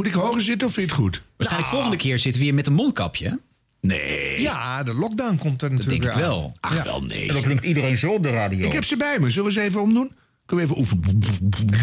Moet ik hoger zitten of vind je het goed? Waarschijnlijk volgende keer zitten we hier met een mondkapje. Nee. Ja, de lockdown komt er Dat natuurlijk denk ik weer aan. wel. Ach, wel nee. En dan klinkt iedereen zo op de radio. Ik heb ze bij me. Zullen we ze even omdoen? Kunnen we even oefenen?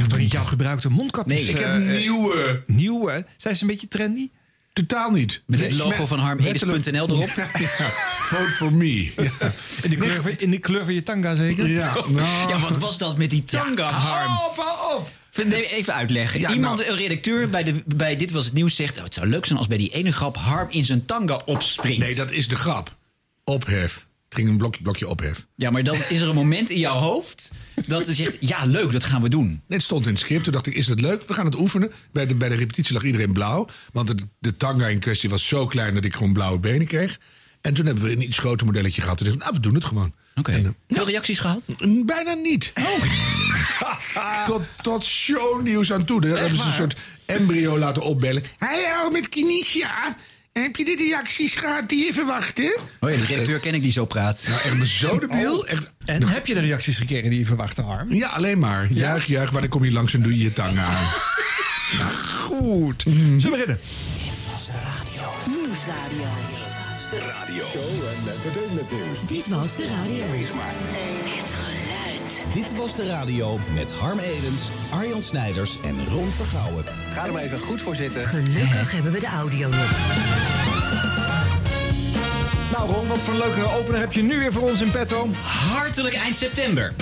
Toch niet jouw gebruikte mondkapjes? Nee, Ik heb eh, eh, nieuwe. nieuwe. Zijn ze een beetje trendy? Totaal niet. Met het logo van harmedis.nl erop. Ja, vote for me. Ja. In de kleur, van- in de kleur van je tanga zeker? Ja, nou. Ja, wat was dat met die tanga, Harm? Hou op, hou op. Nee, even uitleggen. Ja, Iemand, nou- een redacteur bij, de, bij Dit Was Het Nieuws zegt... Oh, het zou leuk zijn als bij die ene grap Harm in zijn tanga opspringt. Nee, dat is de grap. Ophef. Het ging een blokje, blokje ophef. Ja, maar dan is er een moment in jouw hoofd dat je zegt... Ja, leuk, dat gaan we doen. Het stond in het script. Toen dacht ik, is dat leuk? We gaan het oefenen. Bij de, bij de repetitie lag iedereen blauw. Want de, de tanga in kwestie was zo klein dat ik gewoon blauwe benen kreeg. En toen hebben we een iets groter modelletje gehad. Toen dacht ik, nou, we doen het gewoon. Oké. Eh, Veel reacties gehad? Bijna niet. tot, tot shownieuws aan toe. Daar hebben ze een soort embryo laten opbellen. Hallo, met Kinesia. Heb je de reacties gehad die je verwachtte? Oh ja, de redacteur ken ik die zo praat. Nou, echt maar zo debiel. Echt, En heb je de reacties gekregen die je verwachtte, Harm? ja, alleen maar. Juich, juich. Wanneer kom je langs en doe je je tang aan? Goed. Zullen we beginnen? Nieuwsradio. Show en entertainment nieuws. Dit was de radio. Het geluid. Dit was de radio met Harm Edens, Arjan Snijders en Ron Vergouwen. Ga er maar even goed voor zitten. Gelukkig hebben we de audio nog. Nou Ron, wat voor een leuke opener heb je nu weer voor ons in petto? Hartelijk eind september.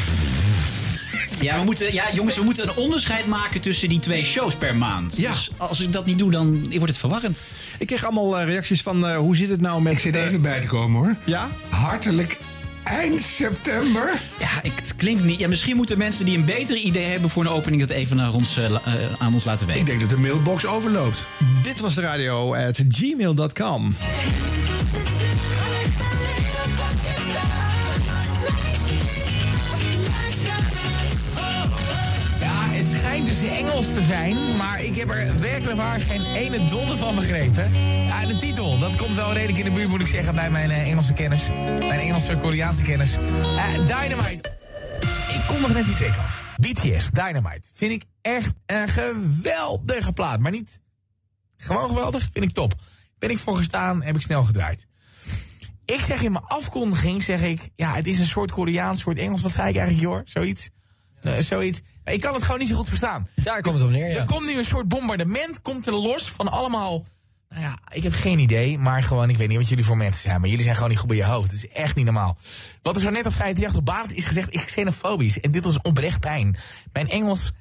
Ja, we moeten, ja, jongens, we moeten een onderscheid maken tussen die twee shows per maand. Ja. Dus als ik dat niet doe, dan wordt het verwarrend. Ik kreeg allemaal eh, reacties van eh, hoe zit het nou met... Ik zit even bij te komen hoor. Ja? Hartelijk eind september. Ja, het klinkt niet. Ja, misschien moeten mensen die een beter idee hebben voor een opening dat even naar ons, eh, eh, aan ons laten weten. Ik denk dat de mailbox overloopt. Dit was de radio at gmail.com. het schijnt dus Engels te zijn, maar ik heb er werkelijk waar geen ene donder van begrepen. De titel, dat komt wel redelijk in de buurt, moet ik zeggen, bij mijn eh, Engelse kennis. Mijn Engelse, Koreaanse kennis. Eh, Dynamite. Ik kom nog net iets week af. BTS, Dynamite. Vind ik echt een geweldige plaat. Maar niet gewoon geweldig, vind ik top. Ben ik voor gestaan, heb ik snel gedraaid. Ik zeg in mijn afkondiging, zeg ik... Ja, het is een soort Koreaans, soort Engels. Wat zei ik eigenlijk, joh? Zoiets? Eh, zoiets. Ik kan het gewoon niet zo goed verstaan. Daar komt het op neer, ja. Er komt nu een soort bombardement, komt er los van allemaal... Nou ja, ik heb geen idee, maar gewoon, ik weet niet wat jullie voor mensen zijn. Maar jullie zijn gewoon niet goed bij je hoofd. Het is echt niet normaal. Wat er zo net op 538 op Barend is gezegd, is xenofobisch. En dit was oprecht pijn. Mijn Engels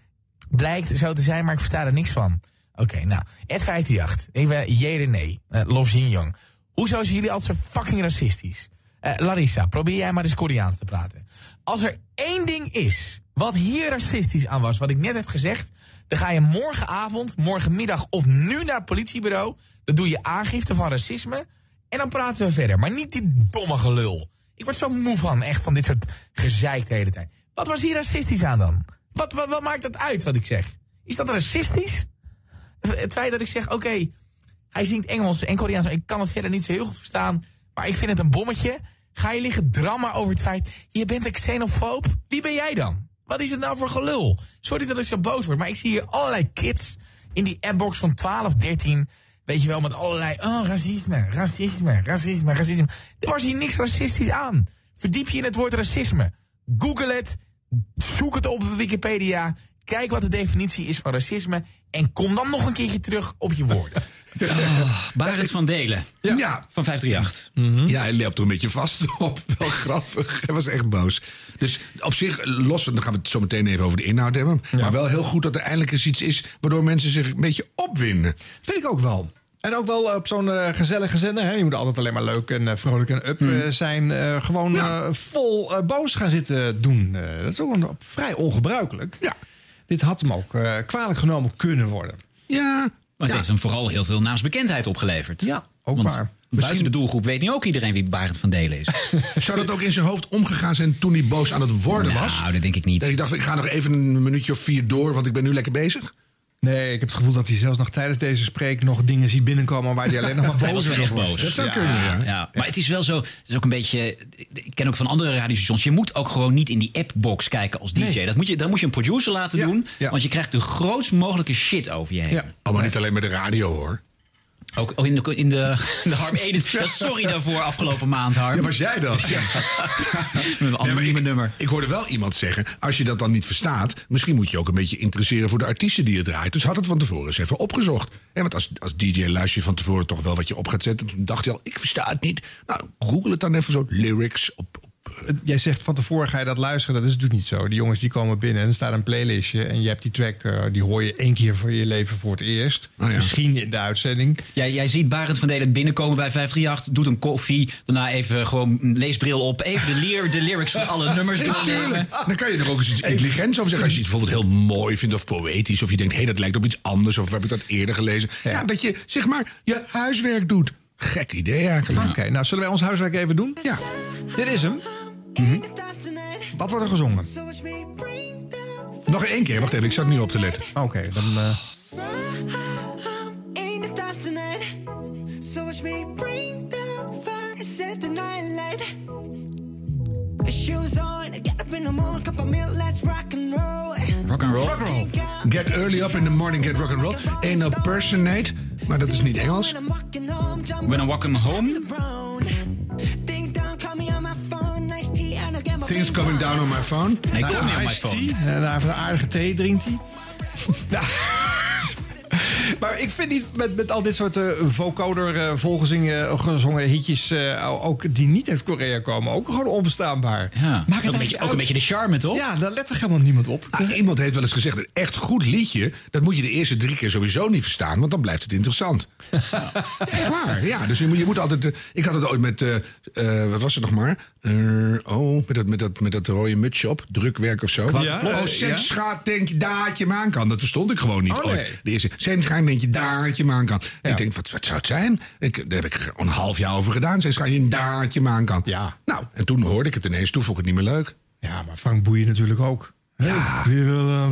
blijkt zo te zijn, maar ik versta er niks van. Oké, nou, Ed 538. Even jee nee. Uh, Love Jin Young. Hoezo zijn jullie altijd zo fucking racistisch? Eh, Larissa, probeer jij maar eens Koreaans te praten. Als er één ding is wat hier racistisch aan was, wat ik net heb gezegd, dan ga je morgenavond, morgenmiddag of nu naar het politiebureau. Dan doe je aangifte van racisme en dan praten we verder. Maar niet dit domme gelul. Ik word zo moe van, echt, van dit soort gezeik de hele tijd. Wat was hier racistisch aan dan? Wat, wat, wat maakt dat uit wat ik zeg? Is dat racistisch? Het feit dat ik zeg, oké, hij zingt Engels en Koreaans. Ik kan het verder niet zo heel goed verstaan. Maar ik vind het een bommetje. Ga je liggen drama over het feit... je bent een xenofoob? Wie ben jij dan? Wat is het nou voor gelul? Sorry dat ik zo boos word, maar ik zie hier allerlei kids... in die appbox van 12, 13... Weet je wel, met allerlei... Oh, racisme, racisme, racisme, racisme. Er was hier niks racistisch aan. Verdiep je in het woord racisme. Google het. Zoek het op Wikipedia. Kijk wat de definitie is van racisme. En kom dan nog een keertje terug op je woorden. Barend van Delen Ja. van 538. Ja, hij loopt er een beetje vast op. Wel grappig. Hij was echt boos. Dus op zich, los, dan gaan we het zo meteen even over de inhoud hebben. Maar wel heel goed dat er eindelijk eens iets is waardoor mensen zich een beetje opwinden. Vind ik ook wel. En ook wel op zo'n eh, gezellige zender. Hè? Je moet altijd alleen maar leuk en eh, vrolijk en up eh, zijn. eh, gewoon eh, vol eh, boos gaan zitten doen. Eh, dat is ook een, vrij ongebruikelijk. Ja. Dit had hem ook eh, kwalijk genomen kunnen worden. Ja. Maar het heeft hem vooral heel veel naamsbekendheid opgeleverd. Ja, ook Want waar. buiten de doelgroep weet nu ook iedereen wie Barend van Delen is. Zou dat ook in zijn hoofd omgegaan zijn toen hij boos aan het worden was? Nou, dat denk ik niet. Dat ik dacht, ik ga nog even een minuutje of vier door, want ik ben nu lekker bezig? Nee, ik heb het gevoel dat hij zelfs nog tijdens deze spreek nog dingen ziet binnenkomen waar hij alleen nog maar boos wordt. boos. Dat zou kunnen, ja. Ja, maar het is wel zo. Het is ook een beetje. Ik ken ook van andere radiostations. Je moet ook gewoon niet in die appbox kijken als DJ. Nee. Dat moet je, dan moet je een producer laten Ja, doen. Want je krijgt de grootst mogelijke shit over je heen. Ja. Oh, maar niet alleen met de radio, hoor. Ook ook in de, in de, de Harm Edens. Ja, sorry daarvoor afgelopen maand, Harm. Ja, was jij dat? Ja. Met een Nee, ik, nummer. ik hoorde wel iemand zeggen, als je dat dan niet verstaat... misschien moet je ook een beetje interesseren voor de artiesten die je draait. Dus had het van tevoren eens even opgezocht. En want als, als DJ luister je van tevoren toch wel wat je op gaat zetten. Toen dacht je al, ik versta het niet. Nou, google het dan even zo. Lyrics op... eh, Het- Jij zegt van tevoren ga je dat luisteren. Dat is natuurlijk niet zo. Die jongens die komen binnen en er staat een playlistje. En je hebt die track, eh, die hoor je één keer voor je leven voor het eerst. Oh ja. Misschien in de uitzending. Jij, jij ziet Barend van Delen binnenkomen bij 538. Doet een koffie. Daarna even gewoon een leesbril op. Even de, leer, de lyrics van alle nummers doornemen. Tuurlijk. Dan kan je er ook eens iets intelligents over zeggen. Als je iets bijvoorbeeld heel mooi vindt of poëtisch. Of je denkt, hé, hey, dat lijkt op iets anders. Of heb ik dat eerder gelezen. Ja. dat je, zeg maar, je huiswerk doet. Gek idee eigenlijk. Oké, nou zullen wij ons huiswerk even doen? Ja. Dit is hem. Mhm. Wat wordt er gezongen? Nog één keer, wacht even, ik zat nu op te letten. Oké, dan... eh, the morning, cup of milk, let's rock and roll. Rock and roll. Get early up in the morning, get rock and roll. Ain't no personate, maar dat is niet Engels. When I walk him home. Things coming down on my phone. Nee, ik kom niet op mijn phone. En daar een aardige thee drinkt hij. Nou, maar ik vind niet met, met al dit soort eh, vocoder eh, volgezingen gezongen hitjes, eh, ook die niet uit Korea komen, ook gewoon onverstaanbaar. Ja. Maakt Ook, een beetje, ook een beetje de charme, toch? Ja, daar let er helemaal niemand op. Ah, iemand heeft wel eens gezegd, een echt goed liedje... dat moet je de eerste drie keer sowieso niet verstaan... want dan blijft het interessant. Echt waar, ja. Dus je moet, je moet altijd... eh, ik had het ooit met... eh, eh, wat was het nog maar? Eh, oh, met dat, met, dat, met dat rode mutsje op. Drukwerk of zo. Ja, oh, eh, sinds gaat denk je dat je hem aan kan. Dat verstond ik gewoon niet Oh, nee. ooit. De eerste, gaat denk je dat je hem aan kan. Ik denk, wat, wat zou het zijn? Ik, daar heb ik een half jaar over gedaan. Sinds ga je een dat je hem aan kan. Ja. Nou, en toen hoorde ik het ineens. Toen vond ik het niet meer leuk. Ja, maar Frank Boeien natuurlijk ook. Ja. Ja,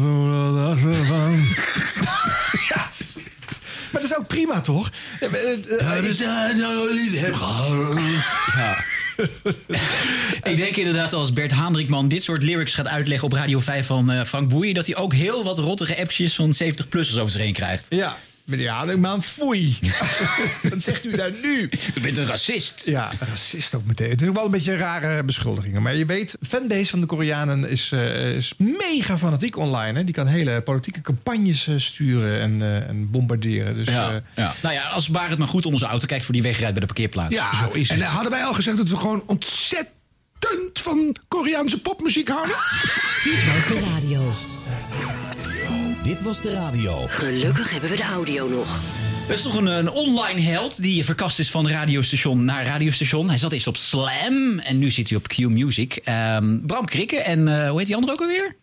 Maar dat is ook prima, toch? Ja, maar, eh, eh, we zijn nou lief heb gehad. Ik denk inderdaad als Bert Haandrikman dit soort lyrics gaat uitleggen op Radio 5 van eh, Frank Boeien... dat hij ook heel wat rottige appjes van 70-plussers over zich heen krijgt. Ja, meneer Hadenkman, foei. Wat zegt u daar nu? U bent een racist. Ja, racist ook meteen. Het is wel een beetje rare beschuldigingen. Maar je weet, fanbase van de Koreanen is, eh, is mega fanatiek online. Hè? Die kan hele politieke campagnes eh, sturen en, eh, en bombarderen. Dus, Ja, eh, ja. Nou ja, als Barend maar goed onder zijn auto kijkt voor die wegrijdt bij de parkeerplaats. Ja, Zo is en het. hadden wij al gezegd dat we gewoon ontzettend van Koreaanse popmuziek houden? Dit was de radio. Dit was de radio. Gelukkig hebben we de audio nog. Dat is toch een, een online held die verkast is van radiostation naar radiostation. Hij zat eerst op Slam en nu zit hij op Q Music. Ehm, Bram Krikke en eh, hoe heet die andere ook alweer?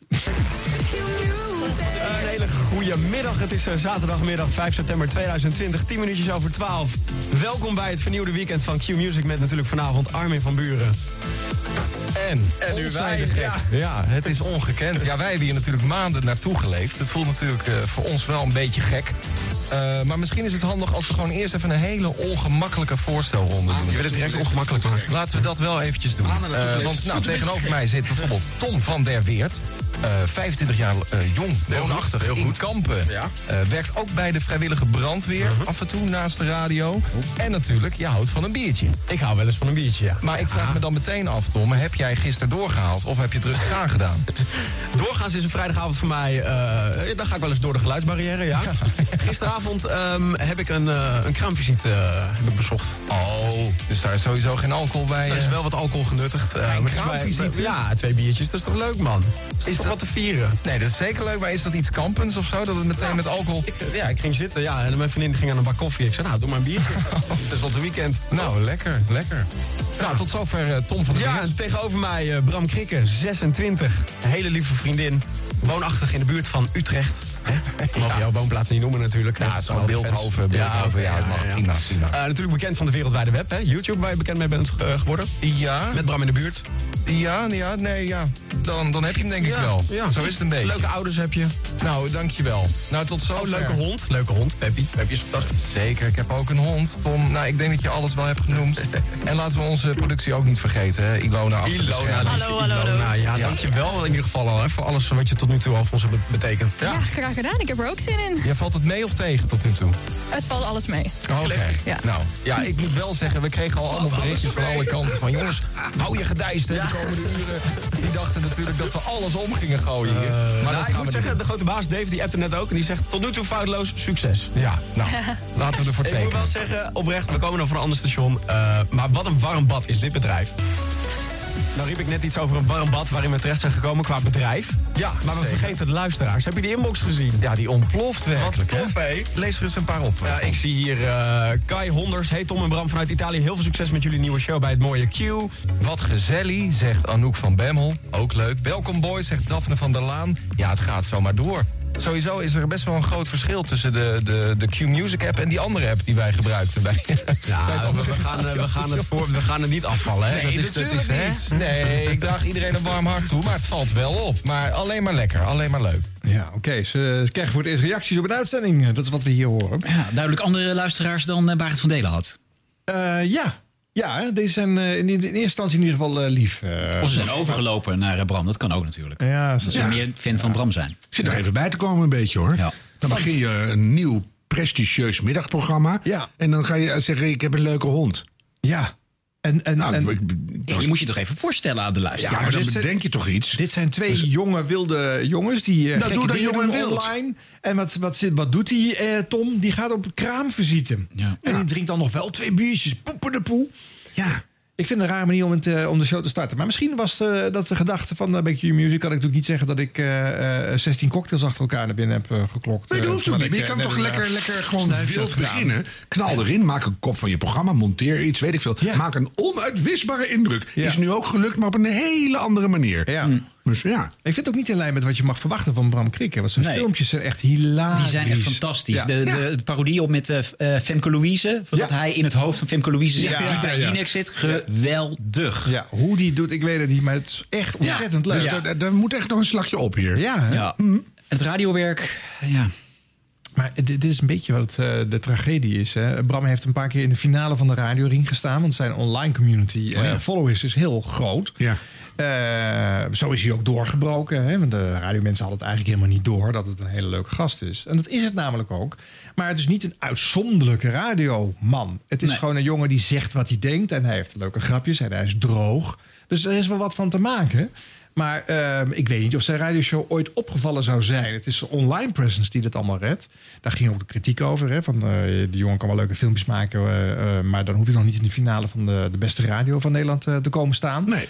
Een hele goede middag. Het is eh, zaterdagmiddag 5 september 2020, 10 minuutjes over 12. Welkom bij het vernieuwde weekend van Q Music met natuurlijk vanavond Armin van Buren. En, En nu wij, ja. Ja. het is ongekend. Ja, wij hebben hier natuurlijk maanden naartoe geleefd. Het voelt natuurlijk eh, voor ons wel een beetje gek. Eh, maar misschien is het handig als we gewoon eerst even een hele ongemakkelijke voorstelronde doen. Je wil het direct ongemakkelijk maken. Laten we dat wel eventjes doen. Want nou, tegenover mij zit bijvoorbeeld Tom van der Weert. Eh, 25 jaar jong, woonachtig in Kampen. Eh, werkt ook bij de vrijwillige brandweer. Af en toe naast de radio. En natuurlijk, je houdt van een biertje. Ik hou wel eens van een biertje, ja. Maar ik vraag me dan meteen af, Tom. Heb jij gisteren doorgehaald of heb je het rustig aangedaan? Doorgaans is een vrijdagavond voor mij. eh, dan ga ik wel eens door de geluidsbarrière, ja. Gisteravond ehm, heb ik een, eh een kraamvisite heb ik bezocht. Oh, dus daar is sowieso geen alcohol bij. Er is wel wat alcohol genuttigd. Een kraamvisite? Ja, twee biertjes. Dat is toch leuk, man? Is, is toch wat te vieren? Nee, dat is zeker leuk. Maar is dat iets kampens of zo? Dat het meteen met alcohol... Ik, ja, ik ging zitten, ja. En mijn vriendin ging aan een bak koffie. Ik zei, nou, doe maar een biertje. Het is wel het weekend. Nou, lekker, lekker. Nou, tot zover eh, Tom van der Ja, en tegenover mij eh, Bram Krikke, 26. Een hele lieve vriendin. Woonachtig in de buurt van Utrecht. We mogen jouw woonplaats niet noemen natuurlijk. Ja, het is gewoon Beeldhoven, Beeldhoven, ja, het mag prima, prima. Eh, natuurlijk bekend van de wereldwijde web, hè? YouTube, waar je bekend mee bent geworden. Ja. Met Bram in de buurt. Ja, ja, nee, ja. Dan, dan heb je hem denk ik Ja, wel. ja. Zo is het een beetje. Leuke ouders heb je. Nou, dankjewel. Nou, tot zo. Oh, leuke hond. Leuke hond. Peppy. Peppy is fantastisch. Zeker, ik heb ook een hond. Tom, nou, ik denk dat je alles wel hebt genoemd. en laten we onze productie ook niet vergeten, hè. Ilona Ilona, schermen. lieve Ilona. Ja, dankjewel in ieder geval al, hè, voor alles wat je tot nu toe al voor ons hebt betekend. Ja, graag gedaan. Ik heb er ook zin in. Ja, valt het mee of tegen tot nu toe? Het valt alles mee. Oké. Ja. Nou, ja, ik moet wel zeggen, we kregen al allemaal berichtjes van alle kanten van... jongens, hou je gedijst hè, de komende uren. Die dachten natuurlijk dat we alles om gingen gooien hier. maar Maar dat ik gaan we zeggen, de grote baas Dave die appte net ook. En die zegt tot nu toe foutloos succes. Ja, nou, laten we ervoor Ik moet tekenen. wel zeggen, oprecht, we komen dan van een ander station. eh, maar wat een warm bad is dit bedrijf. Nou riep ik net iets over een warm bad waarin we terecht zijn gekomen qua bedrijf. Ja, Maar we zeker. vergeten de luisteraars. Heb je die inbox gezien? Ja, die ontploft werkelijk, Wat tof, hè? Lees er eens een paar op. Ja, ik zie hier eh, Kai Honders. Hey Tom en Bram vanuit Italië. Heel veel succes met jullie nieuwe show bij het mooie Q. Wat gezellig, zegt Anouk van Bemmel. Ook leuk. Welkom boys, zegt Daphne van der Laan. Ja, het gaat zomaar door. Sowieso is er best wel een groot verschil tussen de, de, de Q-Music app en die andere app die wij gebruikten bij. bij het Ja, we, gaan, eh, we, gaan het voor, we gaan het niet afvallen, hè? Nee, dat is, dat is, natuurlijk hè? niet. Nee, ik draag iedereen een warm hart toe, maar het valt wel op. Maar alleen maar lekker, alleen maar leuk. Ja, oké. Ze krijgen voor het eerst reacties op een uitzending. Dat is wat we hier horen. Ja, duidelijk andere luisteraars dan eh, Barend van Delen had. Eh, ja. Ja, deze zijn eh, in, in eerste instantie in ieder geval eh, lief. eh. Of ze zijn overgelopen naar Bram. Dat kan ook natuurlijk. Ja, Dat ze Ja. meer fan van Bram zijn. Ik zit er even bij te komen een beetje hoor. Dan begin je een nieuw prestigieus middagprogramma. Ja. En dan ga je zeggen, ik heb een leuke hond. Ja. En, en, Nou, en, ik- Ja, je moet je toch even voorstellen aan de ja, luisteraar. maar dan dit- bedenk je toch iets. Dit zijn twee jonge wilde jongens die eh Nou, doe dat wild. online. En wat, wat, zit, wat doet die eh, Tom? Die gaat op kraamvisite. Ja. En die drinkt dan nog wel twee biertjes. Poepen de poe. Ja. Ik vind het een rare manier om, het, eh, om de show te starten. Maar misschien was eh, dat de gedachte van uh, Q Music. Kan ik natuurlijk niet zeggen dat ik eh, 16 cocktails achter elkaar naar binnen heb geklokt. Nee, dat hoeft ook niet. je kan toch lekker, lekker gewoon wild beginnen. Knal erin, maak een kop van je programma, monteer iets, weet ik veel. Ja. Maak een onuitwisbare indruk. Ja. Is nu ook gelukt, maar op een hele andere manier. Ja. Dus ja. Ik vind het ook niet in lijn met wat je mag verwachten van Bram Krikke. Want zijn Nee. filmpjes zijn echt hilarisch. Die zijn echt fantastisch. Ja. De, Ja. de parodie op met eh, eh, Femke Louise. Dat hij in het hoofd van Femke Louise zit. Ja, die bij ja, ja. Jinek zit. Geweldig. Ja, hoe die doet, ik weet het niet. Maar het is echt ontzettend leuk. Dus Ja. daar, daar moet echt nog een slagje op hier. Ja? Ja. Het radiowerk. Ja. Maar dit, is een beetje wat eh, de tragedie is. Hè. Bram heeft een paar keer in de finale van de radioring gestaan. Want zijn online community Oh ja. followers is heel groot. Ja. Eh, zo is hij ook doorgebroken. Hè? Want de radiomensen hadden het eigenlijk helemaal niet door dat het een hele leuke gast is. En dat is het namelijk ook. Maar het is niet een uitzonderlijke radioman. Het is Nee. gewoon een jongen die zegt wat hij denkt. En hij heeft leuke grapjes en hij is droog. Dus er is wel wat van te maken. Maar ehm, ik weet niet of zijn radioshow ooit opgevallen zou zijn. Het is zijn online presence die dit allemaal redt. Daar ging ook de kritiek over. Hè, van, eh, die jongen kan wel leuke filmpjes maken. eh, eh, maar dan hoef je nog niet in de finale van de, de beste radio van Nederland te komen staan. Nee.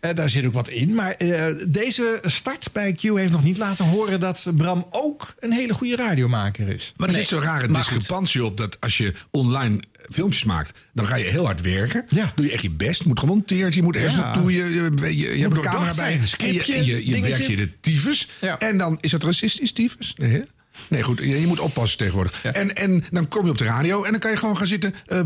Eh, daar zit ook wat in. Maar eh, deze start bij Q heeft nog niet laten horen dat Bram ook een hele goede radiomaker is. Maar er zit zo'n rare discrepantie op dat als je online filmpjes maakt, dan ga je heel hard werken. Ja. Doe je echt je best, moet gemonteerd, je moet ergens Ja. naartoe, je, je, je, je hebt een camera bij. En je, je, werkt je de tyfus. Ja. En dan is dat racistisch tyfus? Nee? Nee, goed, je, je moet oppassen tegenwoordig. En, en dan kom je op de radio en dan kan je gewoon gaan zitten uh,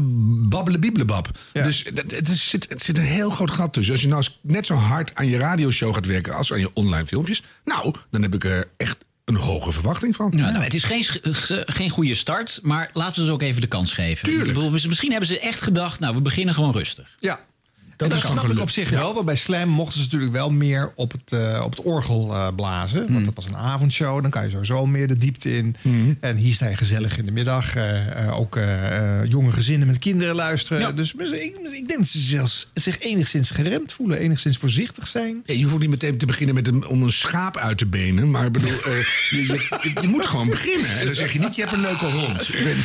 babbelen bieblebab. Dus het, het, is- zit, het zit een heel groot gat tussen. Als je nou net zo hard aan je radioshow gaat werken als aan je online filmpjes... nou, dan heb ik er echt een hoge verwachting van. Ja, nou, het is geen, geen goede start, maar laten we ze ook even de kans geven. Tuurlijk. Ik bedoel, Misschien hebben ze echt gedacht, nou, we beginnen gewoon rustig. Ja. Dat snap ik op zich wel. Want bij Slam mochten ze natuurlijk wel meer op het, eh, op het orgel eh, blazen. Hmm. Want dat was een avondshow. Dan kan je sowieso meer de diepte in. Hmm. En hier sta je gezellig in de middag. eh, eh, ook jonge gezinnen met kinderen luisteren. Ja. Dus ik, ik denk dat ze zelfs zich enigszins geremd voelen. Enigszins voorzichtig zijn. Ja, je hoeft niet meteen te beginnen met een, om een schaap uit te benen. Maar ik bedoel, eh, je, je, je moet gewoon beginnen. En dan zeg je niet, je hebt een leuke hond. Ik ben-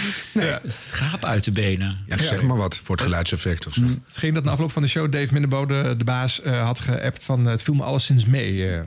nee. Schaap uit de benen. Ja, zeg maar wat, voor het geluidseffect of zo. Het ging dat na afloop van de show Dave Minnebode, de baas, eh, had geappt van... eh, het viel me alleszins mee. eh.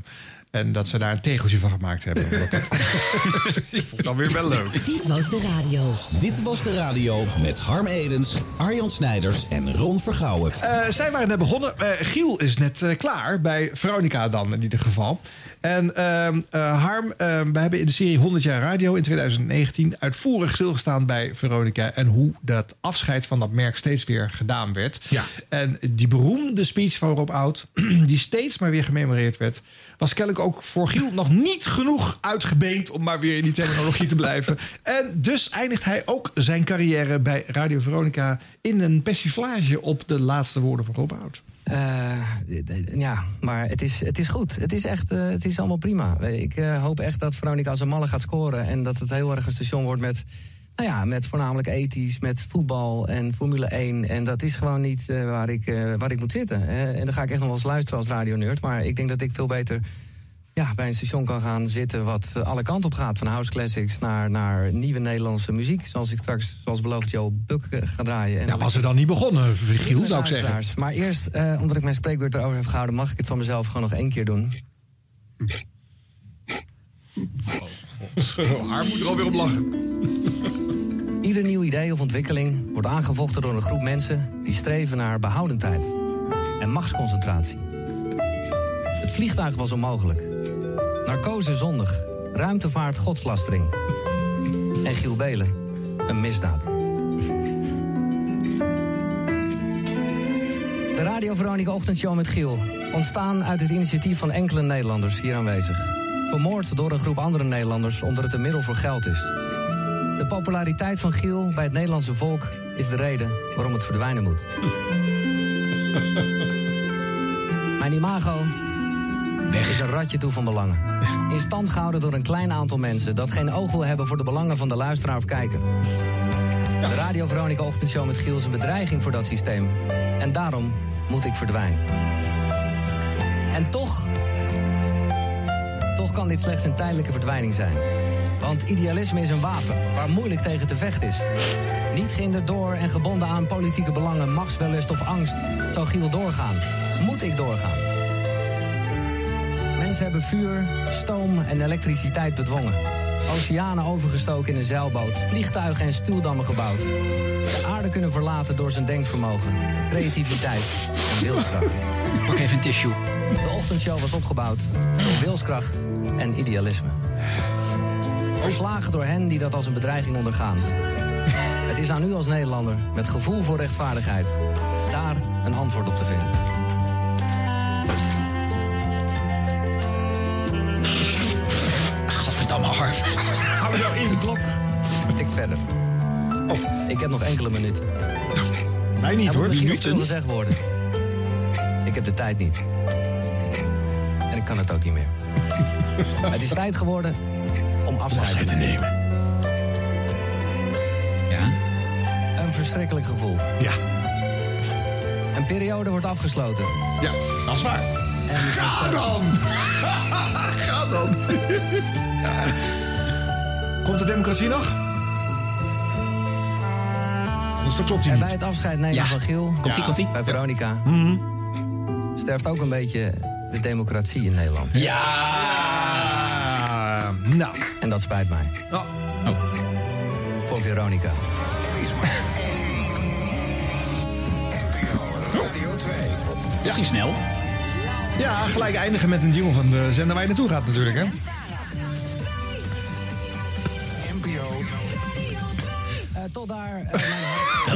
En dat ze daar een tegeltje van gemaakt hebben. Dat- Dan weer wel leuk. Dit was de radio. Dit was de radio met Harm Edens, Arjan Snijders en Ron Vergouwen. Eh, zij waren net begonnen. Eh, Giel is net eh, klaar, bij Veronica dan in ieder geval. En eh, Harm, ehm, we hebben in de serie 100 jaar radio in 2019 uitvoerig stilgestaan bij Veronica. En hoe dat afscheid van dat merk steeds weer gedaan werd. Ja. En die beroemde speech van Rob Oud, die steeds maar weer gememoreerd werd, was kennelijk ook voor Giel nog niet genoeg uitgebeend om maar weer in die terminologie te blijven. En dus eindigt hij ook zijn carrière bij Radio Veronica in een persiflage op de laatste woorden van Rob Oud. Eh, d- ja, maar het is, het is goed. Het is echt eh, het is allemaal prima. Ik eh, hoop echt dat Veronica als een malle gaat scoren. En dat het heel erg een station wordt met, nou ja, met voornamelijk ethisch, met voetbal en Formule 1. En dat is gewoon niet eh, waar, ik, eh, waar ik moet zitten. Eh, en dan ga ik echt nog wel eens luisteren als radionerd. Maar ik denk dat ik veel beter ja, bij een station kan gaan zitten wat eh, alle kanten op gaat. Van house classics naar, naar nieuwe Nederlandse muziek. Zoals ik straks, zoals beloofd, Joe Buck eh, ga draaien. En Ja, was er dan niet begonnen, Giel, zou ik zeggen. Maar eerst, eh, omdat ik mijn spreekbeurt erover heb gehouden... mag ik het van mezelf gewoon nog één keer doen. Haar moet er alweer op lachen. Ieder nieuw idee of ontwikkeling wordt aangevochten door een groep mensen... die streven naar behoudendheid en machtsconcentratie. Het vliegtuig was onmogelijk. Narcose zondig. Ruimtevaart godslastering. En Giel Belen, een misdaad. De Radio Veronica Ochtendshow met Giel. Ontstaan uit het initiatief van enkele Nederlanders hier aanwezig. Vermoord door een groep andere Nederlanders omdat het een middel voor geld is. De populariteit van Giel bij het Nederlandse volk is de reden waarom het verdwijnen moet. Mijn imago is een ratje toe van belangen. In stand gehouden door een klein aantal mensen dat geen oog wil hebben voor de belangen van de luisteraar of kijker. De Radio Veronica Ochtendshow met Giel is een bedreiging voor dat systeem. En daarom moet ik verdwijnen. En toch, toch kan dit slechts een tijdelijke verdwijning zijn. Want idealisme is een wapen waar moeilijk tegen te vechten is. Niet gehinderd door en gebonden aan politieke belangen, machtswellust of angst, zal Giel doorgaan. Moet ik doorgaan? Mensen hebben vuur, stoom en elektriciteit bedwongen. Oceanen overgestoken in een zeilboot, vliegtuigen en stuwdammen gebouwd. De aarde kunnen verlaten door zijn denkvermogen, creativiteit en wilskracht. Pak even een tissue. De ochtendshow was opgebouwd door wilskracht en idealisme. Verslagen door hen die dat als een bedreiging ondergaan. Het is aan u als Nederlander met gevoel voor rechtvaardigheid daar een antwoord op te vinden. Er in. De klok tikt verder. Oh, ik heb nog enkele minuten. Wij niet Er hoor, nog minuten. veel gezegd worden. Ik heb de tijd niet. En ik kan het ook niet meer. het is tijd geworden om afscheid te nemen. Ja? Een verschrikkelijk gevoel. Ja. Een periode wordt afgesloten. Ja, dat is waar. En Ga dan! Ga dan! Komt de democratie nog? Dus dat klopt hij En bij het afscheid nemen Ja. van Giel, Komt-ie, komt-ie? bij Veronica, sterft ook een beetje de democratie in Nederland. Ja! Nou. En dat spijt mij. Oh. Voor Veronica. Dat ging snel. Ja, gelijk eindigen met een jingle van de zender waar je naartoe gaat natuurlijk, hè?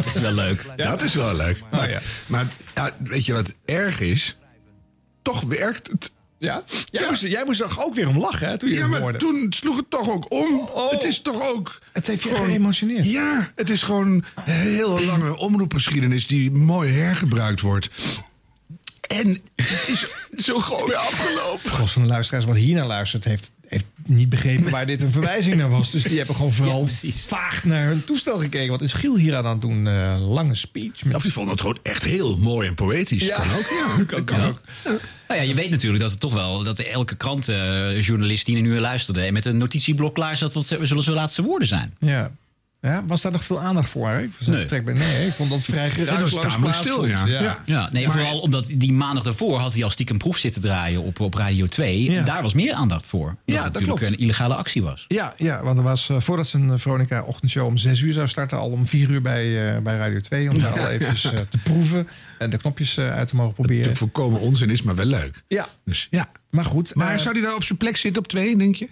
Dat is wel leuk. Dat is wel leuk. Maar, ja. maar ja, weet je wat erg is? Toch werkt het. Ja? Jij, Moest, jij moest er ook weer om lachen, hè, toen je Ja, het maar hoorde. toen sloeg het toch ook om. Oh. Het is toch ook... Het heeft je geëmotioneerd. Ja, het is gewoon een hele lange omroepgeschiedenis die mooi hergebruikt wordt. En het is zo gewoon weer afgelopen. Gros van de luisteraars wat hier naar luistert, heeft, heeft niet begrepen waar dit een verwijzing naar was. Dus die hebben gewoon vooral vaag naar hun toestel gekeken. Wat is Giel hier aan het doen? Eh, lange speech. Met... Of die vonden het gewoon echt heel mooi en poëtisch. Ja. Kan ook, ja. Kan, kan Ja. ook. Nou ja, je weet natuurlijk dat het toch wel dat elke krantenjournalist die naar nu luisterde en met een notitieblok klaar zat, wat zullen zijn laatste woorden zijn. Ja. Ja, was daar nog veel aandacht voor? hè? Ik was Nee. bij. Nee, ik vond dat vrij geruisloos plaatsvond. Ja, nee, vooral omdat die maandag daarvoor had hij al stiekem proef zitten draaien op, op Radio 2. Ja. Daar was meer aandacht voor. Dat Ja, het dat natuurlijk klopt. een illegale actie was. Ja, ja, want er was eh, voordat zijn Veronica ochtendshow om 6 uur zou starten, al om 4 uur bij, eh, bij Radio 2. Om daar al even te proeven en de knopjes eh, uit te mogen proberen. Te voorkomen onzin is, maar wel leuk. Ja. Dus ja. Maar goed. Maar eh, zou hij daar op zijn plek zitten op twee, denk je?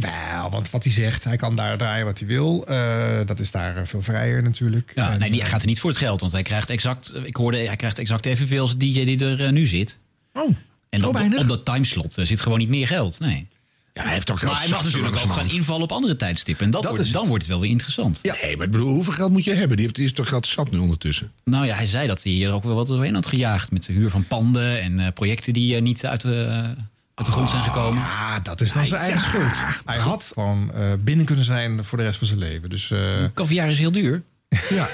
Jawel, want wat hij zegt, hij kan daar draaien wat hij wil. Eh, dat is daar eh, veel vrijer natuurlijk. Ja, En, nee, die gaat er niet voor het geld, want hij krijgt exact, ik hoorde, hij krijgt exact evenveel als DJ die er eh, nu zit. Oh, en zo op, op dat timeslot eh, zit gewoon niet meer geld. Nee. Ja, hij heeft toch Maar geld hij mag natuurlijk ook gaan invallen op andere tijdstippen. En dat, Dat wordt, is dan het. wordt het wel weer interessant. Nee, maar ik bedoel, hoeveel geld moet je hebben? Die, heeft, die is toch geld zat nu ondertussen? Nou ja, hij zei dat hij hier ook wel wat doorheen had gejaagd. Met de huur van panden en eh, projecten die eh, niet uit de, uit de grond zijn gekomen. Ja, dat is dan zijn eigen schuld. Hij had gewoon eh, binnen kunnen zijn voor de rest van zijn leven. Dus, eh Caviar is heel duur. Ja.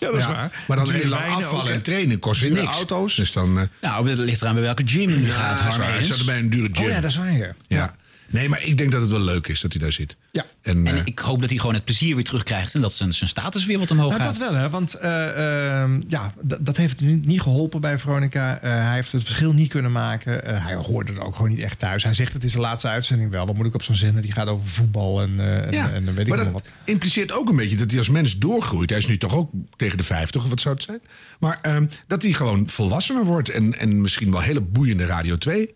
ja, dat is Ja, waar. Maar dan heel lang afvallen en trainen kost Dure niks. auto's. Dus dan... eh, Nou, het ligt eraan bij welke gym je gaat. dat is Harm waar. Ik Edens. zat er bij een dure gym. Oh ja, dat is waar. Ja. Nee, maar ik denk dat het wel leuk is dat hij daar zit. Ja. En, En eh, ik hoop dat hij gewoon het plezier weer terugkrijgt. En dat zijn, zijn status weer wat omhoog Nou, gaat. dat wel, hè? Want eh, ehm, ja, dat heeft niet niet geholpen bij Veronica. Eh, hij heeft het verschil niet kunnen maken. Eh, hij hoorde er ook gewoon niet echt thuis. Hij zegt het is de laatste uitzending wel. Wat moet ik op zo'n zender? Die gaat over voetbal en, eh, en, ja, en dan weet ik maar nog dat wat. impliceert ook een beetje dat hij als mens doorgroeit. Hij is nu toch ook tegen de 50 of wat zou het zijn. Maar ehm, dat hij gewoon volwassener wordt en, en misschien wel hele boeiende Radio 2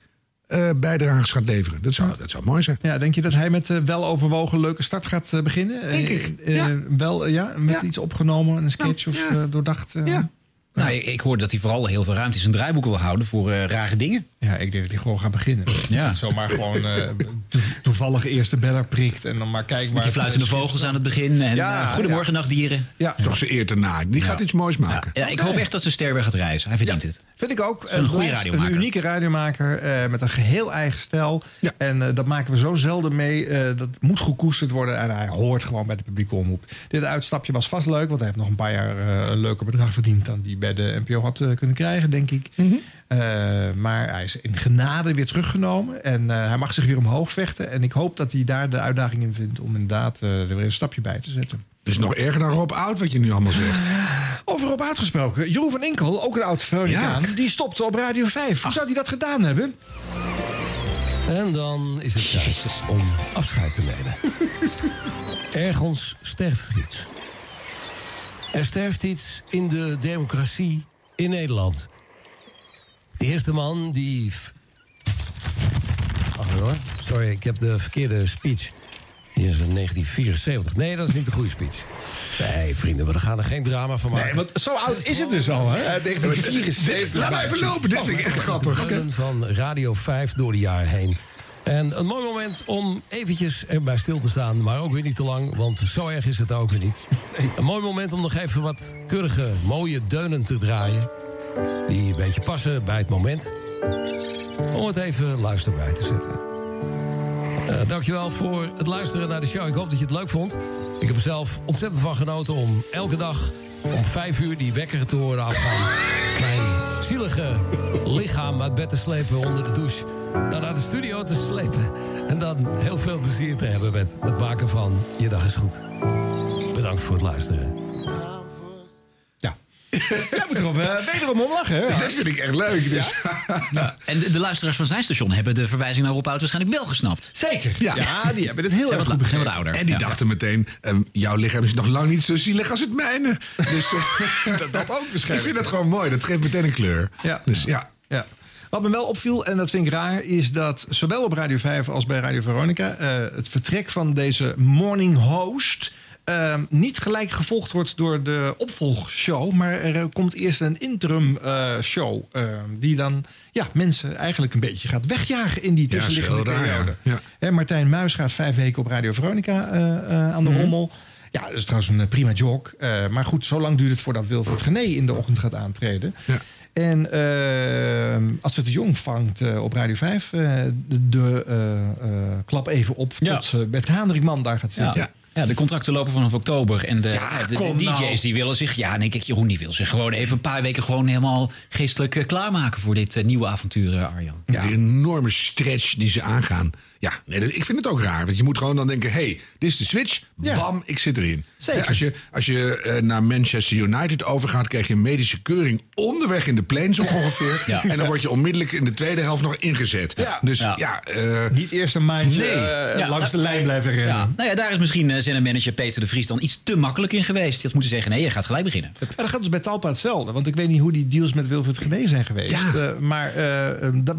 eh bijdrages gaat leveren. Dat zou, dat zou mooi zijn. Ja, denk je dat hij met eh, wel overwogen leuke start gaat eh, beginnen? Denk Eh, ik, eh, ja. Wel, eh, ja, met Ja. iets opgenomen, een sketch Ja, of eh, doordacht? eh? Ja. Nou, ik, ik hoorde dat hij vooral heel veel ruimte in zijn draaiboek wil houden voor eh, rare dingen. Ja, ik denk dat hij gewoon gaat beginnen. Ja. Dat zomaar gewoon eh, to- toevallig eerst de beller prikt en dan maar kijken waar Met die fluitende vogels aan het begin. En Ja, eh, goedemorgen, nachtdieren. Ja, Toch ze eer te na. Die gaat iets moois maken. Ja, ik hoop echt dat ze ster weer gaat reizen. Hij verdient het. Vind ik ook. een goede radiomaker. Een unieke radiomaker eh, met een geheel eigen stijl. Ja. En eh, dat maken we zo zelden mee. eh, dat moet gekoesterd worden. En hij hoort gewoon bij de publieke omroep. Dit uitstapje was vast leuk. Want hij heeft nog een paar jaar eh, een leuker bedrag verdiend... dan die bij de NPO had eh, kunnen krijgen, denk ik. Mhm. Eh, maar hij is in genade weer teruggenomen. En eh, hij mag zich weer omhoog vechten. En ik hoop dat hij daar de uitdaging in vindt... om inderdaad eh, er weer een stapje bij te zetten. Dat is nog erger dan Rob Oud wat je nu allemaal zegt. Over op uitgesproken. Jeroen van Inkel, ook een oud Veronicaan... die stopte op Radio 5. Hoe zou hij dat gedaan hebben? En dan is het tijd om afscheid te nemen. Ergens sterft er iets. Er sterft iets in de democratie in Nederland. De eerste man die... Wacht even hoor. Sorry, ik heb de verkeerde speech. Hier is een 1974. Nee, dat is niet de goede speech. Nee, vrienden, we gaan er geen drama van maken. Nee, want zo oud is het dus al, hè? Uit 1974. Laat maar even lopen, dit vind ik echt grappig. De van Radio 5 door de jaren heen. En een mooi moment om eventjes erbij stil te staan. Maar ook weer niet te lang, want zo erg is het ook weer niet. Een mooi moment om nog even wat keurige, mooie deunen te draaien. Die een beetje passen bij het moment. Om het even luisterbaar te zetten. Eh, dankjewel voor het luisteren naar de show. Ik hoop dat je het leuk vond. Ik heb er zelf ontzettend van genoten om elke dag om vijf uur die wekker te horen afgaan. Mijn zielige lichaam uit bed te slepen onder de douche. Dan naar de studio te slepen. En dan heel veel plezier te hebben met het maken van Je Dag is Goed. Bedankt voor het luisteren. Jij moet erop uh, wederom om lachen, hè? Dat vind ik echt leuk. Dus. Ja. En de, de luisteraars van zijn station hebben de verwijzing naar Rob Oud waarschijnlijk wel gesnapt. Zeker. Ja. Ja, die hebben het heel Zijn erg wat, goed zijn begrepen. wat ouder. En die Ja. dachten meteen, ehm, jouw lichaam is nog lang niet zo zielig als het mijne. Dus eh, Dat, dat ook ik waarschijnlijk. vind dat gewoon mooi. Dat geeft meteen een kleur. Ja. Dus ja. Ja. Wat me wel opviel, en dat vind ik raar, is dat zowel op Radio 5 als bij Radio Veronica eh, het vertrek van deze morning host. eh, niet gelijk gevolgd wordt door de opvolgshow, maar er eh, komt eerst een interim eh, show. eh, die dan ja, mensen eigenlijk een beetje gaat wegjagen in die tussenliggende periode. ja. Ja. Hè, Martijn Muis gaat vijf weken op Radio Veronica aan de Mhm. rommel. Ja, dat is trouwens een prima jog. Maar goed, zo lang duurt het voordat Wilfred Gené in de ochtend gaat aantreden. Ja. En eh, als het de Jong vangt eh, op Radio 5 eh, de, de eh, eh, klap even op Ja. tot uh, Bert Haandrikman daar gaat Ja. zitten. Ja. de contracten lopen vanaf oktober. En de, Ja, de- DJ's nou. die willen zich... Ja, nee, kijk, Jeroen die wil zich gewoon even een paar weken... gewoon helemaal geestelijk klaarmaken voor dit nieuwe avontuur, Arjan. Die enorme stretch die ze aangaan. Ja, nee, ik vind het ook raar. Want je moet gewoon dan denken, hé, hey, dit is de switch. Ja. Bam, ik zit erin. Zeker. Als je, als je eh, naar Manchester United overgaat, krijg je een medische keuring onderweg in de plane zo ongeveer. Ja. En dan word je onmiddellijk in de tweede helft nog ingezet. Ja. Dus Ja. ja, eh, Niet eerst een maandje Nee. eh, Ja. langs de lijn blijven rennen. Ja. Nou ja, daar is misschien uh, zendermanager Peter de Vries dan iets te makkelijk in geweest. Die had moeten zeggen, nee, je gaat gelijk beginnen. Maar dat gaat dus bij Talpa hetzelfde. Want ik weet niet hoe die deals met Wilfried Gené zijn geweest. Ja. Eh, maar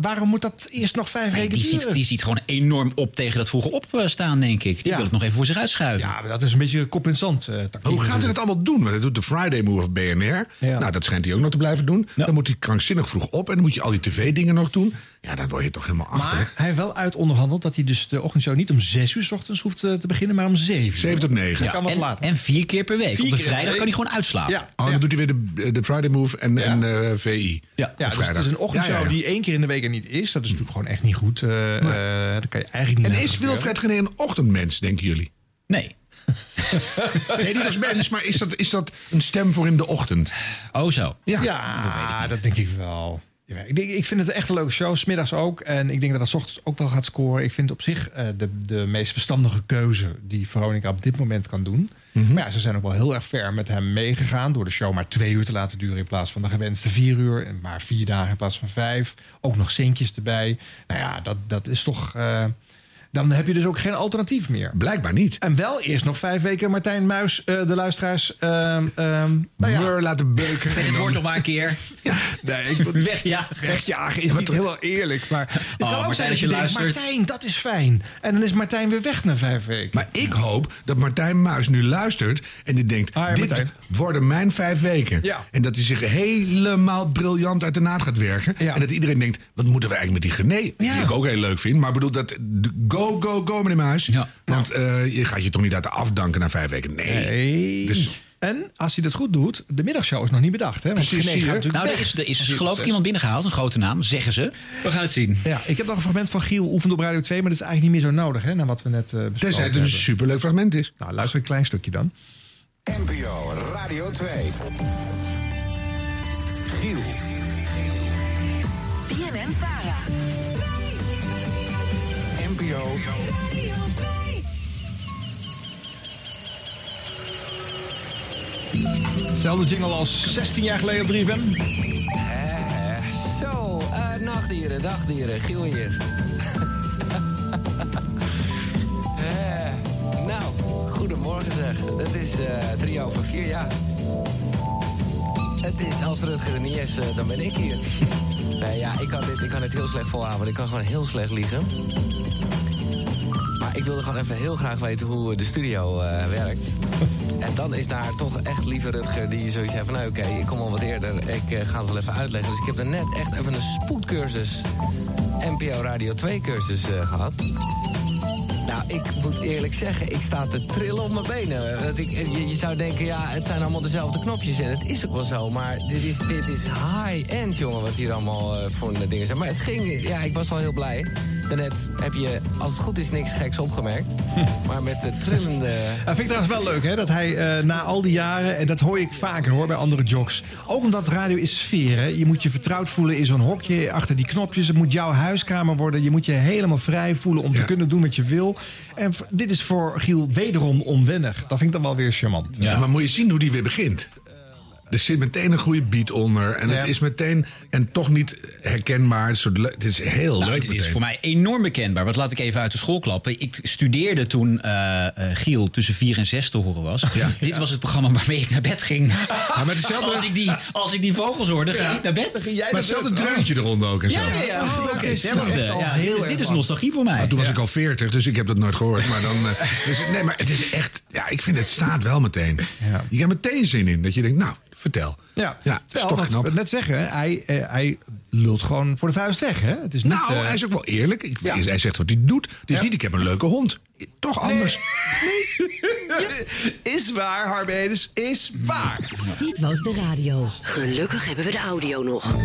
waarom moet dat eerst nog vijf Nee, weken die, duren? ziet, die ziet gewoon enorm op tegen dat vroege opstaan, denk ik. Die Ja. wil het nog even voor zich uitschuiven. Ja, maar dat is een beetje kop in zand eh, tactiek. hoe gaat hij dat allemaal doen? Want hij doet de Friday Move of BNR. Ja. Nou, dat schijnt hij ook nog te blijven doen. Dan moet hij krankzinnig vroeg op en dan moet je al die tv-dingen nog doen. Ja, dan word je toch helemaal achter. Maar hij heeft wel uit onderhandeld dat hij dus de ochtendshow niet om zes uur 's ochtends hoeft eh, te beginnen, maar om zeven uur. 7 tot 9. Dat kan wat en, later. en vier keer per week. Vier Op de keer per vrijdag week. kan hij gewoon uitslapen. Ja, Oh, dan doet hij weer de, de Friday Move en, en eh, VI. Ja. Ja, dus het is een ochtendshow Ja, ja, ja. die één keer in de week er niet is. Dat is natuurlijk gewoon echt niet goed. Eh eh, dat kan je eigenlijk niet En is. Wilfred Gené een ochtendmens, denken jullie? Nee. Nee, niet als mens, maar is dat, is dat een stem voor in de ochtend? Oh zo. Ja. Ja, dat, denk ik wel. Ja, ik, denk, ik vind het echt een leuke show, smiddags ook. En ik denk dat het 's ochtends ook wel gaat scoren. Ik vind op zich eh, de, de meest verstandige keuze die Veronica op dit moment kan doen. Maar ja, ze zijn ook wel heel erg ver met hem meegegaan... door de show maar twee uur te laten duren in plaats van de gewenste vier uur. En maar vier dagen in plaats van vijf. Ook nog zinkjes erbij. Nou ja, dat, dat is toch... eh, dan heb je dus ook geen alternatief meer. Blijkbaar niet. En wel eerst nog vijf weken Martijn Muis, eh, de luisteraars... ehm, ehm, nou ja, Meur laten beuken. Zeg het woord nog maar een keer. Nee, ik wil Wegjagen. wegjagen is niet heel eerlijk. Maar het kan ook Martijn, zijn dat je je denkt, luistert. Martijn, dat is fijn. En dan is Martijn weer weg na vijf weken. Maar ik hoop dat Martijn Muis nu luistert en die denkt... Ah, dit Martijn. worden mijn vijf weken. Ja. En dat hij zich helemaal briljant uit de naad gaat werken. Ja. En dat iedereen denkt, wat moeten we eigenlijk met die Gené? Die ik ook heel leuk vind. Maar bedoel, dat go, go, go, meneer Muis. Ja. Want eh, je gaat je toch niet laten afdanken na vijf weken? Nee. Nee. Dus En als hij dat goed doet, de middagshow is nog niet bedacht. Hè? Want Precies, René zie je. gaat natuurlijk Nou, er weg is, er is geloof ik iemand binnengehaald. Een grote naam, zeggen ze. We gaan het zien. Ja, ik heb nog een fragment van Giel oefend op Radio 2, maar dat is eigenlijk niet meer zo nodig, hè, naar wat we net eh besproken tenzij het een superleuk fragment is. Nou, luister een klein stukje dan. NPO Radio 2. Giel. BNN Vara. NPO Zelfde jingle als 16 jaar geleden op 3FM. Eh, zo, eh, nachtdieren, dagdieren, Giel hier. Eh, nou, goedemorgen zeg. Het is eh drie over vier, ja. Het is, als Rutger er niet is, eh, dan ben ik hier. nee, ja, ik kan, dit, ik kan dit heel slecht volhouden. Ik kan gewoon heel slecht liegen. Maar ik wilde gewoon even heel graag weten hoe de studio eh, werkt. En dan is daar toch echt lieve Rutger die zoiets heeft van... nou oké, ik kom al wat eerder, ik eh, ga het wel even uitleggen. Dus ik heb er net echt even een spoedcursus, NPO Radio 2 cursus eh, gehad. Nou, ik moet eerlijk zeggen, ik sta te trillen op mijn benen. Dat ik, je, je zou denken, ja, het zijn allemaal dezelfde knopjes. En het is ook wel zo, maar dit is, dit is high-end, jongen, wat hier allemaal eh, voor dingen zijn. Maar het ging, ja, ik was wel heel blij. Daarnet heb je, als het goed is, niks geks opgemerkt. Maar met de trillende... Dat vind ik trouwens wel leuk, hè? Dat hij eh, na al die jaren, en dat hoor ik vaker hoor bij andere jocks. Ook omdat radio is sfeer, hè? Je moet je vertrouwd voelen in zo'n hokje achter die knopjes. Het moet jouw huiskamer worden. Je moet je helemaal vrij voelen om te kunnen doen wat je wil. En dit is voor Giel wederom onwennig. Dat vind ik dan wel weer charmant. Ja. Maar moet je zien hoe die weer begint. Er zit meteen een goede beat onder. En het Ja. is meteen, en toch niet herkenbaar. Het is, het is heel Nou, leuk dit is voor mij enorm bekendbaar. Want laat ik even uit de school klappen. Ik studeerde toen eh, eh, Giel tussen 4 en 6 te horen was. Dit was het programma waarmee ik naar bed ging. maar hetzelfde- als, ik die, als ik die vogels hoorde, ging ik naar bed. Maar hetzelfde dreuntje eronder ook en zo. Ja, ja, ja. Oh, oké, oké, hetzelfde. Ja, heel dit is, nostalgie voor mij. Maar toen was ik al 40, dus ik heb dat nooit gehoord. Maar dan, eh, dus, nee, maar het is echt, ja, ik vind het staat wel meteen. Je hebt meteen zin in. Dat je denkt, nou, vertel. Ja, Ja, dat is Terwijl, toch wat knap. we net zeggen, hè, hij, eh, hij lult gewoon voor de vuist weg. Hè? Het is niet, Nou, eh, hij is ook wel eerlijk. Ik, Hij zegt wat hij doet. Het is niet, ik heb een leuke hond. Toch anders. is waar, Harbedes, is waar. Dit was de radio. Gelukkig hebben we de audio nog.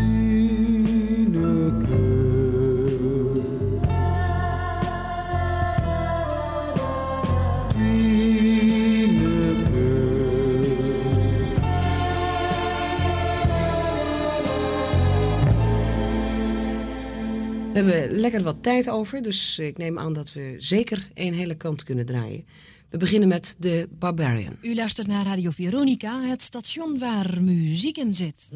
We hebben lekker wat tijd over, dus ik neem aan dat we zeker één hele kant kunnen draaien. We beginnen met de Barbarian. U luistert naar Radio Veronica, het station waar muziek in zit.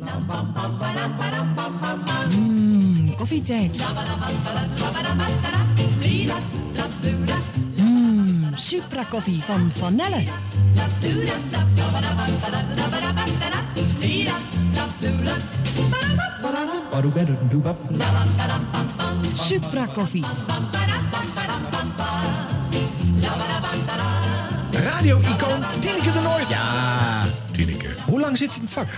Mmm, koffietijd. Mmm, Supra koffie van Vanelle. Supra koffie. Radio-icoon Tineke de Noord. Ja, Tineke. Hoe lang zit ze in het vak?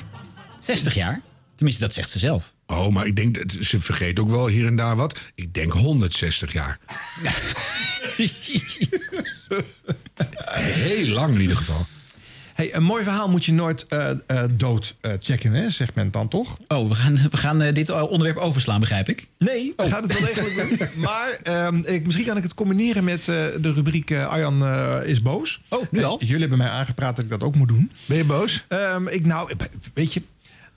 60 jaar. Tenminste, dat zegt ze zelf. Oh, maar ik denk, dat ze vergeet ook wel hier en daar wat. Ik denk 160 jaar. Heel lang in ieder geval. Hey, een mooi verhaal moet je nooit eh, eh, dood eh, checken, hè, zegt men dan toch? Oh, we gaan, we gaan dit onderwerp overslaan, begrijp ik. Nee, we gaan het wel degelijk doen. Maar ehm, ik, misschien kan ik het combineren met eh, de rubriek eh, Arjan eh, is boos. Oh, nu al? Jullie hebben mij aangepraat dat ik dat ook moet doen. Ben je boos? Ehm, ik, nou, weet je,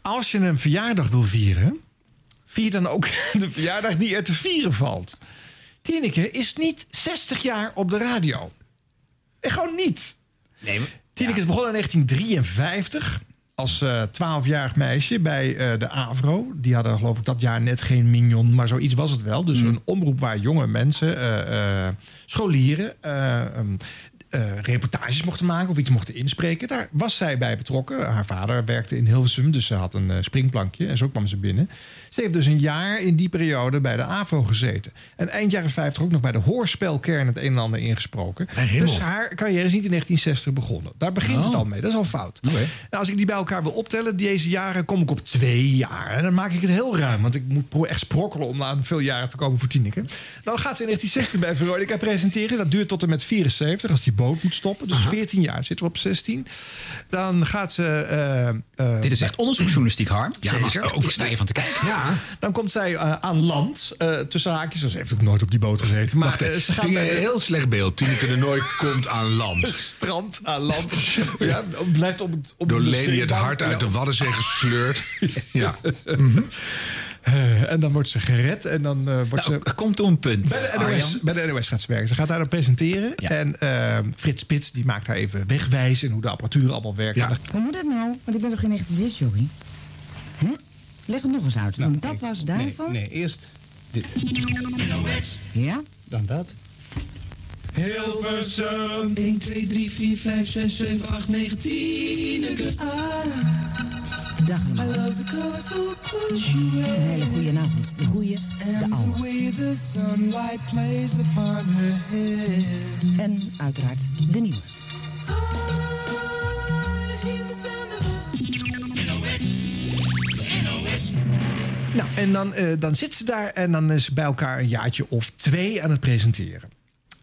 als je een verjaardag wil vieren... vier dan ook de verjaardag die er te vieren valt. Tineke is niet 60 jaar op de radio. En gewoon niet. Nee, Tineke is begonnen in 1953 als eh 12-jarig meisje bij eh, de AVRO. Die hadden geloof ik dat jaar net geen mignon, maar zoiets was het wel. Dus een omroep waar jonge mensen, eh, scholieren... eh, eh, reportages mochten maken of iets mochten inspreken. Daar was zij bij betrokken. Haar vader werkte in Hilversum, dus ze had een eh, springplankje. En zo kwam ze binnen. Ze heeft dus een jaar in die periode bij de AVRO gezeten. En eind jaren 50 ook nog bij de hoorspelkern het een en ander ingesproken. Dus haar carrière is niet in 1960 begonnen. Daar begint het Oh. al mee. Dat is al fout. Nou, als ik die bij elkaar wil optellen, deze jaren, kom ik op twee jaar. En dan maak ik het heel ruim. Want ik moet echt sprokkelen om aan veel jaren te komen voor Tineke. Dan gaat ze in 1960 bij Veronica presenteren. Dat duurt tot en met 74, als die boot moet stoppen. Dus 14 jaar zitten we op 16. Dan gaat ze... eh, eh, Dit is echt onderzoeksjournalistiek, Harm. Ja, Zeker. sta je van te kijken. Ja. Dan komt zij eh, aan land, tussen haakjes. Ze heeft ook nooit op die boot gezeten. Maar ze gaat bij een heel slecht beeld. Tineke de Nooit komt aan land. strand aan land. ja, blijft op het op Door Lely het hart uit de. Waddenzee gesleurd. Ja. Eh, en dan wordt ze gered en dan eh, wordt Nou, ze... er komt een punt. Bij de, NOS, bij de NOS gaat ze werken. Ze gaat daar dan presenteren. En eh, Frits Spits die maakt haar even wegwijzen... en hoe de apparatuur allemaal werkt. Dan- Hoe moet dat nou? Want ik ben toch geen echte discjockey? Hè? Leg het nog eens uit. Want dat was daarvan... Nee, eerst dit. Ja? Dan dat. Hilversum 1, 2, 3, 4, 5, 6, 7, 8, 9, 10. Dag allemaal. Een hele goede avond. De goede, de oude. En uiteraard de nieuwe. Nou, en dan, eh, dan zit ze daar en dan is ze bij elkaar een jaartje of twee aan het presenteren.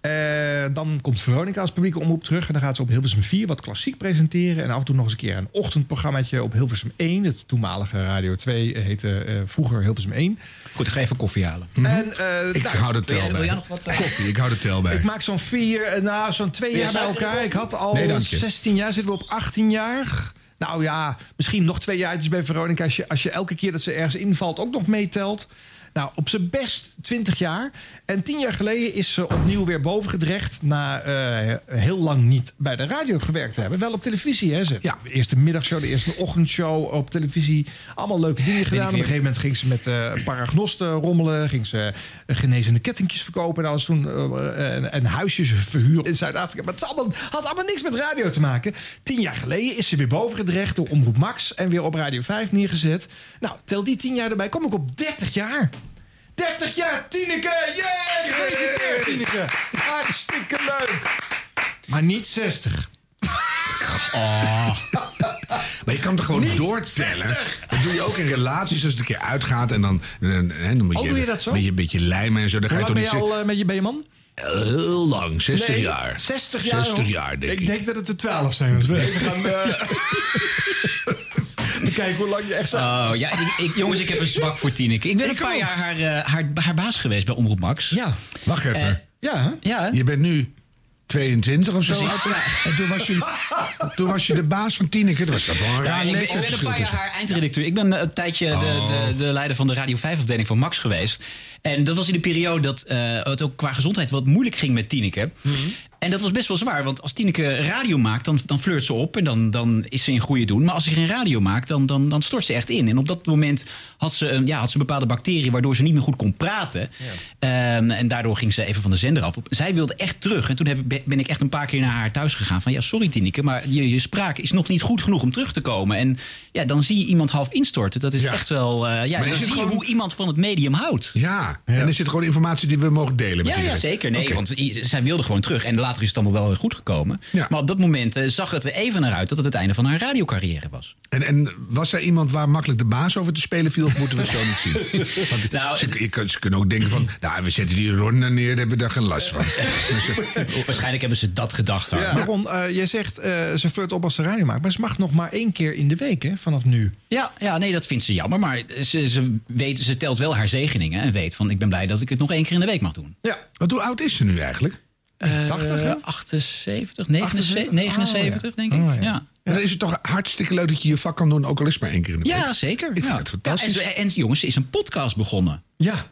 Eh, dan komt Veronica als publieke omroep terug. En dan gaat ze op Hilversum 4 wat klassiek presenteren. En af en toe nog eens een keer een ochtendprogrammaatje op Hilversum 1. Het toenmalige Radio 2 heette eh, vroeger Hilversum 1. Goed, ik ga even koffie halen. En, eh, Ik nou, hou de tel bij. nog wat, eh? Koffie, ik hou de tel bij. Ik maak zo'n vier, eh, nou, zo'n twee jaar bij elkaar. Ik had al Nee, dank je. 16 jaar, zitten we op 18 jaar. Nou ja, misschien nog twee jaartjes bij Veronica. Als je, als je elke keer dat ze ergens invalt ook nog meetelt. Nou, op zijn best 20 jaar. En tien jaar geleden is ze opnieuw weer bovengedrecht... na eh, heel lang niet bij de radio gewerkt te hebben. Wel op televisie, hè. Ze, ja. De eerste middagshow, de eerste ochtendshow op televisie. Allemaal leuke dingen gedaan. Op een gegeven moment ging ze met eh paragnosten rommelen. Ging ze eh, genezende kettingjes verkopen. En, alles toen, eh, en, en huisjes verhuren in Zuid-Afrika. Maar het allemaal, had allemaal niks met radio te maken. Tien jaar geleden is ze weer bovengedrecht door Omroep Max. En weer op Radio 5 neergezet. Nou, tel die tien jaar erbij. Kom ik op 30 jaar. 30 jaar, Tineke! Yeah! Gefeliciteerd, Tineke! Hartstikke leuk! Maar niet 60. Oh. Maar je kan toch gewoon Niet doortellen? 60. Dat doe je ook in relaties als het een keer uitgaat en dan, en, en dan moet Oh, je, doe je dat zo? Met je beetje lijmen en zo. Dan ga je toch ben niet je al eh, met je BMan? heel lang, 60 Nee, jaar. 60 jaar. 60 hoor. jaar, denk ik. Ik denk dat het er 12 zijn. Dus we even gaan... eh, Kijken hoe lang je echt zat. Oh, ja, ik, ik- jongens, ik heb een zwak voor Tineke. Ik ben een paar jaar haar, eh, haar, haar baas geweest bij Omroep Max. Ja. Wacht even. Eh, Ja, ja. Je bent nu 22 of zo. Ja. En toen was, je, toen was je de baas van Tineke. Dat was dat wel een Ja, raar ik, ben, ik ben een paar jaar haar eindredacteur. Ik ben eh, een tijdje de, de, de leider van de Radio 5-afdeling van Max geweest. En dat was in de periode dat eh, het ook qua gezondheid wat moeilijk ging met Tineke. En dat was best wel zwaar, want als Tineke radio maakt, dan, dan flirt ze op en dan, dan is ze in goede doen. Maar als ze geen radio maakt, dan, dan, dan stort ze echt in. En op dat moment had ze, een, ja, had ze een bepaalde bacterie waardoor ze niet meer goed kon praten. Ehm, en daardoor ging ze even van de zender af. Zij wilde echt terug. En toen heb, ben ik echt een paar keer naar haar thuis gegaan. Van ja, sorry Tineke, maar je, je spraak is nog niet goed genoeg om terug te komen. En ja, dan zie je iemand half instorten. Dat is echt wel. eh, ja, Maar dan zie je gewoon- hoe iemand van het medium houdt. Ja, en is dit gewoon informatie die we mogen delen met Ja, ja, zeker. Nee, want zij wilde gewoon terug. En later is het allemaal wel weer goed gekomen. Maar op dat moment eh, zag het er even naar uit dat het het einde van haar radiocarrière was. En, en was er iemand waar makkelijk de baas over te spelen viel, of moeten we het zo niet zien? Want Nou, ze, je kunt- ze kunnen ook denken van, nou, we zetten die Ron er neer, daar hebben we daar geen last van. Waarschijnlijk hebben ze dat gedacht. Ron, eh, jij zegt eh, ze flirt op als ze radio maakt. Maar ze mag nog maar één keer in de week, hè, vanaf nu. Ja, ja, nee, dat vindt ze jammer. Maar ze, ze, weet, ze telt wel haar zegeningen. En weet van, ik ben blij dat ik het nog één keer in de week mag doen. Ja. Want hoe oud is ze nu eigenlijk? Eh, 80, hè? 78, 79, 79 Oh, denk ik. ja. ja. En dan is het toch hartstikke leuk dat je je vak kan doen, ook al is maar één keer in de week. Ja, zeker. Ik vind ja. het fantastisch. Ja, en, jongens, ze is een podcast begonnen. Ja.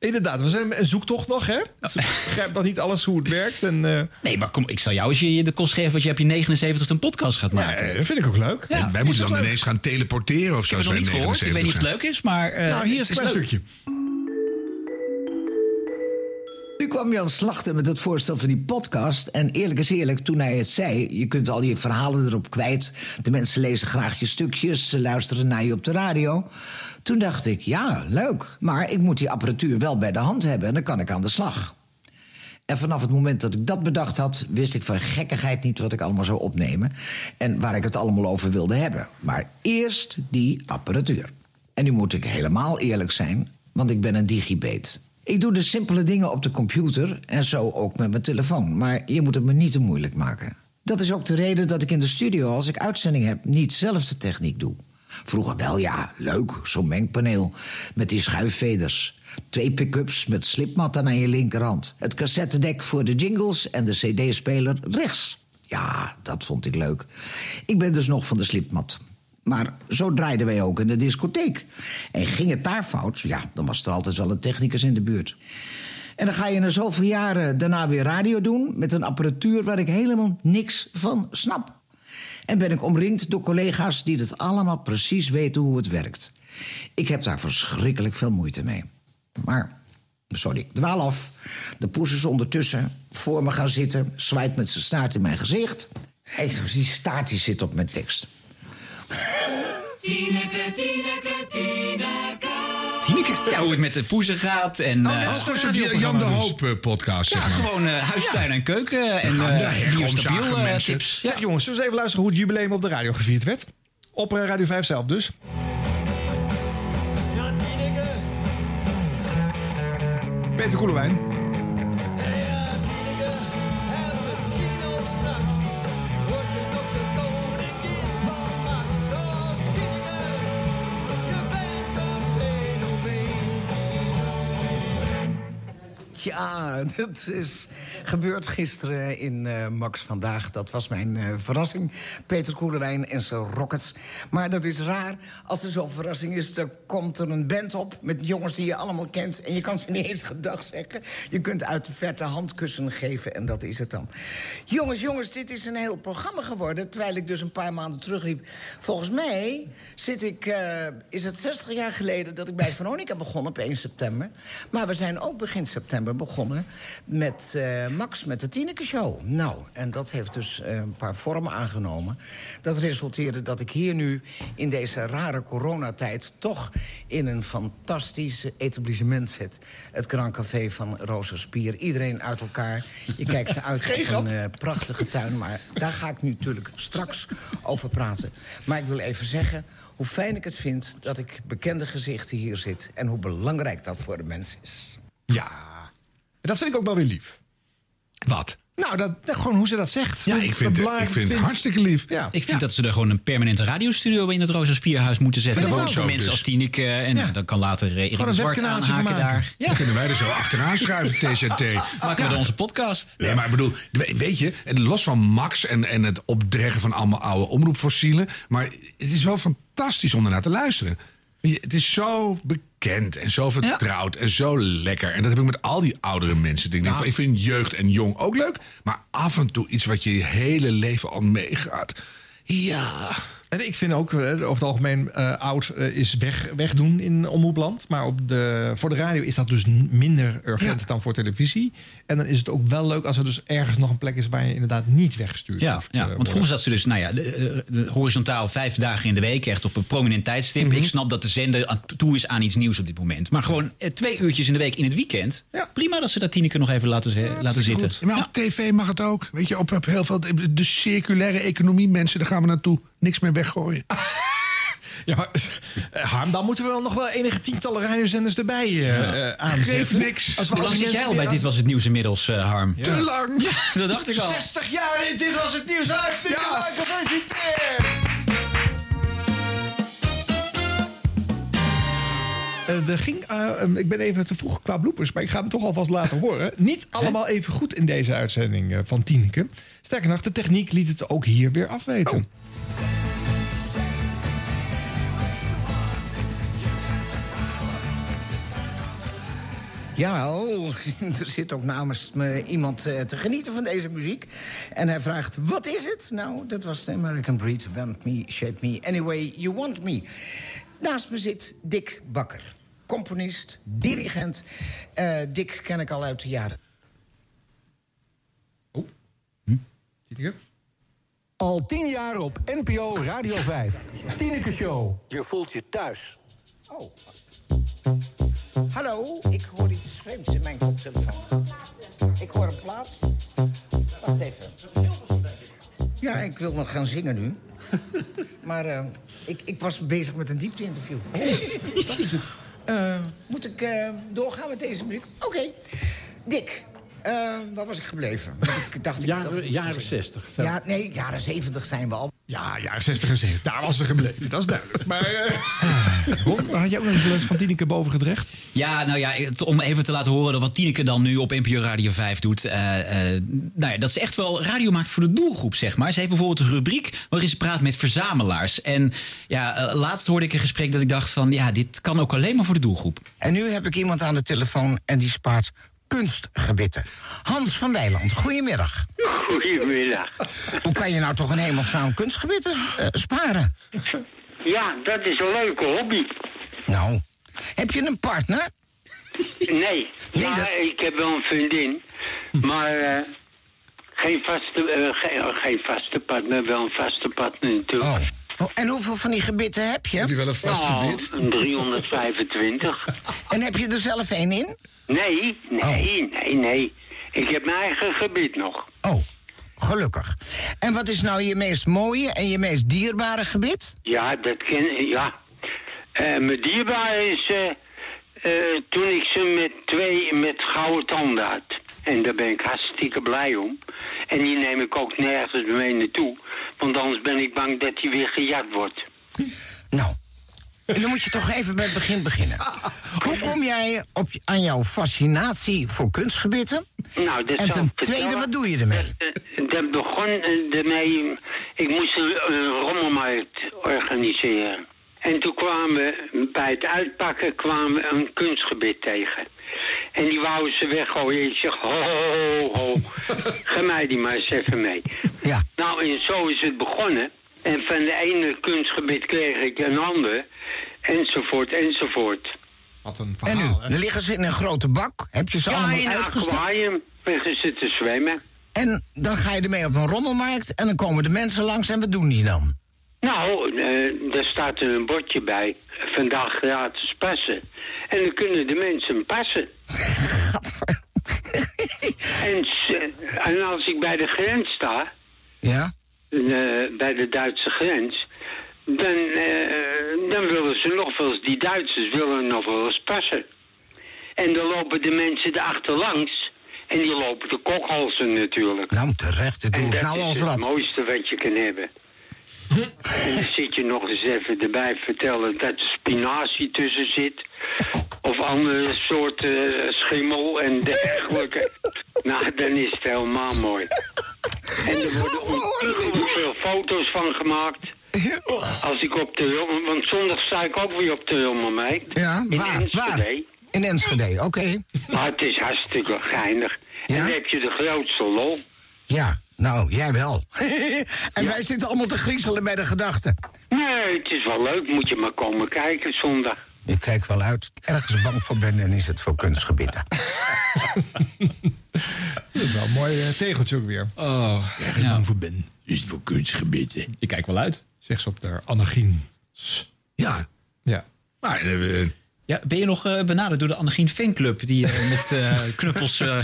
Inderdaad, we zijn een zoektocht nog, hè? Ze begrijpt nog niet alles hoe het werkt. En, eh, Nee, maar kom, ik zal jou eens je de kost geven... want je hebt je 79 een podcast gaat maken. dat vind ik ook leuk. Ja. En wij moeten dan ineens gaan teleporteren of Ik zo. heb het nog als niet wij gehoord. Ik weet niet of het 79 leuk is, maar... eh, nou, hier is het een klein stukje. Nu kwam Jan Slachter met het voorstel van die podcast. En eerlijk is eerlijk, toen hij het zei... je kunt al je verhalen erop kwijt. De mensen lezen graag je stukjes. Ze luisteren naar je op de radio. Toen dacht ik, ja, leuk. Maar ik moet die apparatuur wel bij de hand hebben... en dan kan ik aan de slag. En vanaf het moment dat ik dat bedacht had... wist ik van gekkigheid niet wat ik allemaal zou opnemen... en waar ik het allemaal over wilde hebben. Maar eerst die apparatuur. En nu moet ik helemaal eerlijk zijn, want ik ben een digibeet. Ik doe de simpele dingen op de computer en zo ook met mijn telefoon. Maar je moet het me niet te moeilijk maken. Dat is ook de reden dat ik in de studio, als ik uitzending heb... niet zelf de techniek doe. Vroeger wel, ja, leuk, zo'n mengpaneel met die schuifveders. Twee pick-ups met slipmatten aan je linkerhand. Het cassettedek voor de jingles en de cd-speler rechts. Ja, dat vond ik leuk. Ik ben dus nog van de slipmat. Maar zo draaiden wij ook in de discotheek. En ging het daar fout, ja, dan was er altijd wel een technicus in de buurt. En dan ga je na zoveel jaren daarna weer radio doen... met een apparatuur waar ik helemaal niks van snap. En ben ik omringd door collega's die het allemaal precies weten hoe het werkt. Ik heb daar verschrikkelijk veel moeite mee. Maar, sorry, ik dwaal af. De poes is ondertussen voor me gaan zitten... zwaait met zijn staart in mijn gezicht. Hé, die staart die zit op mijn tekst. Tineke, Tineke, Tineke. Tineke? Ja, hoe het met de poezen gaat. En, Oh, eh, dat is zo'n Jan- Jan de Hoop eh, podcast, Ja, zeg maar. gewoon eh, huistuin en keuken. En eh, biostabiel, eh, tips. Ja, jongens, zullen we eens even luisteren hoe het jubileum op de radio gevierd werd? Op eh, Radio 5 zelf dus. Peter Koelewijn. Ja, dat is gebeurd gisteren in eh, Max Vandaag. Dat was mijn eh, verrassing. Peter Koelewijn en zijn Rockets. Maar dat is raar. Als er zo'n verrassing is, dan komt er een band op... met jongens die je allemaal kent. En je kan ze niet eens gedag zeggen. Je kunt uit de verte handkussen geven en dat is het dan. Jongens, jongens, dit is een heel programma geworden... terwijl ik dus een paar maanden terugliep. Volgens mij zit ik... eh, is het 60 jaar geleden dat ik bij Veronica begon op 1 september. Maar we zijn ook begin september begonnen met Max met de Tineke Show. Nou, en dat heeft dus eh, een paar vormen aangenomen. Dat resulteerde dat ik hier nu in deze rare coronatijd... toch in een fantastisch etablissement zit. Het Grand Café van Rozenspier. Iedereen uit elkaar. Je kijkt uit op een eh, prachtige tuin. Maar daar ga ik nu natuurlijk straks over praten. Maar ik wil even zeggen hoe fijn ik het vind... dat ik bekende gezichten hier zit. En hoe belangrijk dat voor de mensen is. Ja, dat vind ik ook wel weer lief. Wat? Nou, dat, gewoon hoe ze dat zegt. Ja, ik dat vind, het- ik vind het hartstikke lief. Ja. Ik vind dat ze er gewoon een permanente radiostudio in het Rosa Spierhuis moeten zetten. Voor zo, mensen dus. als Tineke. En Ja. dan kan later eh, Erik Gewoon een Zwart aanhaken daar. Ja, Dan kunnen wij er zo achteraan schuiven, TZT. maken we dan onze podcast. Nee, maar ik bedoel, we- weet je, en los van Max en, en het opdreggen van allemaal oude omroepfossielen. Maar het is wel fantastisch om ernaar te luisteren. Het is zo kent en zo vertrouwd en zo lekker. En dat heb ik met al die oudere mensen. Ik, denk van, ik vind jeugd en jong ook leuk. Maar af en toe iets wat je je hele leven al meegaat. Ja. En ik vind ook, eh, over het algemeen, eh, oud eh, is weg, wegdoen in omroepland. Maar op de, voor de radio is dat dus minder urgent dan voor televisie. En dan is het ook wel leuk als er dus ergens nog een plek is waar je inderdaad niet weggestuurd Ja, hoeft, ja, want worden. vroeger zat ze dus nou ja, de, de- de horizontaal vijf dagen in de week, echt op een prominent tijdstip. Mhm. Ik snap dat de zender toe is aan iets nieuws op dit moment. Maar gewoon twee uurtjes in de week in het weekend. Prima dat ze dat Tineke nog even laten, laten zitten. Ja, maar op tv mag het ook. Weet je, op, op heel veel. De circulaire economie, mensen, daar gaan we naartoe. Niks meer weggooien. Ja, maar eh, Harm, dan moeten we wel nog wel enige tientallen radiozenders erbij eh, eh, aanzetten. Geeft niks. Als we Hoe lang zit jij al bij Dit Was Het Nieuws inmiddels, eh, Harm? Te lang. Ja, dat dacht ik al. 60 jaar, dit was het nieuws. Hartstikke leuk, gefeliciteerd! Eh, er ging, eh, eh, ik ben even te vroeg qua bloepers, maar ik ga hem toch alvast laten horen. Niet allemaal even goed in deze uitzending eh, van Tieneke. Sterker nog, de techniek liet het ook hier weer afweten. Jawel, er zit ook namens me iemand eh, te genieten van deze muziek. En hij vraagt, wat is het? Nou, dat was de American Breed, Bend Me, Shape Me, Anyway You Want Me. Naast me zit Dick Bakker, componist, dirigent. Eh, Dick ken ik al uit de jaren. Tieneke? Al tien jaar op NPO Radio 5. Tineke Show. Je voelt je thuis. Oh. Hallo, ik hoor iets vreemds in mijn koptelefoon. Ik hoor een plaat. Wacht even. Ja, ik wil nog gaan zingen nu. Maar eh, ik, ik was bezig met een diepte-interview. Dat is het. moet ik eh, doorgaan met deze muziek? Oké. Dick, eh, waar was ik gebleven? Want ik dacht, ik, dat ik Jaren, moest jaren gaan 60. zingen. Ja, nee, jaren 70 zijn we al. Ja, jaren 60 en 70. Daar was ze gebleven, dat is duidelijk. Maar, eh Ron, had jij ook nog iets leuks van Tineke boven gedrecht? Ja, nou ja, om even te laten horen wat Tineke dan nu op NPO Radio 5 doet. eh, eh, nou ja, dat ze echt wel radio maakt voor de doelgroep, zeg maar. Ze heeft bijvoorbeeld een rubriek waarin ze praat met verzamelaars. En ja, laatst hoorde ik een gesprek dat ik dacht van... ja, dit kan ook alleen maar voor de doelgroep. En nu heb ik iemand aan de telefoon en die spaart kunstgebitten. Hans van Weiland, goedemiddag. Goedemiddag. Hoe kan je nou toch een hemelsnaam kunstgebitten eh, sparen? Ja, dat is een leuke hobby. Nou, heb je een partner? Nee, ja, ik heb wel een vriendin. Maar eh, geen, vaste, eh, geen, geen vaste partner, wel een vaste partner natuurlijk. Oh, en hoeveel van die gebitten heb je? Heb je wel een vast Nou, gebit? een 325. En heb je er zelf één in? Nee, nee, nee, nee. Ik heb mijn eigen gebied nog. Oh, gelukkig. En wat is nou je meest mooie en je meest dierbare gebit? Ja, dat ken ja. Eh, mijn dierbare is eh, eh, toen ik ze met twee met gouden tanden had. En daar ben ik hartstikke blij om. En die neem ik ook nergens mee naartoe. Want anders ben ik bang dat die weer gejat wordt. Nou, en dan moet je toch even bij het begin beginnen. Hoe kom jij op, aan jouw fascinatie voor kunstgebitten? Nou, dat en ten tweede, wat doe je ermee? Eh, Dat begon eh, ermee... Ik moest een rommelmarkt organiseren. En toen kwamen we, bij het uitpakken, kwamen we een kunstgebit tegen. En die wouden ze weggooien. Ik zeg, ho, ho, ho. Ga mij die maar eens even mee. Ja. Nou, en zo is het begonnen. En van de ene kunstgebit kreeg ik een ander. Enzovoort, enzovoort. Wat een En nu? Dan liggen ze in een grote bak. Heb je ze Ja, allemaal in een uitgestald? aquarium. Liggen ze te zwemmen. En dan ga je ermee op een rommelmarkt en dan komen de mensen langs en wat doen die dan? Nou, eh, daar staat er een bordje bij. Vandaag gratis passen. En dan kunnen de mensen passen. en, als ik bij de grens sta, Ja? eh, bij de Duitse grens... Dan, eh, dan willen ze nog wel eens, die Duitsers willen nog wel eens passen. En dan lopen de mensen erachterlangs. En die lopen de kokhalzen natuurlijk. Nou, terecht, dat doe En ik dat nou is het wat. mooiste wat je kan hebben. En zit je nog eens even erbij vertellen dat er spinazie tussen zit. Of andere soorten eh, schimmel en dergelijke. nou, dan is het helemaal mooi. En er worden ontzettend veel foto's van gemaakt. Als ik op de... Want zondag sta ik ook weer op de Wilmermeet. Ja, in waar? Enschede. In Enschede, oké. Maar het is hartstikke geinig. En dan heb je de grootste lol. Ja, nou, jij wel. en wij zitten allemaal te griezelen bij de gedachte. Nee, het is wel leuk. Moet je maar komen kijken zondag. Ik kijk wel uit. Ergens bang voor ben en is het voor kunstgebieden. Dat is wel een mooi eh, tegeltje ook weer. Oh, Ergens bang voor ben. Is het voor kunstgebieden. Ik kijk wel uit. Zegt ze op de Annegien. Ja. Ja. Maar eh, Ja, ben je nog eh, benaderd door de Annegien fanclub die eh, met eh, knuppels eh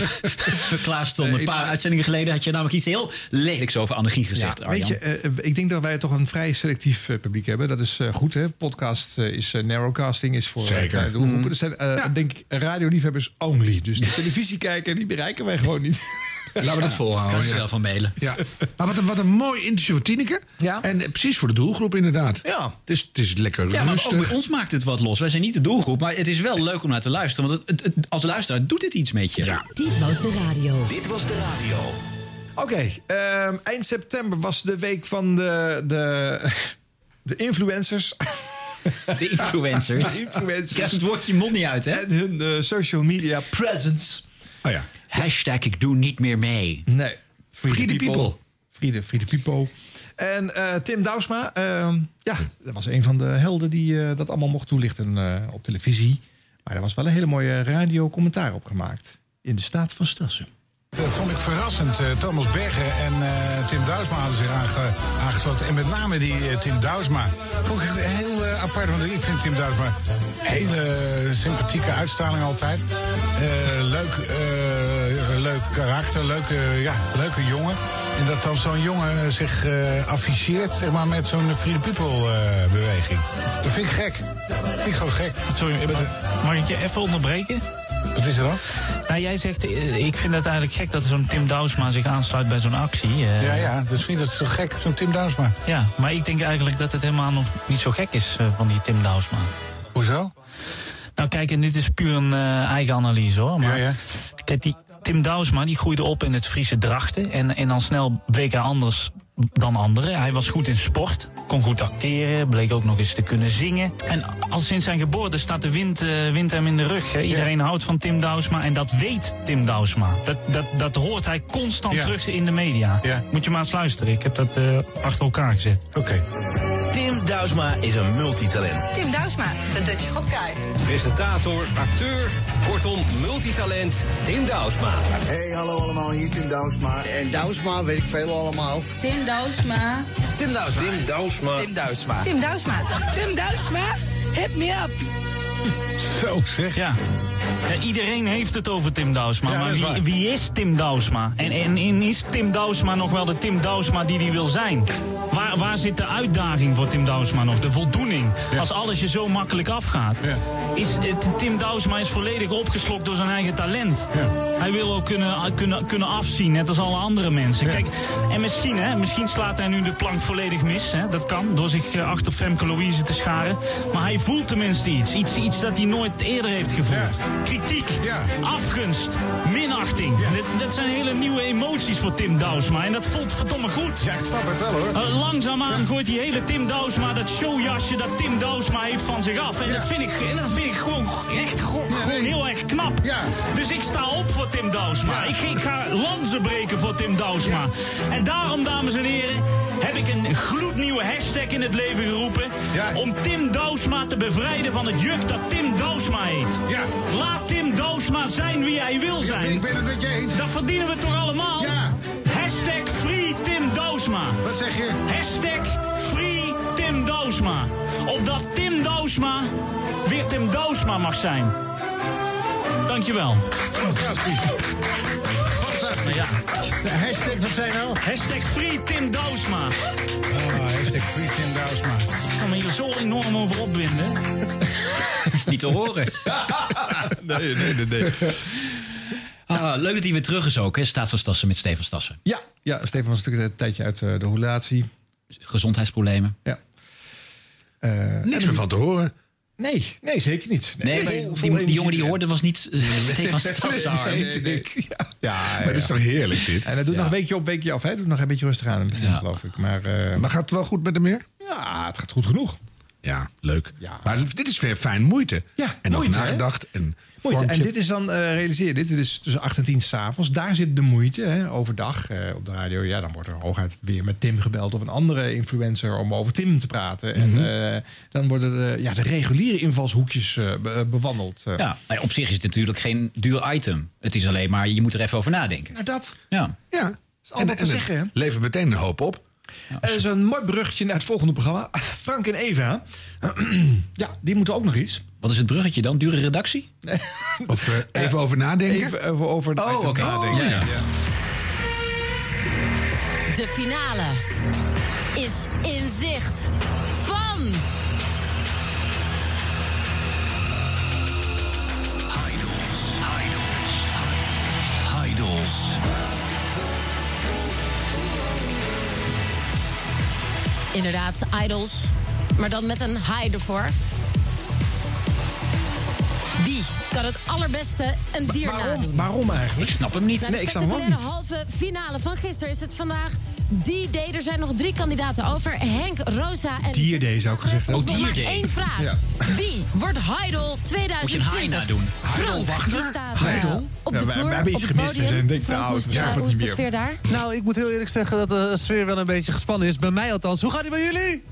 klaar stond? Een paar uitzendingen geleden had je namelijk iets heel lelijks over Annegien gezegd, Ja, Arjan. weet je, eh, ik denk dat wij toch een vrij selectief publiek hebben. Dat is eh, goed, hè? Podcast is eh, narrowcasting, is voor Zeker. kleine doelgroepen. Er zijn, eh, denk ik, radioliefhebbers only. Dus de televisie kijken, die bereiken wij gewoon niet. Laten we dat volhouden. Kan ze ja. zelf van mailen. Ja. Maar wat een, wat een mooi interview voor Tineke. Ja. En precies voor de doelgroep inderdaad. Ja. Het is, het is lekker Ja, maar ook bij ons maakt het wat los. Wij zijn niet de doelgroep, maar het is wel leuk om naar te luisteren. Want het, het- het- als luisteraar doet het iets met je. Ja. Dit was de radio. Dit was de radio. Oké, ehm, eind september was de week van de, de, de influencers. De influencers. De influencers. Je krijgt het woordje je mond niet uit, hè? En hun eh, social media presence. Oh ja. Hashtag ik doe niet meer mee. Nee. Free the people. Free the, free the people. En eh, Tim Douwsma, ehm, ja, dat was een van de helden die eh, dat allemaal mocht toelichten eh, op televisie. Maar er was wel een hele mooie radiocommentaar op gemaakt. In de staat van Stassen. Dat vond ik verrassend. Eh, Thomas Bergen en eh, Tim Douwsma hadden zich aange- aangesloten. En met name die eh, Tim Douwsma. Vond ik heel eh, apart, want ik vind Tim Douwsma een hele sympathieke uitstraling altijd. Leuk, leuk karakter, leuke, ja, leuke jongen. En dat dan zo'n jongen zich afficheert zeg maar, met zo'n Free the People eh, beweging. Dat vind ik gek. vind ik gewoon gek. Sorry, mag, mag ik je even onderbreken? Wat is er dan? Nou, jij zegt, eh, ik vind het eigenlijk gek dat zo'n Tim Douwsma zich aansluit bij zo'n actie. eh. Ja, ja, dus vind ik dat zo gek, zo'n Tim Douwsma. Ja, maar ik denk eigenlijk dat het helemaal nog niet zo gek is eh, van die Tim Douwsma. Hoezo? Nou kijk, en dit is puur een eigen analyse hoor. Maar Ja, ja. kijk, die Tim Douwsma die groeide op in het Friese Drachten. En, en dan snel bleek hij anders dan anderen. Hij was goed in sport, kon goed acteren, bleek ook nog eens te kunnen zingen. En al sinds zijn geboorte staat de wind, eh, wind hem in de rug. Hè. Iedereen houdt van Tim Douwsma en dat weet Tim Douwsma. Dat, dat, dat hoort hij constant Ja. terug in de media. Ja. Moet je maar eens luisteren. Ik heb dat eh, achter elkaar gezet. Oké. Tim Douwsma is een multitalent. Tim Douwsma, de Dutch Hot Guy. Presentator, acteur, kortom multitalent Tim Douwsma. Hey, hallo allemaal, hier Tim Douwsma. En Douwsma weet ik veel allemaal. Tim Douwsma. Tim Douwsma. Tim Douwsma. Tim Douwsma. Tim Douwsma. Tim Douwsma, hit me up. Zo zeg. Ja. Ja, iedereen heeft het over Tim Douwsma. Ja, maar is wie, is Tim Douwsma? En, en, en is Tim Douwsma nog wel de Tim Douwsma die hij wil zijn? Waar, waar zit de uitdaging voor Tim Douwsma nog? De voldoening? Als alles je zo makkelijk afgaat. Is, Tim Douwsma is volledig opgeslokt door zijn eigen talent. Hij wil ook kunnen, kunnen, kunnen afzien, net als alle andere mensen. Kijk, en misschien, hè, misschien slaat hij nu de plank volledig mis. Hè, dat kan, door zich eh, achter Femke Louise te scharen. Maar hij voelt tenminste iets. Iets, iets dat hij nooit eerder heeft gevoeld. Kritiek, afgunst, minachting. Dat, dat zijn hele nieuwe emoties voor Tim Douwsma. En dat voelt verdomme goed. Ja, ik snap het wel hoor. Uh, langzaamaan gooit die hele Tim Douwsma dat showjasje dat Tim Douwsma heeft van zich af. En dat vind ik, en dat vind ik gewoon echt gewoon, heel erg knap. Dus ik sta op voor Tim Douwsma. Ik, ik ga lanzen breken voor Tim Douwsma. En daarom, dames en heren, heb ik een gloednieuwe hashtag in het leven geroepen. Om Tim Douwsma te bevrijden van het juk dat Tim Douwsma heet. Laat Tim Douwsma zijn wie hij wil zijn. ik ben het met je eens. Dat verdienen we toch allemaal? Hashtag Free Tim Douwsma. Wat zeg je? Hashtag Free Tim Douwsma. Opdat Tim Douwsma weer Tim Douwsma mag zijn. Dankjewel. Fantastisch. Ja. Hashtag, wat zijn nou? Hashtag Free Tim Douwsma. Oh, hashtag Free Tim Douwsma. Ik kan me hier zo enorm over opwinden. Dat is niet te horen. nee, nee, nee, nee. Ah, leuk dat hij weer terug is ook, hè? Staat van Stassen met Stefan Stassen. Ja, ja Stefan was natuurlijk een tijdje uit eh, de relatie. Gezondheidsproblemen. Ja. Eh, Niks meer van te horen. Nee, nee, zeker niet. Nee, maar vol- vol die, die jongen die je hoorde was niet eh, Stefan Stassen. Nee, nee, nee. Ja, ja, Maar dat is toch heerlijk dit? En hij doet nog een weekje op, weekje af. Hij doet nog een beetje rustig aan in het begin, Ja. geloof ik. Maar, eh, Maar gaat het wel goed met hem meer? Ja, het gaat goed genoeg. Ja, leuk. Maar dit is weer fijn moeite. Ja, en hè? nagedacht. En Moeite. En dit is dan, eh, realiseer je dit, dit is tussen 8 en 10 s'avonds. Daar zit de moeite. Hè. Overdag eh, op de radio, ja, dan wordt er hooguit weer met Tim gebeld... of een andere influencer om over Tim te praten. Mhm. En eh, dan worden de, ja, de reguliere invalshoekjes eh, be- bewandeld. eh. Ja, maar op zich is het natuurlijk geen duur item. Het is alleen maar, je moet er even over nadenken. Nou, dat. Ja. Ja, is altijd te zeggen, hè? Levert meteen een hoop op. Er is een mooi bruggetje naar het volgende programma. Frank en Eva. ja, die moeten ook nog iets. Wat is het bruggetje dan? Dure redactie? Of eh, even over nadenken. Even over, over het Oh, nadenken. Ja, ja. De finale is in zicht van... Idols. Inderdaad, idols. Maar dan met een high ervoor. Wie kan het allerbeste een dier nadoen? Waarom eigenlijk? Ik snap hem niet. Na de spectaculaire halve finale van gisteren is het vandaag die day. Er zijn nog drie kandidaten over. Henk, Rosa en... Dierday zou ik gezegd hebben. maar één vraag. Ja. Wie wordt Heidel 2020? Moet je een? Frank, die staat eh, Heidel? op de vloer, wij hebben iets gemist. We zijn denk ik te oud. hoe We is, hoe niet de sfeer daar? Nou, ik moet heel eerlijk zeggen dat de sfeer wel een beetje gespannen is. Bij mij althans. Hoe gaat het bij jullie?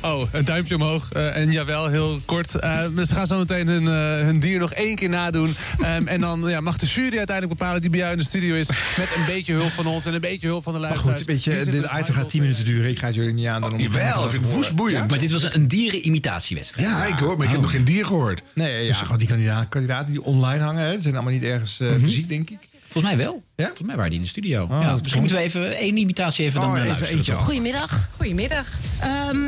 Oh, een duimpje omhoog. Eh, en jawel, heel kort. Eh, ze gaan zo meteen hun, eh, hun dier nog één keer nadoen. Ehm, en dan ja, mag de jury uiteindelijk bepalen die bij jou in de studio is. Met een beetje hulp van ons en een beetje hulp van de Maar luisteraars. goed, weet je, Wie zit dit item gaat 10 minuten duren. Ik ga het jullie niet aan het Jawel, ik vind het horen. woest boeiend. Maar dit was een, een dierenimitatiewedstrijd. Ja, ik hoor, maar ik heb Oh. nog geen dier gehoord. Nee, ja, gewoon die kandidaten, kandidaten die online hangen. Hè. Zijn allemaal niet ergens eh, fysiek, denk ik. Volgens mij wel. Ja? Volgens mij waren die in de studio. Oh, ja, misschien moeten we even één imitatie even Oh, dan eh, even luisteren. eentje. Goedemiddag. Goedemiddag. Ehm,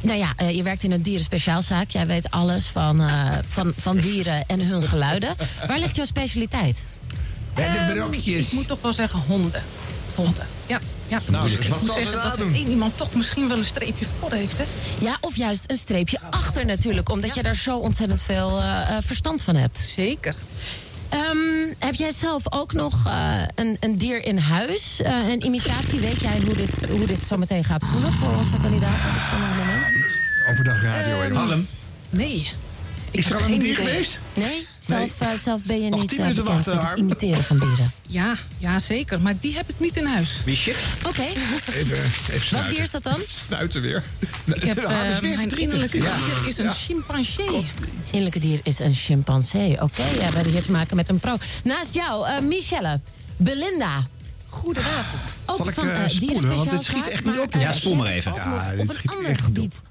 nou ja, eh, je werkt in een dierenspeciaalzaak. Jij weet alles van, eh, van, van dieren en hun geluiden. Waar ligt jouw specialiteit? Bij de Ehm, brokjes. ik moet toch wel zeggen honden. Honden. Ja, ja. Nou, dus dus ik wat moet ze zeggen dat er één iemand toch misschien wel een streepje voor heeft, hè? Ja, of juist een streepje achter natuurlijk. Omdat je daar zo ontzettend veel verstand van hebt. Zeker. Ehm, heb jij zelf ook nog eh, een, een dier in huis? Eh, een imitatie? Weet jij hoe dit, hoe dit zo meteen gaat voelen voor onze kandidaten? op het moment? Overdag radio. Ehm, hè. Harlem. Nee. Is er al een dier idee. geweest? Nee? Zelf, eh, zelf ben je Nog niet tien eh, minuten wachten, met het imiteren van dieren. Ja, ja, zeker. Maar die heb ik niet in huis. Wie shit? Oké. Even, even Wat dier is dat dan? Snuiten weer. Ik heb, weer mijn innerlijke Ja. dier is een chimpansee. Innerlijke dier is een chimpansee. Oké, ja, we hebben hier te maken met een pro. Naast jou, eh, Michelle. Belinda. Goedenavond. Ook Zal ik, van spoelen? Want dit schiet echt niet op, Ja, spoel maar even. Ja, dit schiet echt niet op.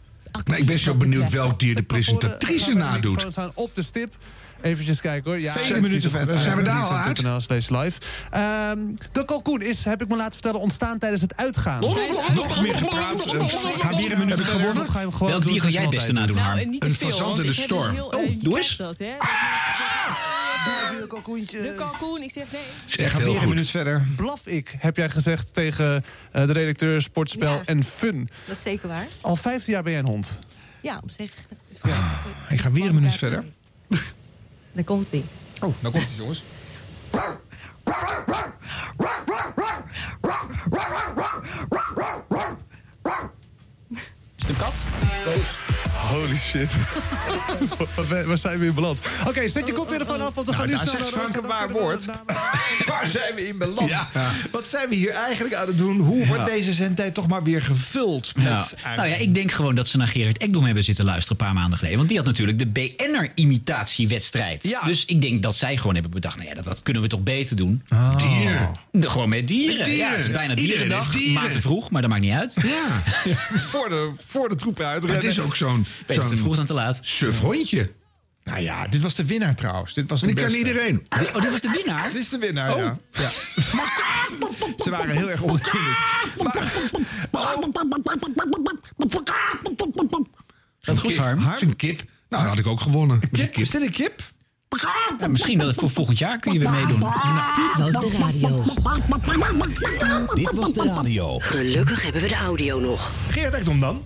Maar ik ben zo benieuwd welk dier de presentatrice nadoet. We staan op de stip. Eventjes kijken hoor. Ja, Vele minuten verder. Zijn we daar al uit? NL slash live. Ehm, de kalkoen is, heb ik me laten vertellen, ontstaan tijdens het uitgaan. Nog meer gepraat. Eh, Ga weer een minuut gewonnen. Welk dier ga jij het beste nadoen? Harm? Een fazant in de storm. Oh, doe eens. De kalkoentje. De kalkoen, ik zeg nee. Is echt Ga heel weer een goed. minuut verder. Blaf ik, heb jij gezegd tegen eh, de redacteur Sportspel Ja. en Fun. Dat is zeker waar. Al 15 jaar ben jij een hond. Ja, op zich. Ik ga weer een minuut verder. Daar komt hij. Oh, nou komt het jongens. Is het een kat? Holy shit. waar, zijn we in beland? Oké, zet je koptelefoon af, want we gaan nu Nou, snel naar Frank een waar woord. Waar zijn we in beland? Ja. Wat zijn we hier eigenlijk aan het doen? Hoe wordt deze zendtijd toch maar weer gevuld met... Eigenlijk- Nou ja, ik denk gewoon dat ze naar Gerard Ekdom hebben zitten luisteren een paar maanden geleden. Want die had natuurlijk de BN'er-imitatiewedstrijd. Ja. Dus ik denk dat zij gewoon hebben bedacht, nou ja, dat, dat kunnen we toch beter doen. Dier. De- Gewoon met dieren. Met dieren. Ja, het is bijna dierendag. dieren. Maar te vroeg, maar dat maakt niet uit. Ja, voor, de, voor de troepen maar uitrennen. het is ook zo'n Beter te vroeg dan te laat. suf hondje. Nou ja, dit was de winnaar trouwens. Dit was de die kan beste. iedereen. Oh, dit was de winnaar? Dit is de winnaar, Oh. ja. ja. Ze waren heel erg onkundig. Dat goed, Kip. Harm. Is een kip. Nou, dat had ik ook gewonnen. Die Kip, is dit een kip? Ja, misschien dat het voor volgend jaar kun je weer meedoen. Dit was de radio. Dit was de radio. Gelukkig hebben we de audio nog. Gerard Ekdom dan?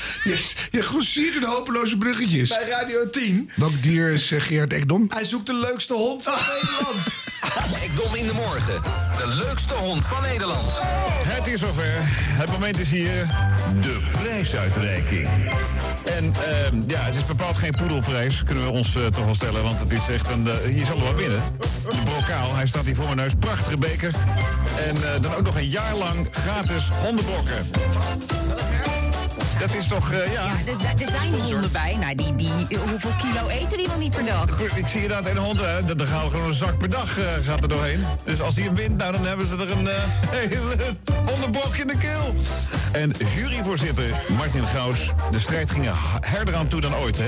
Eh, Je, je grossiert in hopeloze bruggetjes. Bij Radio 10. Welk dier is eh, Gerard Ekdom? Hij zoekt de leukste hond van Nederland. Ekdom in de morgen. De leukste hond van Nederland. Het is zover. Het moment is hier. De prijsuitreiking. En ehm, ja, het is bepaald geen poedelprijs, kunnen we ons eh, toch wel stellen. Want het is echt een. eh, je zal er wel winnen. De brokaal, hij staat hier voor mijn neus. Prachtige beker. En eh, dan ook nog een jaar lang gratis hondenbokken. Dat is toch, eh, ja. Ja, er, zijn- er zijn honden bij. Nou, die, die, hoeveel kilo eten die wel niet per dag? Goed, ik zie inderdaad een hond, hè, dan gaan we gewoon een zak per dag eh, gaat er doorheen. Dus als hij hem wint, nou, dan hebben ze er een eh, hele hondenbok in de keel. En juryvoorzitter Martin Gaus, de strijd ging er herder aan toe dan ooit, hè?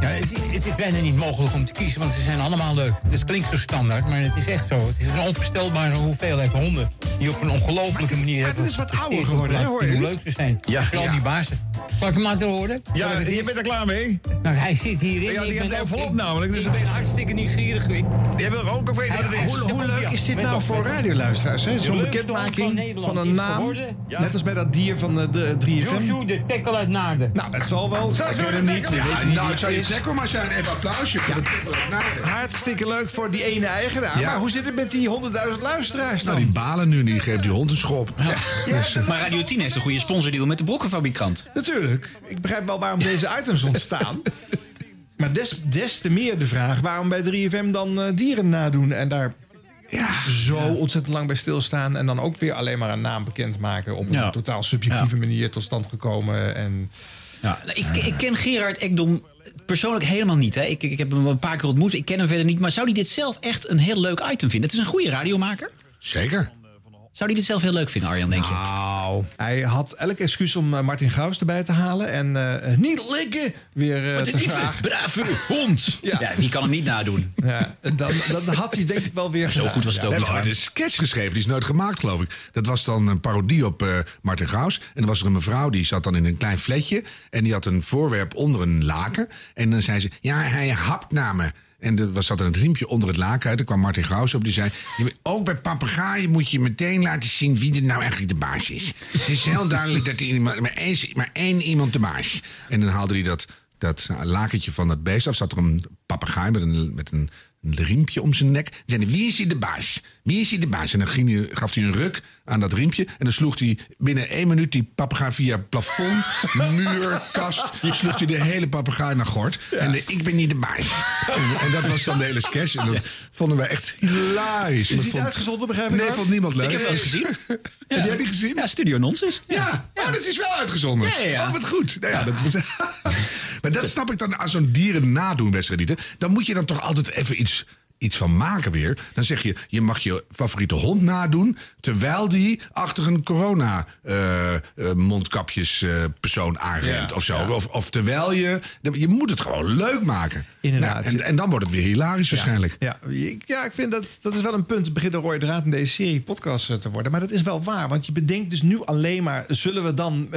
Ja, het, is- het is bijna niet mogelijk om te kiezen, want ze zijn allemaal leuk. Het klinkt zo standaard, maar het is echt zo. Het is een onvoorstelbare hoeveelheid honden die op een ongelofelijke manier hebben. is wat ouder geworden, hè, hoor je Hoe leuk ze zijn. Ja, Vooral ja. die bazen. Zal ik hem laten horen? Ja, je is? bent er klaar mee? Nou, hij zit hierin. Ja, die ook- envelop ik- namelijk, dus ik het ben is- hartstikke nieuwsgierig. Ik- Jij wil ook weten wat het is. Hoe, hoe leuk is dit nou voor radioluisteraars? hè? Zo'n bekendmaking van een naam. Net als bij dat dier van de, de 3FM. Jojo, de tekkel uit Naarden. Nou, dat zal wel. Ik ken hem niet. Niet nou, het zou je tackle maar zijn. Even applausje voor de tackle uit Naarden. Hartstikke leuk voor die ene eigenaar. Ja. Maar hoe zit het met die 100.000 luisteraars dan? Nou, die balen nu, die geeft die hond een schop. Maar Radio 10 heeft een goede sponsordeal met de brokkenfabrikant. Natuurlijk. Ik begrijp wel waarom deze items ontstaan. Maar des, des te meer de vraag waarom bij 3FM dan eh, dieren nadoen en daar zo ontzettend lang bij stilstaan. En dan ook weer alleen maar een naam bekendmaken op een Ja. totaal subjectieve Ja. manier tot stand gekomen. En Ja, ik, ik ken Gerard Ekdom persoonlijk helemaal niet. Hè. Ik, ik heb hem een paar keer ontmoet. Ik ken hem verder niet. Maar zou hij dit zelf echt een heel leuk item vinden? Het is een goede radiomaker. Zeker. Zou hij dit zelf heel leuk vinden, Arjan, denk je? Nou, hij had elk excuus om eh, Martin Gauws erbij te halen. En eh, niet likken weer eh, te vragen. brave hond. Ja. die kan hem niet nadoen. Ja, dan, dan had hij denk ik wel weer Zo goed was het Ja. ook niet. hebben ooit een sketch geschreven, die is nooit gemaakt, geloof ik. Dat was dan een parodie op eh, Martin Gaus. En dan was er een mevrouw, die zat dan in een klein fletje. En die had een voorwerp onder een laken. En dan zei ze, ja, hij hapt naar me. En er was zat er een riempje onder het laken uit. Toen kwam Martin Gaus op, die zei... "Je- ook bij papegaaien moet je meteen laten zien wie er nou eigenlijk de baas is. Het is heel duidelijk dat er maar, één, maar één iemand de baas is. En dan haalde hij dat, dat lakentje van het beest af. Zat er een papegaai met een, met een, een riempje om zijn nek. En zei hij, wie is hier de baas? Wie is hier de baas? En dan ging gaf hij een ruk aan dat riempje. En dan sloeg hij binnen één minuut die papegaai via plafond, muur, kast. Sloeg hij de hele papegaai naar gort. En de, ik ben niet de baas. En, en dat was dan de hele sketch. En dat vonden wij echt hilarisch. Is niet vond- uitgezonden, begrijp ik? Nee, vond niemand leuk. Ik heb het gezien. Heb jij die gezien? Ja, Studio Nonsens. Ja, oh, dat is wel uitgezonden. Ja. Oh, wat goed. Nou ja, dat was, maar dat snap ik dan als zo'n dieren nadoen wedstrijd. Dan moet je dan toch altijd even iets, iets van maken weer. Dan zeg je, je mag je favoriete hond nadoen... terwijl die achter een corona eh, eh, mondkapjes eh, persoon aanrent Ja, of zo. ja. Of, of terwijl je... Je moet het gewoon leuk maken. Inderdaad. Nou, en, en dan wordt het weer hilarisch waarschijnlijk. Ja, ik, ja, ik vind dat dat is wel een punt. Het begint een rode draad in deze serie podcast te worden. Maar dat is wel waar. Want je bedenkt dus nu alleen maar... zullen we dan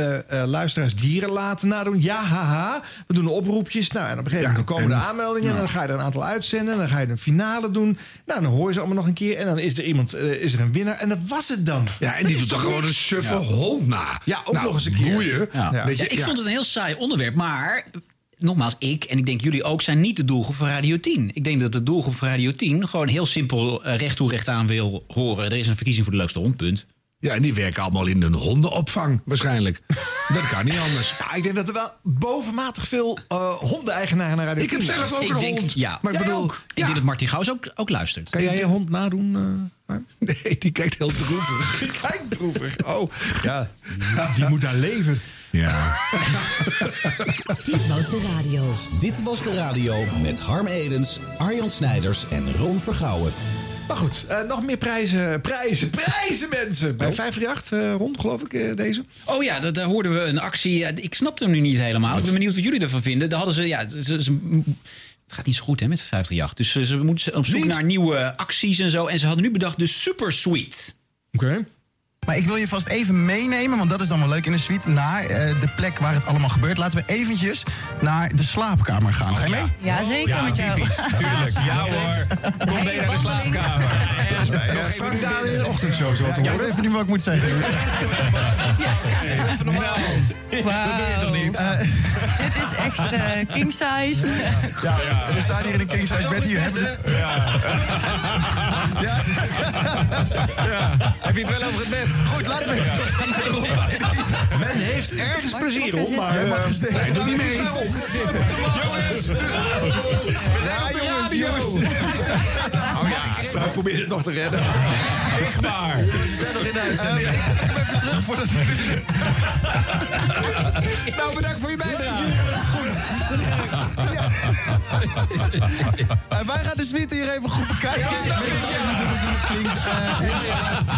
luisteraars dieren laten nadoen? Ja, haha. We doen oproepjes. Nou, en op een gegeven moment komen en- de aanmeldingen. En dan ga je er een aantal uitzenden. En dan ga je een finale doen. Nou, dan hoor je ze allemaal nog een keer. En dan is er iemand, eh, is er een winnaar. En dat was het dan. Ja, en Dat die is doet dan toch gewoon een suffe Ja. hond na. Ja, ook Nou, nog eens een keer. boeien. Ja. Weet je, Ja, ik ja. vond het een heel saai onderwerp, maar nogmaals, ik en ik denk jullie ook zijn niet de doelgroep van Radio 10. Ik denk dat de doelgroep van Radio 10 gewoon heel simpel eh, recht toe recht aan wil horen. Er is een verkiezing voor de leukste hond, punt. Ja, en die werken allemaal in een hondenopvang waarschijnlijk. dat kan niet anders. Ja, ik denk dat er wel bovenmatig veel eh hondeneigenaren naar Radio Ik heb 10 zelf ook een ik denk, hond. ja. Maar ik Jij bedoel, ook? Ik denk dat Martin Gauws ook, ook luistert. Kan jij je hond nadoen? eh, nee, die kijkt heel droevig. Kijk, droevig. Oh, ja. Die moet daar leven. Ja. Dit was de radio. Dit was de radio met Harm Edens, Arjan Snijders en Ron Vergouwen. Maar goed, eh, nog meer prijzen. Prijzen, prijzen mensen. Bij 538 eh rond, geloof ik, eh, deze. Oh ja, dat, daar hoorden we een actie. Ik snapte hem nu niet helemaal. Ik ben benieuwd wat jullie ervan vinden. Daar hadden ze, ja, ze, ze- het gaat niet zo goed hè, met 538. Dus ze, ze moeten op zoek Niet? naar nieuwe acties en zo. En ze hadden nu bedacht de Super Suite. Oké. Maar ik wil je vast even meenemen, want dat is dan wel leuk in de suite... naar eh, de plek waar het allemaal gebeurt. Laten we eventjes naar de slaapkamer gaan. Ga je mee? Ja, zeker met jou. Tuurlijk. Ja hoor. Kom mee naar de slaapkamer. Nog even Daan in de ochtendshow zo te Ja, horen. even niet wat ik moet zeggen. even normaal. Dat doe je toch niet? Dit is echt eh, king size. Ja, we staan hier in een king size bed. Hier hebben we Ja. Heb je het wel over het bed? Goed, laten we even. Men heeft ergens plezier op, maar... Eh, doet niet mee. Jongens, we zijn op de jongens, radio. jongens. Oh ja, vrouw probeert het nog te redden. Echt waar. We zijn nog in de uitzending. Ik kom even terug voor dat... Nou, bedankt voor je bijdrage. Eh, wij gaan de suite hier even goed bekijken. Ik weet niet hoe dit zo klinkt. Eh,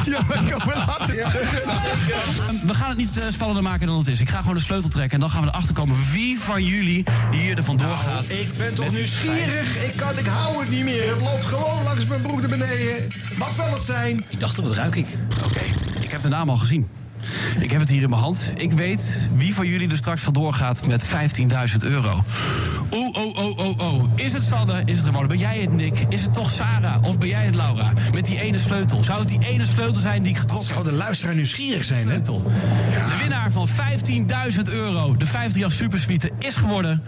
Ja, we komen later. We gaan het niet eh, spannender maken dan het is. Ik ga gewoon de sleutel trekken en dan gaan we erachter komen wie van jullie hier er vandoor gaat. Ik ben toch nieuwsgierig. Ik, kan, ik hou het niet meer. Het loopt gewoon langs mijn broek naar beneden. Wat zal het zijn? Ik dacht, wat ruik ik? Oké, ik heb de naam al gezien. Ik heb het hier in mijn hand. Ik weet wie van jullie er straks vandoor gaat met 15.000 euro. Oeh, oh, oh, oh, oh. Is het Sanne? Is het Ramona? Ben jij het, Nick? Is het toch Sarah? Of ben jij het, Laura? Met die ene sleutel. Zou het die ene sleutel zijn die ik getrokken heb? Zou de luisteraar nieuwsgierig zijn, hè? De winnaar van 15.000 euro, de 50 Super Suite, is geworden...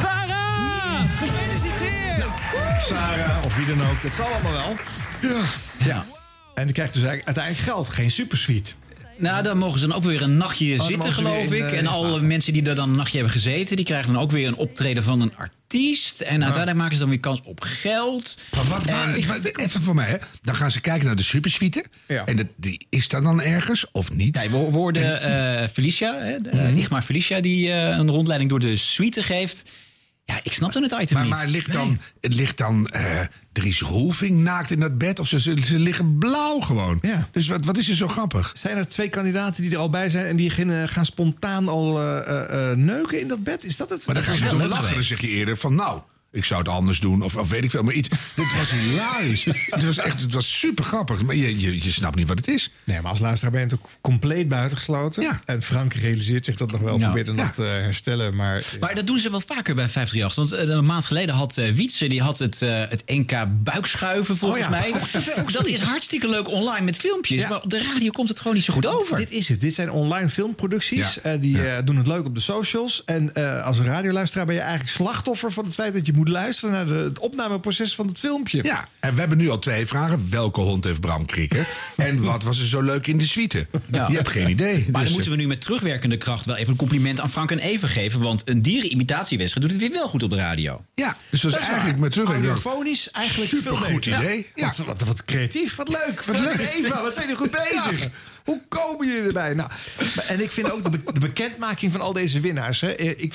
Sarah! Gefeliciteerd! Sarah of wie dan ook. Het zal allemaal wel. Ja. ja. En die krijgt dus eigenlijk uiteindelijk geld. Geen supersuite. Nou, dan mogen ze dan ook weer een nachtje Oh, zitten, geloof in, ik. eh, en alle mensen die er dan een nachtje hebben gezeten... die krijgen dan ook weer een optreden van een artiest. En uiteindelijk maken ze dan weer kans op geld. Maar wat, waar- En- ik, wat- even voor mij, hè. Dan gaan ze kijken naar de supersuite. En dat, die is dat dan ergens of niet? Ja, we hoorden eh, Felicia, hè, Mhm. eh, Igmar Felicia... die een rondleiding door de suite geeft. Ja, ik snapte het item Maar, niet. maar ligt dan, het ligt dan eh Dries Roelving naakt in dat bed? Of ze, ze, ze liggen blauw gewoon. Dus wat, wat is er zo grappig? Zijn er twee kandidaten die er al bij zijn... en die gaan, gaan spontaan al eh, eh, eh, neuken in dat bed? Is dat het? Maar dan gaan ze toch lachen. Dan zeg je eerder van nou... Ik zou het anders doen, of, of weet ik veel, maar iets. Dit was hilarisch. het was echt, het was super grappig, maar je, je, je snapt niet wat het is. Nee, maar als luisteraar ben je het ook compleet buitengesloten. Ja. En Frank realiseert zich dat nog wel, Ja. probeert het nog te herstellen. Maar Maar dat doen ze wel vaker bij 538. Want eh, een maand geleden had eh, Wietse die had het, eh, het NK buikschuiven volgens Oh ja. mij. Dat is hartstikke leuk online met filmpjes. Ja. Maar op de radio komt het gewoon niet zo goed over. Dit is het. Dit zijn online filmproducties. Ja. Eh, die eh, doen het leuk op de socials. En eh, als radioluisteraar ben je eigenlijk slachtoffer van het feit dat je moet luisteren naar de, het opnameproces van het filmpje. Ja, en we hebben nu al twee vragen. Welke hond heeft Bram Krikker? En wat was er zo leuk in de suite? Ja. Je hebt geen idee. Maar Dus, dan moeten we nu met terugwerkende kracht wel even een compliment aan Frank en Even geven. Want een dierenimitatiewedstrijd doet het weer wel goed op de radio. Ja, dus dat is waar. eigenlijk met terug. Audiofonisch eigenlijk veel Supergoed beter. idee. Ja. Wat, wat, wat creatief, wat leuk. Wat leuk, Eva, wat zijn jullie goed bezig. Hoe komen jullie erbij? Nou, en ik vind ook de, be- de bekendmaking van al deze winnaars. Hè, eh, ik,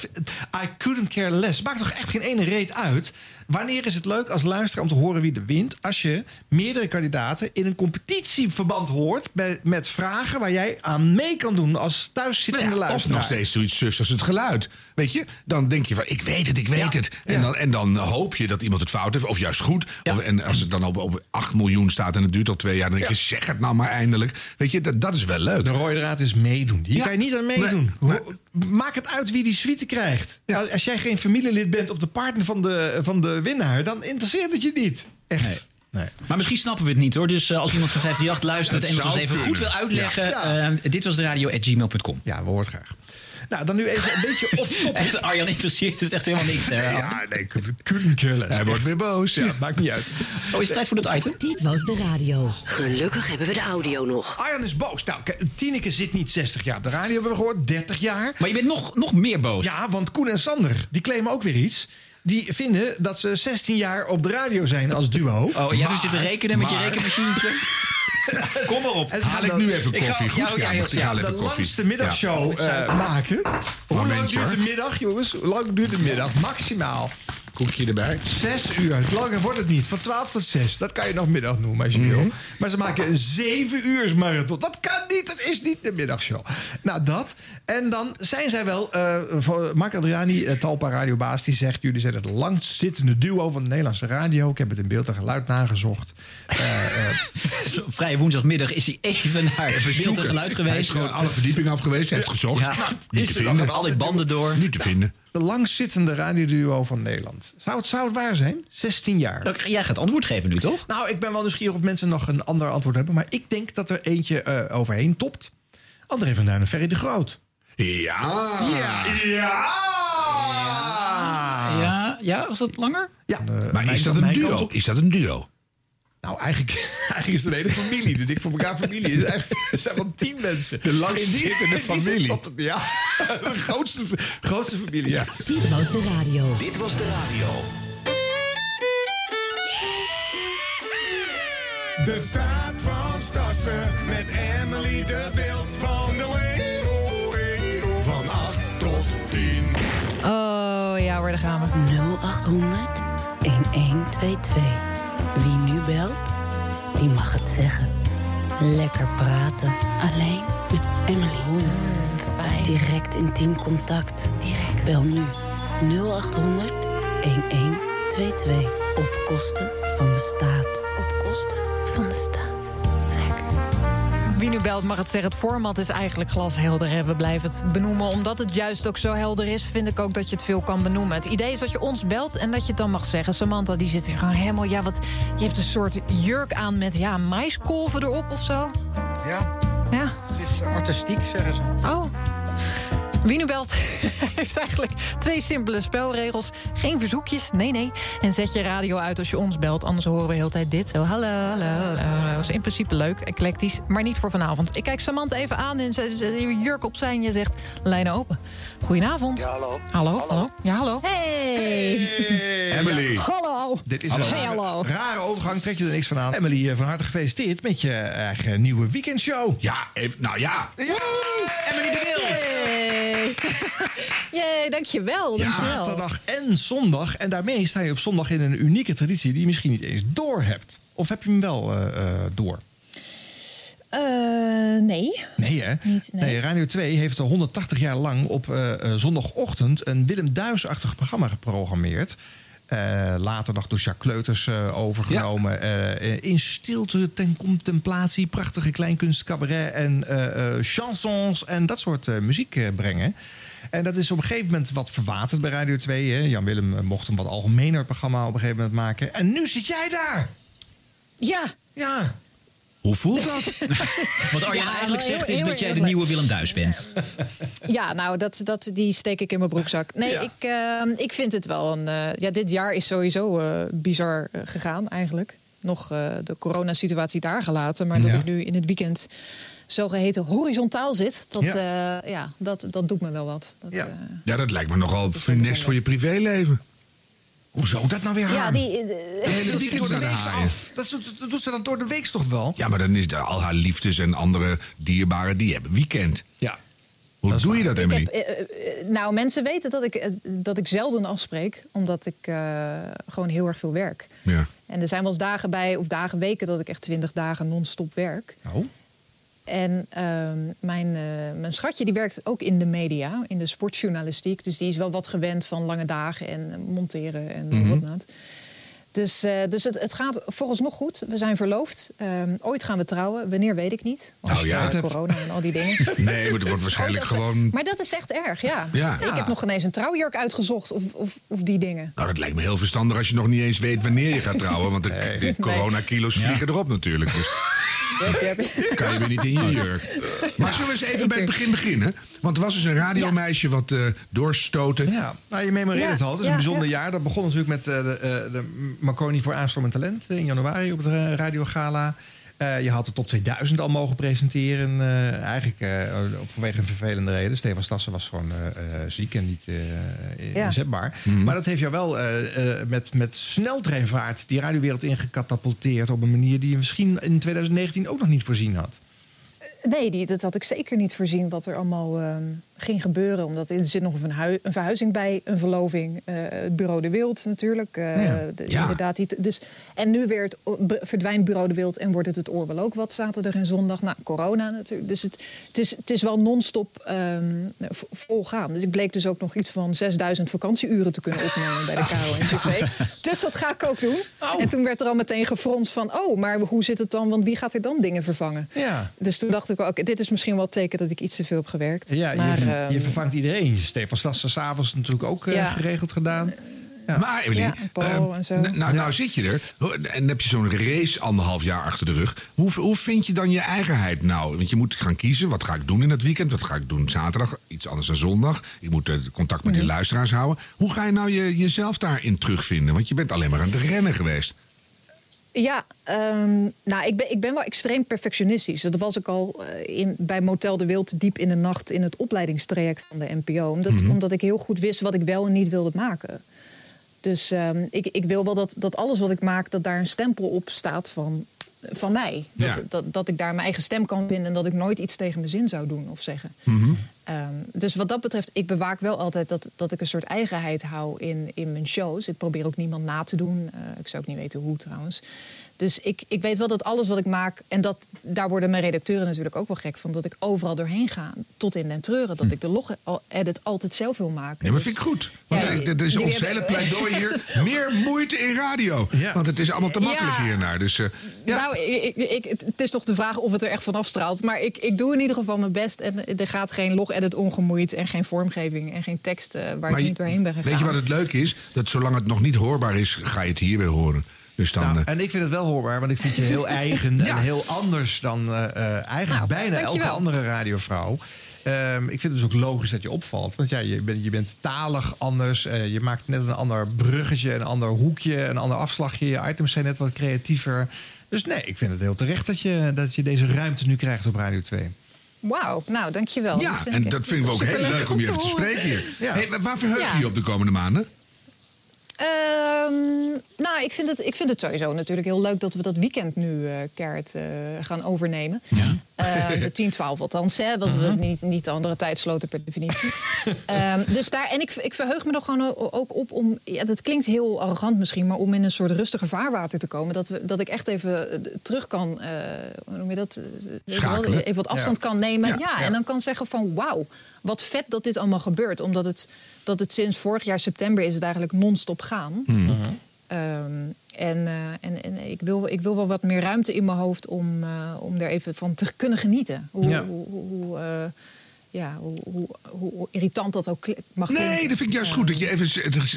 I couldn't care less. Maakt toch echt geen ene reet uit. Wanneer is het leuk als luisteraar om te horen wie er wint? Als je meerdere kandidaten in een competitieverband hoort... Met, met vragen waar jij aan mee kan doen als thuiszittende Nou ja, of luisteraar. nog steeds zoiets sufs als het geluid. Weet je, dan denk je van, ik weet het, ik weet het. En, dan, en dan hoop je dat iemand het fout heeft, of juist goed. Of, en als het dan op, op 8 miljoen staat en het duurt al twee jaar... dan denk je, zeg het nou maar eindelijk. Weet je, dat, dat is wel leuk. De rode draad is meedoen. Ja. kan je niet aan meedoen. Hoe- Maak het uit wie die suite krijgt. Als jij geen familielid bent of de partner van de, van de winnaar... dan interesseert het je niet. Echt. Nee. Maar misschien snappen we het niet hoor. Dus eh, als iemand van 538 luistert en het ons even goed wil uitleggen. Ja. eh, dit was de radio at gmail.com. Ja, we horen het graag. Nou, dan nu even een beetje off-topic. Echt, Arjan interesseert het echt helemaal niks. Hè? Ja, nee, less. Hij wordt weer boos. Ja, maakt niet uit. Oh, is het tijd voor dat item? Dit was de radio. Gelukkig hebben we de audio nog. Arjan is boos. Nou, Tineke zit niet 60 jaar op de radio, hebben we gehoord. 30 jaar. Maar je bent nog, nog meer boos. Ja, want Koen en Sander, die claimen ook weer iets. Die vinden dat ze 16 jaar op de radio zijn als duo. Oh, jij hebt zitten rekenen met je Maar- rekenmachientje? Kom maar op. En Haal ik nu even Ik ga- koffie, goed? Ja, Ja, ik ja, haal even de koffie? langste middagshow eh, maken. Hoe lang duurt de middag, jongens? Hoe lang duurt de middag? Maximaal. Koekje erbij. Zes uur. Langer wordt het niet. Van 12 tot 6. Dat kan je nog middag noemen als je Mhm. wil. Maar ze maken een 7 uur marathon. Dat kan niet. Dat is niet de middagshow. Nou, dat. En dan zijn zij wel... eh van Mark Adriani, eh, Talpa radiobaas, die zegt... jullie zijn het langstzittende duo van de Nederlandse radio. Ik heb het in beeld en geluid nagezocht. Eh, eh, Vrije woensdagmiddag is hij even naar Even beeld en geluid Hij is geweest. gewoon alle verdiepingen af geweest, heeft gezocht. Ja. Niet Is te er vinden. al die banden door? Niet te vinden. De langstzittende radioduo van Nederland. Zou het, zou het waar zijn? 16 jaar. Dan- Jij gaat antwoord geven nu, toch? Nou, ik ben wel nieuwsgierig of mensen nog een ander antwoord hebben. Maar ik denk dat er eentje eh, overheen topt. André van Duin en Ferry de Groot. Ja. Ja. Ja, ja, was dat langer? Ja. Maar is dat een duo? Is dat een duo? Nou, eigenlijk, eigenlijk is het een hele familie. De dik voor elkaar familie. Het, is eigenlijk, het zijn wel tien mensen. De langstzittende familie. Ja, de grootste, grootste familie, ja. Dit was de radio. Dit was de radio. De staat van Stassen met Emily de Wild van de Leeuw. Van 8 tot 10. Oh ja hoor, daar gaan we. 0800 1122. Belt, die mag het zeggen. Lekker praten. Alleen met Emily. Direct intiem contact. Direct. Bel nu 0800 1122. Op kosten van de staat. Op kosten van de staat. Wie nu belt mag het zeggen. Het format is eigenlijk glashelder. hè. We blijven het benoemen. Omdat het juist ook zo helder is, vind ik ook dat je het veel kan benoemen. Het idee is dat je ons belt en dat je het dan mag zeggen. Samantha die zit hier gewoon helemaal... Ja, wat, je hebt een soort jurk aan met ja, maiskolven erop of zo. Ja. Ja. Het is artistiek, zeggen ze. Oh. Wie nu belt heeft eigenlijk twee simpele spelregels. Geen verzoekjes, nee, nee. En zet je radio uit als je ons belt. Anders horen we de hele tijd dit. Zo, hallo, hallo, hallo. Dat is in principe leuk, eclectisch. Maar niet voor vanavond. Ik kijk Samantha even aan en ze, ze- jurk op zijn. Je zegt, lijnen open. Goedenavond. Ja, hallo. Hallo, hallo. Ja, hallo. Hey. Emily. Hallo. Dit is Hallo. een Hey, rare, hallo. rare overgang, trek je er niks van aan. Emily, eh, van harte gefeliciteerd met je eigen nieuwe weekendshow. Ja, even- nou ja. Emily de Wild. Jee, dankjewel. dankjewel. Zaterdag en zondag. En daarmee sta je op zondag in een unieke traditie die je misschien niet eens door hebt. Of heb je hem wel eh, eh, door? Eh, nee. Nee, hè? Niet, nee. Radio 2 heeft al 180 jaar lang op zondagochtend een Willem Duis-achtig programma geprogrammeerd. Eh, later nog door Jacques Kleuters eh, overgenomen. Eh, in stilte ten contemplatie, prachtige kleinkunst, cabaret en eh, eh, chansons en dat soort eh, muziek eh, brengen. En dat is op een gegeven moment wat verwaterd bij Radio 2. Hè. Jan Willem mocht een wat algemener programma op een gegeven moment maken. En nu zit jij daar! Ja. Ja. Hoe voelt dat? Wat Arjan Ja, eigenlijk heel- zegt is heel dat jij de nieuwe Willem Duis bent. Ja, nou, dat, dat, die steek ik in mijn broekzak. Nee, ik, eh, ik vind het wel een... eh, ja, dit jaar is sowieso eh, bizar gegaan eigenlijk. Nog eh, de coronasituatie daar gelaten. Maar dat Ja. ik nu in het weekend zogeheten horizontaal zit... dat, ja. ja, dat, dat doet me wel wat. Dat, ja. Ja, dat lijkt me nogal funest voor je privéleven. Hoezo dat nou weer ja, haar? die... eh, De hele Dat weekend de de week af. Dat, doet- dat doet ze dan door de week toch wel? Ja, maar dan is de- al haar liefdes en andere dierbaren, die hebben weekend. Ja. Hoe doe je dat, Ik Emily? heb, eh, eh, nou, mensen weten dat ik, dat ik zelden afspreek, omdat ik eh, gewoon heel erg veel werk. Ja. En er zijn wel eens dagen bij, of dagen, weken, dat ik echt twintig dagen non-stop werk. Oh. En ehm, mijn, eh, mijn schatje die werkt ook in de media, in de sportjournalistiek. Dus die is wel wat gewend van lange dagen en eh, monteren en Mhm. whatnot. Dus, eh, dus het, het gaat vooralsnog goed. We zijn verloofd. Ehm, ooit gaan we trouwen. Wanneer weet ik niet. Want Nou ja. corona en al die dingen. Nee, maar het wordt waarschijnlijk gewoon... Maar dat is echt erg, ja. Ja. Ik heb nog ineens een trouwjurk uitgezocht of, of, of die dingen. Nou, dat lijkt me heel verstandig als je nog niet eens weet wanneer je gaat trouwen. Want de, de coronakilo's vliegen erop natuurlijk. Dus kan je weer niet in je jurk. Maar zullen we eens even bij het begin beginnen? Want er was dus een radiomeisje wat eh doorstoten. Ja, nou, je memoreert het al. Het is een bijzonder ja. jaar. Dat begon natuurlijk met eh, de, eh, de Marconi voor aanstormend talent in januari op het eh, radiogala. Eh, je had de top 2000 al mogen presenteren. eh, eigenlijk eh, vanwege een vervelende reden. Stefan Stassen was gewoon eh, eh, ziek en niet eh, Ja. inzetbaar. Maar dat heeft jou wel eh, eh, met, met sneltreinvaart die radiowereld ingecatapulteerd... op een manier die je misschien in 2019 ook nog niet voorzien had. Nee, die, dat had ik zeker niet voorzien wat er allemaal ehm, ging gebeuren. Omdat er zit nog een, een verhuizing bij, een verloving. eh, het bureau De Wild natuurlijk. eh, Ja. de- Ja. Inderdaad, die, dus, en nu weer het, verdwijnt bureau De Wild en wordt het het oorbel ook wat zaterdag en zondag. Nou, corona natuurlijk. Dus het, het, is, het is wel non-stop ehm, v- volgaan. Dus ik bleek dus ook nog iets van 6000 vakantieuren te kunnen opnemen bij de KRO en CV. Dus dat ga ik ook doen. En toen werd er al meteen gefronst van... oh, maar hoe zit het dan? Want wie gaat er dan dingen vervangen? Ja. Dus toen dacht ik, dit is misschien wel het teken dat ik iets te veel heb gewerkt. Ja, maar, je, ehm, je vervangt iedereen. Stefan Stassen s'avonds natuurlijk ook eh, Ja. geregeld gedaan. Maar Evelien, Ja, Paul ehm, en zo. n- nou, nou zit je er en heb je zo'n race anderhalf jaar achter de rug. Hoe, hoe vind je dan je eigenheid nou? Want je moet gaan kiezen, wat ga ik doen in het weekend? Wat ga ik doen zaterdag? Iets anders dan zondag. Ik moet eh, contact met die luisteraars houden. Hoe ga je nou je, jezelf daarin terugvinden? Want je bent alleen maar aan het rennen geweest. Ja, ehm, nou, ik ben, ik ben wel extreem perfectionistisch. Dat was ik al eh, in, bij Motel de Wild diep in de nacht in het opleidingstraject van de NPO. Omdat, Mhm. omdat ik heel goed wist wat ik wel en niet wilde maken. Dus ehm, ik, ik wil wel dat, dat alles wat ik maak, dat daar een stempel op staat van, van mij. Ja. Dat, dat, dat ik daar mijn eigen stem kan vinden en dat ik nooit iets tegen mijn zin zou doen of zeggen. Ehm, dus wat dat betreft, ik bewaak wel altijd dat, dat ik een soort eigenheid hou in, in mijn shows. Ik probeer ook niemand na te doen. Eh, ik zou ook niet weten hoe trouwens. Dus ik, ik weet wel dat alles wat ik maak, en dat, daar worden mijn redacteuren natuurlijk ook wel gek van, dat ik overal doorheen ga, tot in den treuren. Dat ik de log-edit altijd zelf wil maken. Ja, maar vind ik goed. Want Ja, er- is ons hele pleidooi hier. het- Meer moeite in radio. Want het is allemaal te makkelijk Ja. hiernaar. Dus, eh, Nou, ik, het is toch de vraag of het er echt van afstraalt. Maar ik, ik doe in ieder geval mijn best. En er gaat geen log-edit ongemoeid en geen vormgeving en geen tekst eh, waar maar ik je- niet doorheen ben gegaan. Weet je wat het leuke is? Dat zolang het nog niet hoorbaar is, ga je het hier weer horen. Dus dan, Nou, en ik vind het wel hoorbaar, want ik vind je heel eigen en heel anders dan eh, eh, eigenlijk Nou, bijna elke andere radiovrouw. Ehm, ik vind het dus ook logisch dat je opvalt. Want ja, je bent, je bent talig anders. eh, je maakt net een ander bruggetje, een ander hoekje, een ander afslagje. Je items zijn net wat creatiever. Dus nee, ik vind het heel terecht dat je, dat je deze ruimte nu krijgt op Radio 2. Wauw, nou dankjewel. ja, en dat vinden we ook heel leuk om je te even te spreken hier. Ja. Hey, waar verheug je Ja. je op de komende maanden? Ehm, nou, ik vind, het, ik vind het sowieso natuurlijk heel leuk dat we dat weekend nu eh, gaan overnemen. Eh, de 10, 12 althans, hè, want we niet, niet de andere tijdsloten per definitie. Ehm, dus daar, en ik, ik verheug me er gewoon ook op om, ja, dat klinkt heel arrogant misschien, maar om in een soort rustiger vaarwater te komen. Dat, we, dat ik echt even eh, terug kan, eh, hoe noem je dat? Schakelen. Even wat afstand Ja. kan nemen. Ja, Ja, ja. en dan kan zeggen van wauw, wat vet dat dit allemaal gebeurt. Omdat het, dat het sinds vorig jaar september is het eigenlijk non-stop gaan. Ehm, en eh, en, en ik, wil, ik wil wel wat meer ruimte in mijn hoofd om, eh, om er even van te kunnen genieten. Hoe, Ja. hoe, hoe, eh, ja, hoe, hoe, hoe irritant dat ook mag klinken. Nee, dat vind ik juist goed. Dat je even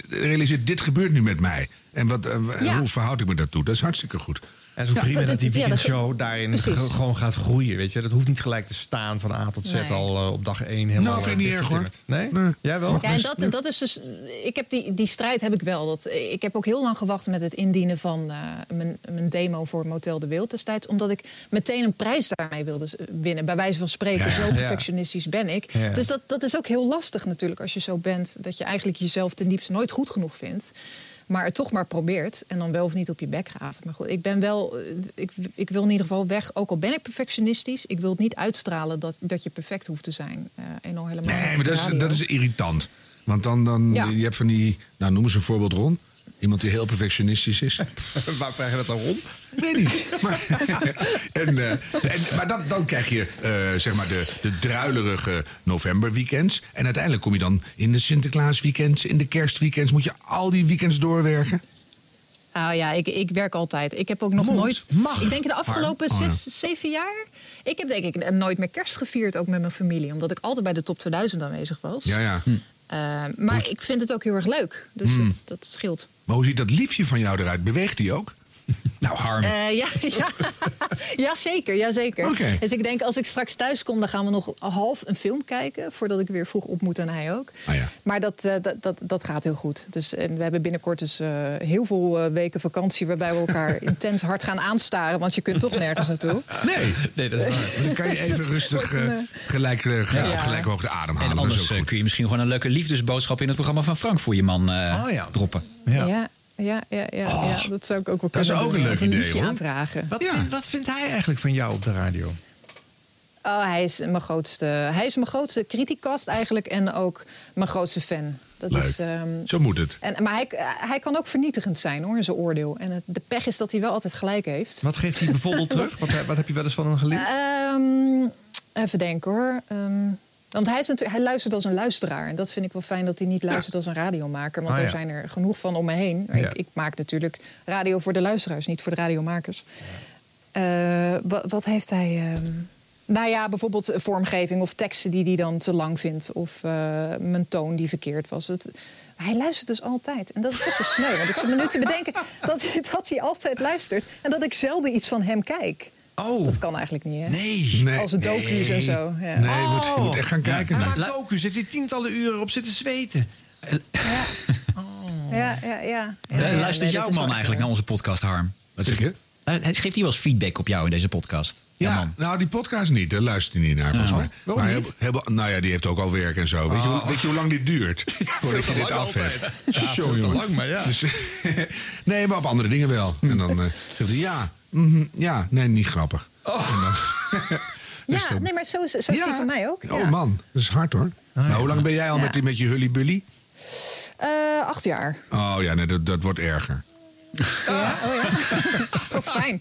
realiseert, dit gebeurt nu met mij. En wat, Ja. hoe verhoud ik me daartoe? Dat is hartstikke goed. En zo prima dat- dat die ja, dat- weekendshow daarin precies. gewoon gaat groeien. Weet je? Dat hoeft niet gelijk te staan van A tot Z Nee. al eh, op dag 1 helemaal. Nou, vind ik niet eh, erg, hoor. Nee? Jij wel? Ja, en dat, dat is dus. Ik heb die, die strijd heb ik wel. Dat, ik heb ook heel lang gewacht met het indienen van eh, mijn, mijn demo voor Motel de Wild destijds. Omdat ik meteen een prijs daarmee wilde winnen. Bij wijze van spreken, Ja, zo ja. perfectionistisch ben ik. Ja. Dus dat, dat is ook heel lastig natuurlijk als je zo bent. Dat je eigenlijk jezelf ten diepste nooit goed genoeg vindt. Maar het toch maar probeert. En dan wel of niet op je bek gaat. Maar goed, ik ben wel. eh, Ik, ik wil in ieder geval weg. Ook al ben ik perfectionistisch. Ik wil het niet uitstralen dat, dat je perfect hoeft te zijn. Eh, en al helemaal Nee, maar dat is, dat is irritant. Want dan, dan Ja. je hebt van die, nou noem eens een voorbeeld Ron. Iemand die heel perfectionistisch is. Waar vraag je dat dan rond? Ik weet niet. Maar, en, eh, en, maar dan, dan krijg je eh, zeg maar de, de druilerige novemberweekends. En uiteindelijk kom je dan in de Sinterklaasweekends, in de kerstweekends. Moet je al die weekends doorwerken? Nou ja, ik, ik werk altijd. Ik heb ook nog nooit. Ik denk de afgelopen Oh, ja. zes, zeven jaar. Ik heb denk ik nooit meer kerst gevierd, ook met mijn familie. Omdat ik altijd bij de top 2000 aanwezig was. Ja, ja. Eh, maar ik vind het ook heel erg leuk. Dus Hmm. dat, dat scheelt. Maar hoe ziet dat liefje van jou eruit? Beweegt die ook? Nou, Harm. Eh, ja, ja. ja, zeker. Ja, zeker. Oké. Dus ik denk als ik straks thuis kom, dan gaan we nog half een film kijken. Voordat ik weer vroeg op moet en hij ook. Ah, ja. Maar dat, eh, dat, dat, dat gaat heel goed. Dus, en we hebben binnenkort dus eh, heel veel eh, weken vakantie... waarbij we elkaar intens hard gaan aanstaren. Want je kunt toch nergens naartoe. Nee, nee dat is waar. Dan kan je even rustig een, gelijk, eh, gelijk, Ja. op gelijke hoogte ademhalen. En Dat is anders ook goed. kun je misschien gewoon een leuke liefdesboodschap in het programma van Frank voor je man eh, Oh, droppen. Ja, ja, ja, ja, ja, dat zou ik ook wel dat is kunnen ook doen. een leuk idee, hoor. aanvragen. Wat, vindt, wat vindt hij eigenlijk van jou op de radio? Oh, hij is mijn grootste, hij is mijn grootste criticast eigenlijk en ook mijn grootste fan. Dat Leuk. Is, ehm, Zo moet het. en, maar hij, hij kan ook vernietigend zijn hoor, in zijn oordeel. En het, de pech is dat hij wel altijd gelijk heeft. Wat geeft hij bijvoorbeeld terug? Wat, wat heb je wel eens van hem geleerd? Ehm, even denken hoor. Ehm, want hij, is natuurlijk, hij luistert als een luisteraar. En dat vind ik wel fijn dat hij niet luistert als een radiomaker. Want Ah, er ja. zijn er genoeg van om me heen. Ja. Ik, ik maak natuurlijk radio voor de luisteraars, niet voor de radiomakers. Eh, wa- wat heeft hij... ehm, nou ja, bijvoorbeeld vormgeving of teksten die hij dan te lang vindt. Of eh, mijn toon die verkeerd was. Het, Hij luistert dus altijd. En dat is best wel sneu. Want ik zit me nu te bedenken dat, dat hij altijd luistert. En dat ik zelden iets van hem kijk. Oh. Dat kan eigenlijk niet, hè? Nee. Nee. Als het docu's en zo. Ja. Nee, je moet, je moet echt gaan kijken. Hij naar. maakt docu's, heeft hij tientallen uren op zitten zweten. Ja, ja, ja. Eh, ja, ja, Luistert nee, jouw man eigenlijk naar onze podcast, Harm? Wat zeg je? Eh, Geeft hij wel eens feedback op jou in deze podcast? Ja, nou die podcast niet, daar luistert hij niet naar volgens Ja. mij. Waarom maar heel- heel- nou ja, die heeft ook al werk en zo. Weet, je, hoe, Oh. weet je hoe lang dit duurt? Voordat je dit lang af hebt. altijd. Ja, jongen. lang, maar ja. Dus, nee, maar op andere dingen wel. En dan eh, zegt hij ja, mhm, ja, nee, niet grappig. Dan, Dus Ja, dan- nee, maar zo is, zo is die van mij ook. Oh ja. man, dat is hard hoor. nou, hoe lang ben jij al Ja. met, die, met je hullybully? Eh, acht jaar. Oh ja, nee, dat, dat wordt erger. Ja, oh ja. Oh, fijn.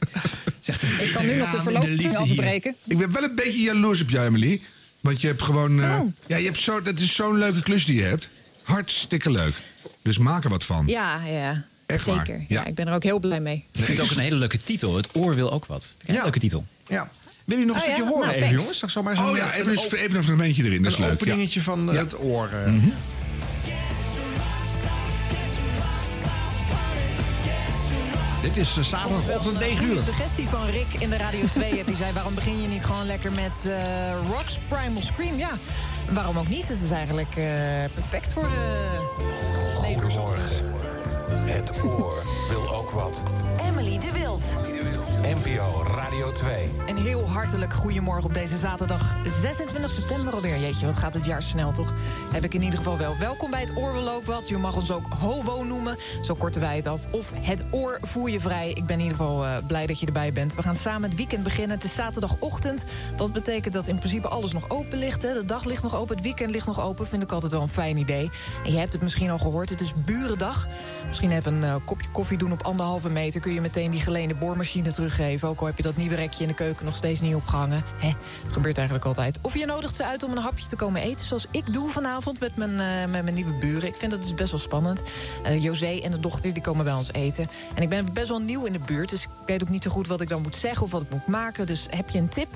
Ik kan nu nog de verlooping afbreken. Ik ben wel een beetje jaloers op jou, Emily. Want je hebt gewoon... eh, Oh. ja, je hebt zo, dat is zo'n leuke klus die je hebt. Hartstikke leuk. Dus maak er wat van. Ja, ja. Echt waar? Zeker. Ja. Ja. ik ben er ook heel blij mee. Ik vind het ook een hele leuke titel. Het oor wil ook wat. Een Ja. leuke titel. Ja. Wil je nog een Oh, stukje ja? horen Nou, even, thanks. jongens? Zag zo maar zo'n Oh ja, even, een een, op- even een fragmentje erin. Dat is een leuk. Ja. openingetje van eh, Ja. het oor. eh. Mhm. Dit is eh, zaterdagochtend 9 uur. Een suggestie van Rick in de Radio 2 Die zei, waarom begin je niet gewoon lekker met eh, Rocks Primal Scream? Ja, waarom ook niet? Het is eigenlijk eh, perfect voor de Goedemorgen. Het oor wil ook wat. Emily de Wild. NPO Radio 2. Een heel hartelijk goedemorgen op deze zaterdag 26 september alweer. Jeetje, wat gaat het jaar snel toch? Heb ik in ieder geval wel. Welkom bij het Oor wil ook wat. Je mag ons ook HOWO noemen, zo korten wij het af. Of het oor voer je vrij. Ik ben in ieder geval eh, blij dat je erbij bent. We gaan samen het weekend beginnen. Het is zaterdagochtend. Dat betekent dat in principe alles nog open ligt. Hè. De dag ligt nog open, het weekend ligt nog open. Vind ik altijd wel een fijn idee. En je hebt het misschien al gehoord, het is burendag. Misschien even een eh, kopje koffie doen op anderhalve meter. Kun je meteen die geleende boormachine teruggeven. Ook al heb je dat nieuwe rekje in de keuken nog steeds niet opgehangen. Hè, gebeurt eigenlijk altijd. Of je nodigt ze uit om een hapje te komen eten. Zoals ik doe vanavond met mijn, eh, met mijn nieuwe buren. Ik vind dat dus best wel spannend. Eh, José en de dochter die komen bij ons eten. En ik ben best wel nieuw in de buurt. Dus ik weet ook niet zo goed wat ik dan moet zeggen of wat ik moet maken. Dus heb je een tip?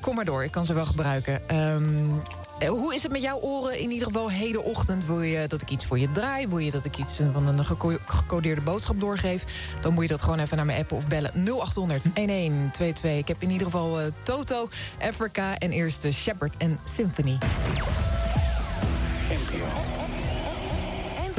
Kom maar door. Ik kan ze wel gebruiken. Ehm, eh, Hoe is het met jouw oren in ieder geval heden ochtend? Wil je dat ik iets voor je draai? Wil je dat ik iets eh, van een geco- gecodeerde boodschap doorgeef? Dan moet je dat gewoon even naar me appen of bellen. 0800 1122. Ik heb in ieder geval eh, Toto, Africa en eerst eh, Shepard en Symphony.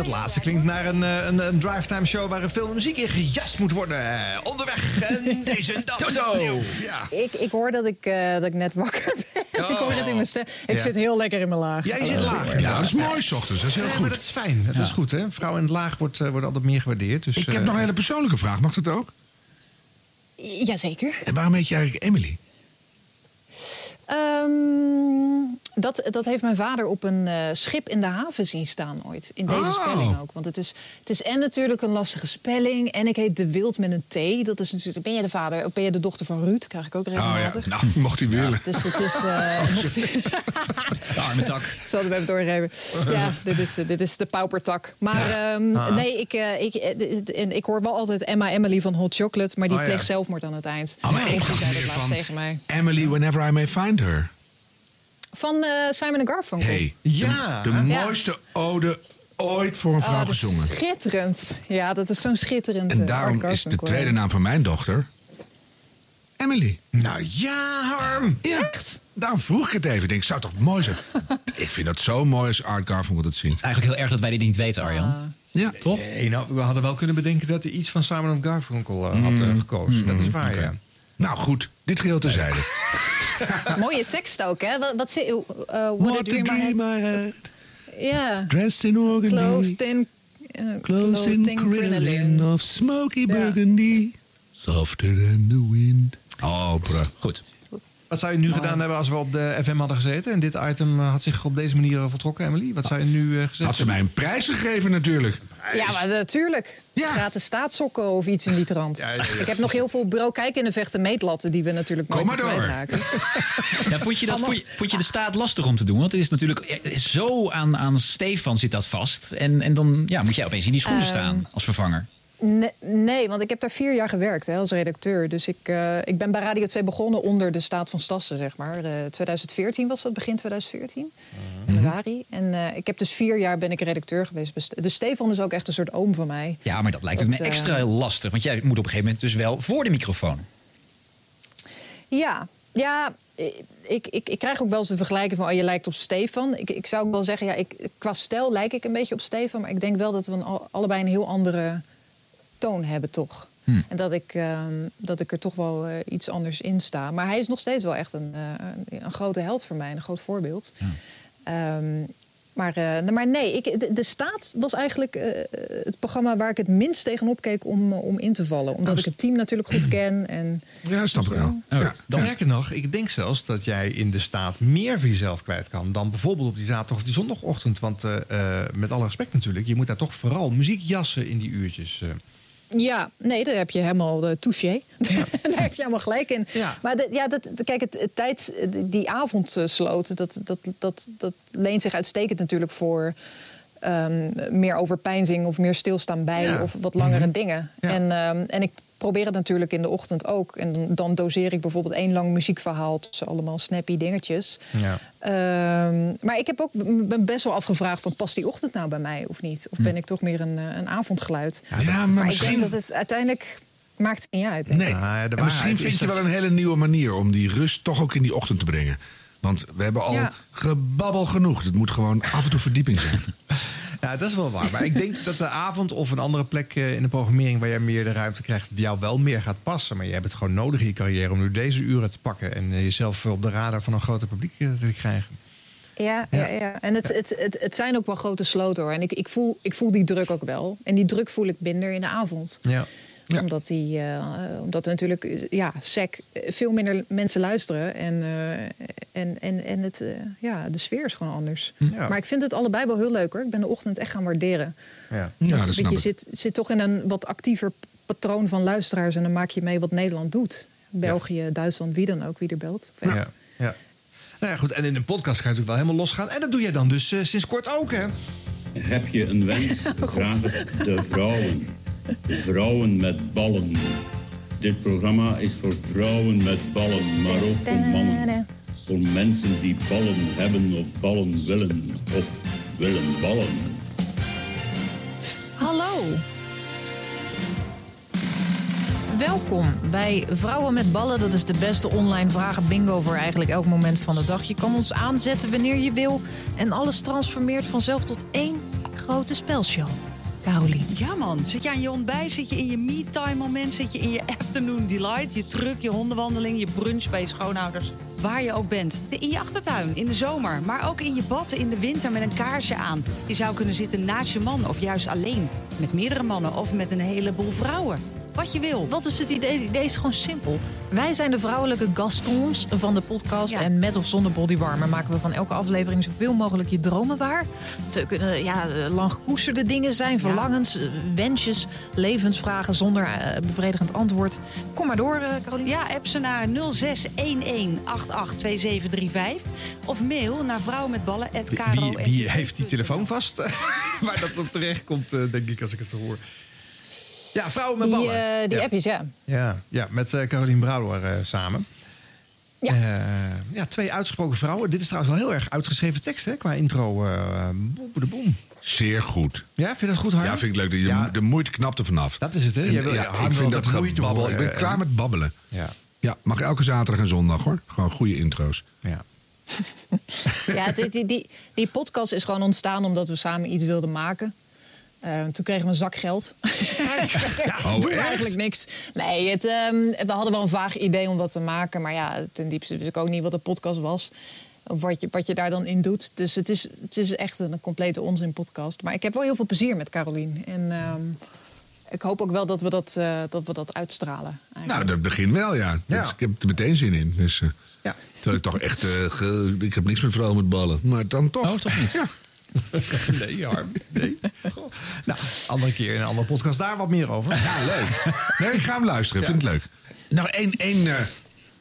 Dat laatste klinkt naar een, eh, een, een drive-time show waar veel muziek in gejast moet worden. Eh, Onderweg en deze en dat. Toto. Ja. Ik, ik hoor dat ik, eh, dat ik net wakker ben. ik hoor het in mijn stem. Ik Ja. zit heel lekker in mijn laag. Jij zit laag. Ja, dat is mooi, s ochtends. Dat is heel goed. maar dat is fijn. Dat is goed, hè? Vrouw in het laag wordt, eh, wordt altijd meer gewaardeerd. Dus, Ik heb eh, nog een hele persoonlijke vraag. Mag dat ook? Jazeker. En waarom heet je eigenlijk Emily? Ehm, dat, dat heeft mijn vader op een eh, schip in de haven zien staan ooit. In deze Oh. spelling ook. Want het is, het is en natuurlijk een lastige spelling. En ik heet De Wild met een T. Dat is natuurlijk, ben jij de vader of ben je de dochter van Ruud? Krijg ik ook Oh ja, regelmatig. nou, mocht hij willen. Dus het is... eh, mocht- De arme tak. Ik zal het hem even doorgeven. Ja, dit is, dit is de paupertak. Maar ehm, Ah. nee, ik, eh, ik, eh, en ik hoor wel altijd Emma Emily van Hot Chocolate. Maar die Oh, ja. pleegt zelfmoord aan het eind. Oh, ik zei dat laatst tegen mij. Emily, whenever I may find her. Van eh, Simon Garfunkel. Hey, Ja. de, de mooiste ode ooit voor een vrouw Oh, gezongen. schitterend. Ja, dat is zo'n schitterend. En eh, daarom is de tweede naam van mijn dochter Emily. Nou ja, Harm. Ja, Echt? Daarom vroeg ik het even. Ik denk, zou toch mooi zijn? ik vind dat zo mooi als Art Garfunkel dat zingt. Eigenlijk heel erg dat wij dit niet weten, Arjan. Ja. Toch? Nee, nou, we hadden wel kunnen bedenken dat hij iets van Simon Garfunkel eh, had eh, gekozen. dat is waar, oké. ja. Nou goed, dit geheel terzijde. Mooie tekst ook, hè? Wat, wat, eh, what, What dream, dream I had. Ja. Dressed in organdy. Clothed in... Closed in crinoline of smoky burgundy. Softer than the wind. Oh, prachtig. Goed. Wat zou je nu gedaan hebben als we op de FM hadden gezeten... en dit item eh, had zich op deze manier eh, voltrokken, Emily? Wat zou je nu eh, gezegd Had ze mij een prijs gegeven natuurlijk. Ja, maar natuurlijk. Gratis staatssokken of iets in die trant. ja, ja. Ik heb nog heel veel bureau kijken in de vechten meetlatten... die we natuurlijk nooit Kom maar door. Ja, vond, je dat, vond, je, vond je de staat lastig om te doen? Want het is natuurlijk zo aan, aan Stefan zit dat vast. En, en dan ja, moet jij opeens in die schoenen staan als vervanger. Nee, nee, want ik heb daar vier jaar gewerkt hè, als redacteur. Dus ik, eh, ik ben bij Radio 2 begonnen onder de staat van Stassen, zeg maar. Eh, 2014 was dat, begin 2014. januari. En eh, ik heb dus vier jaar ben ik redacteur geweest. Dus Stefan is ook echt een soort oom van mij. Ja, maar dat lijkt Dat, me eh, extra lastig. Want jij moet op een gegeven moment dus wel voor de microfoon. Ja, ja ik, ik, ik krijg ook wel eens de vergelijking van... Oh, je lijkt op Stefan. Ik, ik zou ook wel zeggen, ja, ik, qua stijl lijk ik een beetje op Stefan... maar ik denk wel dat we een, allebei een heel andere toon hebben, toch? Hm. En dat ik, ehm, dat ik er toch wel eh, iets anders in sta. Maar hij is nog steeds wel echt een, eh, een, grote held voor mij, een groot voorbeeld. Ehm, maar, eh, maar nee, ik, de, de Staat was eigenlijk eh, het programma waar ik het minst tegenop keek om, om in te vallen. Omdat ik het team natuurlijk goed ken. En, Ja, snap ik wel. Ja. Dan sterker nog, ik denk zelfs dat jij in de staat meer van jezelf kwijt kan dan bijvoorbeeld op die zaterdag of die zondagochtend. Want met alle respect natuurlijk, je moet daar toch vooral muziek jassen in die uurtjes. Eh. Ja, nee, daar heb je helemaal de touché. daar heb je helemaal gelijk in. Maar de, ja, dat, kijk, het, het tijd, die avondsloot, dat, dat, dat, dat leent zich uitstekend natuurlijk voor ehm, meer overpeinzing of meer stilstaan bij Ja. of wat langere dingen. En, ehm, en ik probeer het natuurlijk in de ochtend ook. En dan, dan doseer ik bijvoorbeeld één lang muziekverhaal tussen allemaal snappy dingetjes. Ja. Ehm, maar ik heb ook ben best wel afgevraagd van past die ochtend nou bij mij of niet? Of ben ik toch meer een, eh, een avondgeluid? Ja, maar maar misschien- ik denk dat het uiteindelijk maakt het niet uit. denk. Nee, en misschien vind je wel een hele nieuwe manier om die rust toch ook in die ochtend te brengen. Want we hebben al Ja. gebabbel genoeg. Het moet gewoon af en toe verdieping zijn. Ja, dat is wel waar. Maar ik denk dat de avond of een andere plek eh, in de programmering waar jij meer de ruimte krijgt, jou wel meer gaat passen. Maar je hebt het gewoon nodig in je carrière om nu deze uren te pakken en eh, jezelf op de radar van een groter publiek eh, te krijgen. Ja, ja. ja, En het, het, het, het zijn ook wel grote sloten hoor. En ik, ik, voel, ik voel die druk ook wel. En die druk voel ik minder in de avond. Ja. Omdat, die, eh, omdat er natuurlijk, ja, SEC, veel minder mensen luisteren. En, eh, en, en, en het, eh, ja, de sfeer is gewoon anders. Ja. Maar ik vind het allebei wel heel leuk hoor. Ik ben de ochtend echt gaan waarderen. Ja, Want, weet je zit, zit toch in een wat actiever patroon van luisteraars. En dan maak je mee wat Nederland doet. België, Duitsland, wie dan ook, wie er belt. Ja. ja. Nou ja, goed. En in een podcast ga je natuurlijk wel helemaal losgaan. En dat doe jij dan dus eh, sinds kort ook, hè? Heb je een wens, vraag het de vrouwen. Vrouwen met ballen. Dit programma is voor vrouwen met ballen, maar ook voor mannen. Voor mensen die ballen hebben of ballen willen of willen ballen. Hallo. Welkom bij Vrouwen met Ballen. Dat is de beste online vragen bingo voor eigenlijk elk moment van de dag. Je kan ons aanzetten wanneer je wil. En alles transformeert vanzelf tot één grote spelshow. Carolien. Ja man, zit je aan je ontbijt, zit je in je me-time moment, zit je in je afternoon delight, je truck, je hondenwandeling, je brunch bij je schoonouders, waar je ook bent. In je achtertuin, in de zomer, maar ook in je bad in de winter met een kaarsje aan. Je zou kunnen zitten naast je man of juist alleen, met meerdere mannen of met een heleboel vrouwen. Wat je wil. Wat is het idee? Het idee is gewoon simpel. Wij zijn de vrouwelijke Gastons van de podcast. En met of zonder bodywarmer maken we van elke aflevering zoveel mogelijk je dromen waar. Het kunnen ja, lang gekoesterde dingen zijn, verlangens, eh, wensjes, levensvragen zonder eh, bevredigend antwoord. Kom maar door, eh, Caroline. Ja, app ze naar 0611882735 of mail naar vrouwenmetballen.kro. Wie, wie heeft die telefoon vast? Waar dat op terecht komt, eh, denk ik, als ik het zo hoor. Ja, vrouwen met Die, ballen. eh, die ja. appjes, ja. Ja, ja met eh Carolien Brouwer eh, samen. Ja. Eh, ja, twee uitgesproken vrouwen. Dit is trouwens wel heel erg uitgeschreven tekst, hè, qua intro. eh boem, de boem. Zeer goed. Ja, vind je dat goed, Harm? Ja, vind ik leuk. De, de, de moeite knapt er vanaf. Dat is het, hè? En, wil- ja, ik vind dat gebabbel. Ik ben klaar met babbelen. Ja. Ja, mag elke zaterdag en zondag hoor. Gewoon goede intro's. Ja. Ja, die, die, die, die podcast is gewoon ontstaan omdat we samen iets wilden maken. Eh, toen kregen we een zak geld. Oh, echt? eigenlijk niks. Nee, het, ehm, we hadden wel een vaag idee om wat te maken. Maar ja, ten diepste wist ik ook niet wat een podcast was. Of wat je, wat je daar dan in doet. Dus het is, het is echt een complete onzin podcast. Maar ik heb wel heel veel plezier met Carolien. En ehm, ik hoop ook wel dat we dat, eh, dat, we dat uitstralen. Nou, dat begint wel, ja. Dus ik heb er meteen zin in. Dus, eh, Terwijl ik toch echt... eh, ge- ik heb niks met vrouwen met ballen. Maar dan toch. Oh, toch niet? Ja. nee, Harm. Nee. Goh. Nou, andere keer in een andere podcast daar wat meer over. Ja, leuk. Nee, ik ga hem luisteren. Ik vind het leuk. Nog één, één eh,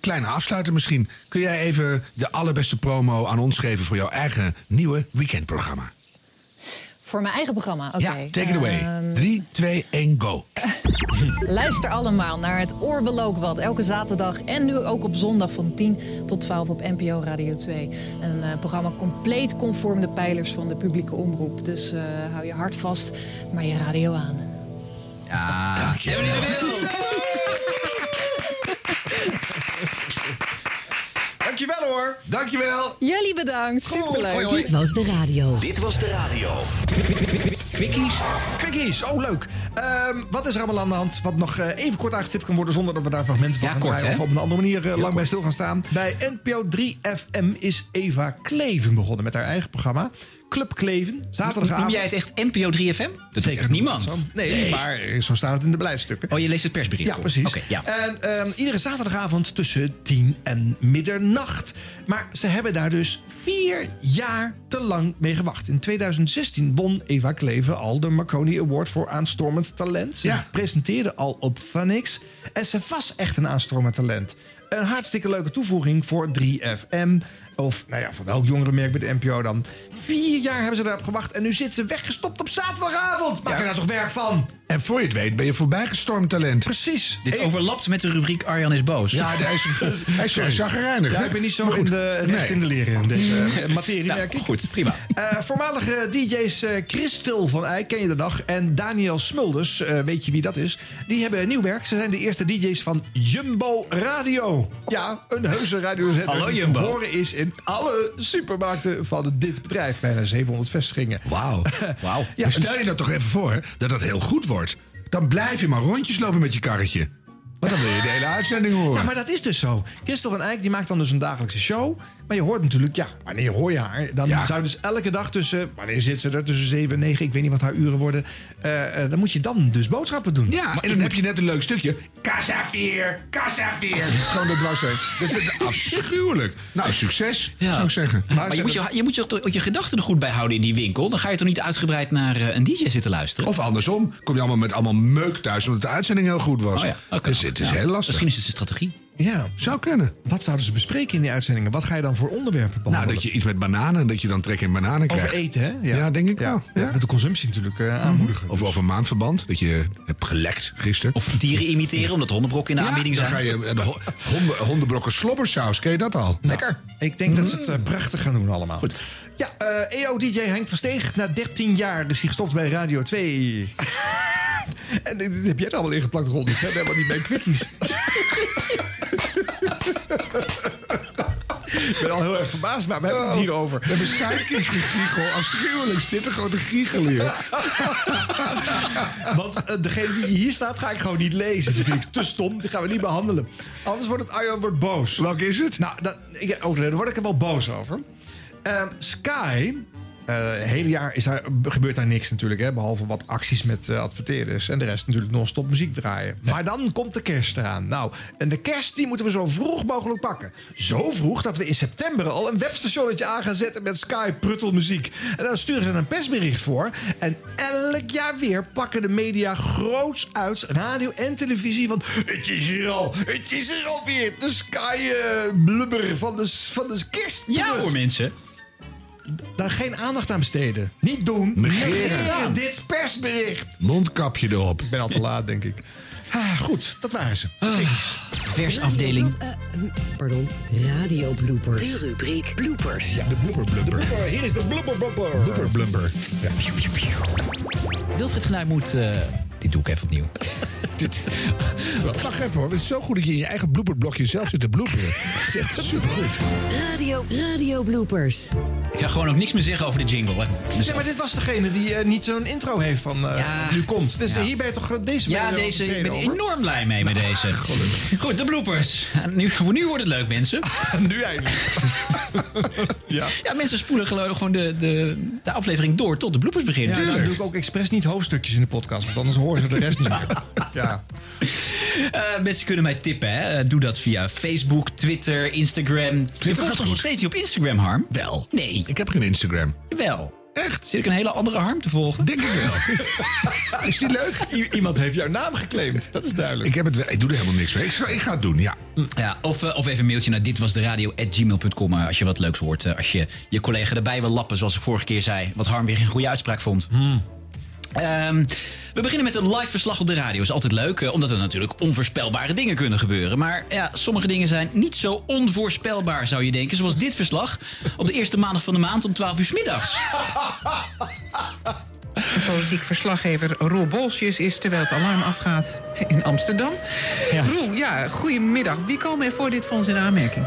kleine afsluiter misschien. Kun jij even de allerbeste promo aan ons geven... voor jouw eigen nieuwe weekendprogramma? Voor mijn eigen programma, oké. Ja, take it away. Ehm, 3, 2, 1, go. Luister allemaal naar het Oorbelook wat. Elke zaterdag en nu ook op zondag van 10 tot 12 op NPO Radio 2. Een eh, programma compleet conform de pijlers van de publieke omroep. Dus eh, hou je hart vast, maar je radio aan. Ja, Dankjewel hoor. Dankjewel. Jullie bedankt. Superleuk. Dit was de radio. Dit was de radio. Quickies. Quickies, oh leuk. Ehm, wat is er allemaal aan de hand? Wat nog eh, even kort aangestipt kan worden zonder dat we daar fragmenten van Ja, gaan kort, draaien hè? of op een andere manier eh, lang bij stil gaan staan. Bij NPO 3 FM is Eva Kleven begonnen met haar eigen programma. Club Kleven, zaterdagavond. Noem jij het echt NPO 3FM? Dat zegt echt niemand. Zo. Nee, maar zo staat het in de beleidsstukken. Oh, je leest het persbericht Ja, voor. precies. Ja. En ehm, iedere zaterdagavond tussen 10 en middernacht. Maar ze hebben daar dus vier jaar te lang mee gewacht. In 2016 won Eva Kleven al de Marconi Award voor aanstormend talent. Ze Ja. presenteerde al op Funix. En ze was echt een aanstormend talent. Een hartstikke leuke toevoeging voor 3FM. Of, nou ja, voor welk jongerenmerk bij de NPO dan. Vier jaar hebben ze daarop gewacht. En nu zit ze weggestopt op zaterdagavond. Maak er nou toch werk van? En voor je het weet ben je voorbijgestormd talent. Precies. Dit overlapt met de rubriek Arjan is boos. Ja, hij is, hij is chagrijnig. Ja, ik ben niet zo in de, recht Nee. in de leren in deze eh, materie, Nou, merk ik. goed, prima. Eh, voormalige DJ's eh, Christel van Eyck, ken je de dag, en Daniel Smulders, eh, weet je wie dat is? Die hebben nieuw werk. Ze zijn de eerste DJ's van Jumbo Radio. Ja, een heuse radiozender Hallo, die Jumbo. te horen is in alle supermarkten van dit bedrijf. Bijna 700 vestigingen. Wauw. Wauw. Ja, maar stel je dat toch even voor dat dat heel goed wordt. Dan blijf je maar rondjes lopen met je karretje. Want dan wil je de hele uitzending horen. Ja, maar dat is dus zo. Christel van Eyck die maakt dan dus een dagelijkse show. Maar je hoort natuurlijk, ja, wanneer hoor je haar? Dan Ja. zou je dus elke dag tussen, wanneer zit ze er? Tussen 7 en 9, ik weet niet wat haar uren worden. Eh, eh, dan moet je dan dus boodschappen doen. Ja, en dan heb je net een leuk stukje. Kassa 4, kassa 4. Gewoon dat dwars heen. Dat is afschuwelijk. Nou, succes, Ja. zou ik zeggen. Maar je moet je, je moet je, toch je gedachten er goed bij houden in die winkel. Dan ga je toch niet uitgebreid naar eh, een DJ zitten luisteren? Of andersom, kom je allemaal met allemaal meuk thuis omdat de uitzending heel goed was. Oh ja, oké. Dus het is Ja. heel lastig. Misschien is het een strategie. Ja, Zou kunnen. wat zouden ze bespreken in die uitzendingen? Wat ga je dan voor onderwerpen Nou, behandelen? dat je iets met bananen, dat je dan trek in bananen Over krijgt. eten, hè? Ja, denk ik wel. Ja, Ja. met de consumptie natuurlijk eh, aanmoedigen. Of over maandverband, dat je hebt gelekt gisteren. Of dieren imiteren, omdat hondenbrokken in de aanbieding dan zijn. ga je eh, de ho- honden, hondenbrokken slobbersaus, ken je dat al? Lekker. Ik denk dat ze het eh, prachtig gaan doen allemaal. Goed. Ja, eh EO-DJ Henk Versteeg. Na 13 jaar is hij gestopt bij Radio 2. en dit, heb jij er allemaal ingeplakt, Ron. Dus hè? helemaal niet bij quickies. Ik ben al heel erg verbaasd, maar we hebben het hier over. We hebben sidekick gegiegel. Afschuwelijk. Zitten gewoon te giechelen hier. Want eh, degene die hier staat, ga ik gewoon niet lezen. Die vind ik te stom. Die gaan we niet behandelen. Anders wordt het Arjan wordt boos. Welke is het? Nou, dat, ik, ook, daar word ik er wel boos over. Ehm, Sky. Eh, het hele jaar is daar, gebeurt daar niks natuurlijk. Hè, behalve wat acties met eh, adverteerders. En de rest natuurlijk non-stop muziek draaien. Maar dan komt de kerst eraan. Nou, en de kerst die moeten we zo vroeg mogelijk pakken. Zo vroeg dat we in september al een webstationnetje aan gaan zetten met Sky pruttelmuziek. En dan sturen ze een persbericht voor. En elk jaar weer pakken de media groots uit, radio en televisie, van het is er al, het is er alweer. De Sky eh, blubber van de, van de kerst. Ja hoor, mensen. Daar geen aandacht aan besteden. Niet doen. Negeren. dit persbericht. Mondkapje erop. Ik ben al te laat, denk ik. Ah, goed, dat waren ze. Versafdeling. Eh, pardon, radio bloopers. De rubriek bloopers. Ja, de blubber blubber. Hier is de blubber blubber. Blubber blubber. Ja. Wilfried Genuij moet... eh, dit doe ik even opnieuw. Dit, wacht even hoor. Het is zo goed dat je in je eigen blooperblokje zelf zit te bloeperen. Het is echt supergoed. Radio, radio bloopers. Ik ga gewoon ook niks meer zeggen over de jingle. Hè. Ja, maar dit was degene die eh, niet zo'n intro heeft van eh, Ja. nu komt. Dus Ja. hier ben je toch eh, deze Ja, deze, ik ben enorm blij mee met deze. Goed, de bloopers. Nu, nu wordt het leuk, mensen. nu eindelijk. ja. Ja, mensen spoelen gewoon gewoon de, de, de aflevering door tot de bloopers beginnen. Ja, dan doe ik ook expres niet hoofdstukjes in de podcast, want anders horen ze de rest niet meer. Ja. Eh, mensen kunnen mij tippen. Hè. Eh, Doe dat via Facebook, Twitter, Instagram. Je volgt ons goed. nog steeds niet op Instagram, Harm? Wel. Nee. Ik heb geen Instagram. Wel. Echt? Zit ik een hele andere harm te volgen? Denk ik wel. Is die leuk? iemand heeft jouw naam geclaimd. Dat is duidelijk. Ik, heb het, wel- ik doe er helemaal niks mee. Ik ga, ik ga het doen, ja. Ja, of, eh, of even een mailtje naar ditwasderadio.gmail.com eh, als je wat leuks hoort. eh, als je je collega erbij wil lappen, zoals ik vorige keer zei. Wat Harm weer een goede uitspraak vond. Ehm, we beginnen met een live verslag op de radio. Is altijd leuk, eh, omdat er natuurlijk onvoorspelbare dingen kunnen gebeuren. Maar ja, sommige dingen zijn niet zo onvoorspelbaar, zou je denken. Zoals dit verslag op de eerste maandag van de maand om 12 uur 's middags. Politiek verslaggever Roel Bolsjes is terwijl het alarm afgaat in Amsterdam. Roel, ja, goedemiddag. Wie komen er voor dit fonds in aanmerking?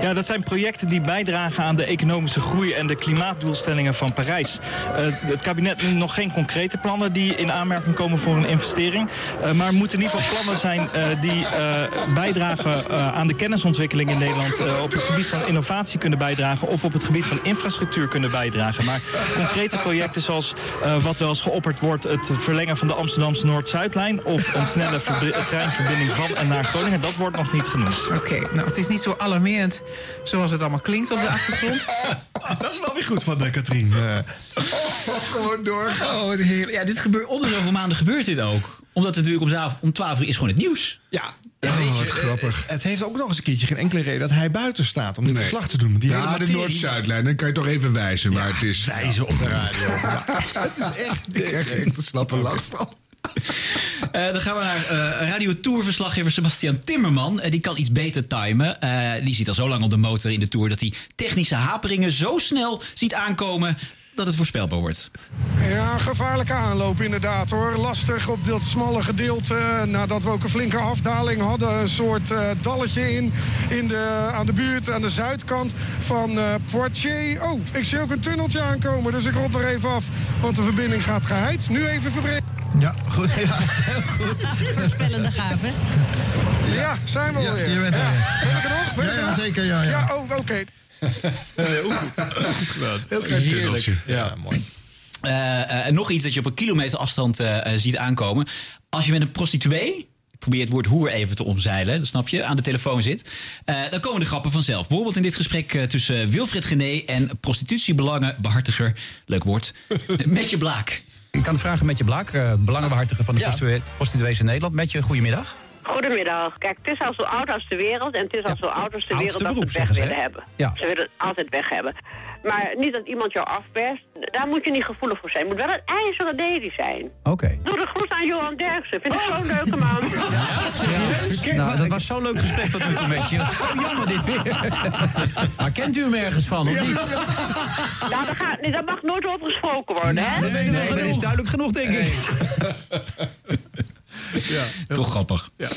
Ja, dat zijn projecten die bijdragen aan de economische groei en de klimaatdoelstellingen van Parijs. Eh, het kabinet noemt nog geen concrete plannen die in aanmerking komen voor een investering. Eh, maar er moeten in ieder geval plannen zijn eh, die bijdragen aan de kennisontwikkeling in Nederland. op het gebied van innovatie kunnen bijdragen of op het gebied van infrastructuur kunnen bijdragen. Maar concrete projecten zoals wat wel eens geopperd wordt, het verlengen van de Amsterdamse Noord-Zuidlijn of een snelle treinverbinding van en naar Groningen, dat wordt nog niet genoemd. Oké, nou, het is niet zo alarmerend zoals het allemaal klinkt op de achtergrond. Dat is wel weer goed van de Katrien. Eh, gewoon doorgaan. Oh, heerlijk. Ja, dit gebeurt onder zoveel maanden gebeurt dit ook. Omdat het natuurlijk om, om 12 uur is gewoon het nieuws. Ja. Oh, wat grappig. Het heeft ook nog eens een keertje geen enkele reden dat hij buiten staat om dit verslag te doen. Die hele ja, de Noord-Zuidlijn, dan kan je toch even wijzen waar het is. Wijzen op de radio. Ja. Het is echt... Ik krijg er echt een slappe lach van. Eh, dan gaan we naar eh Radio Tour-verslaggever Sebastian Timmerman. Eh, die kan iets beter timen. Die zit al zo lang op de motor in de Tour... dat hij technische haperingen zo snel ziet aankomen... dat het voorspelbaar wordt. Ja, gevaarlijke aanloop inderdaad hoor. Lastig op dit smalle gedeelte. Nadat we ook een flinke afdaling hadden. Een soort dalletje in, in de, aan de buurt, aan de zuidkant van eh Poitiers. Oh, ik zie ook een tunneltje aankomen. Dus ik rot nog even af. Want de verbinding gaat geheid. Nu even verbreken. Ja, goed. Ja, heel goed. Voorspellende gave. Ja, zijn we Ja, alweer. je bent er Ja. weer. Ben ik er nog? Ben Ja, er ja, nog? zeker, ja, ja. Ja, oh, oké. Heel goed. Goed gedaan. Heel klein Heerlijk. tunneltje. Ja, mooi. Eh, eh, en nog iets dat je op een kilometer afstand eh, ziet aankomen. Als je met een prostituee... ik probeer het woord hoer even te omzeilen, dat snap je, aan de telefoon zit... eh, dan komen de grappen vanzelf. Bijvoorbeeld in dit gesprek tussen Wilfred Gené... en prostitutiebelangenbehartiger, leuk woord, Metje Blaak. Ik kan vragen met je Blaak, eh, belangenbehartiger van de prostitue- prostituees in Nederland. Met je goedemiddag. Goedemiddag. Kijk, het is al zo oud als de wereld. En het is al zo oud als de wereld dat ze het weg willen hebben. Ja. Ze willen het altijd weg hebben. Maar niet dat iemand jou afperst. Daar moet je niet gevoelig voor zijn. Het moet wel een ijzeren lady zijn. Oké. Doe de groet aan Johan Derksen. Vind ik zo'n leuke man. Nou, dat was zo'n leuk gesprek tot nu toe met je. Dat is zo jammer dit weer. Maar kent u hem ergens van, of niet? Nou, dat, gaat, nee, dat mag nooit over gesproken worden, hè? Nee, nee, dat is duidelijk genoeg, denk ik. Toch grappig. Ja.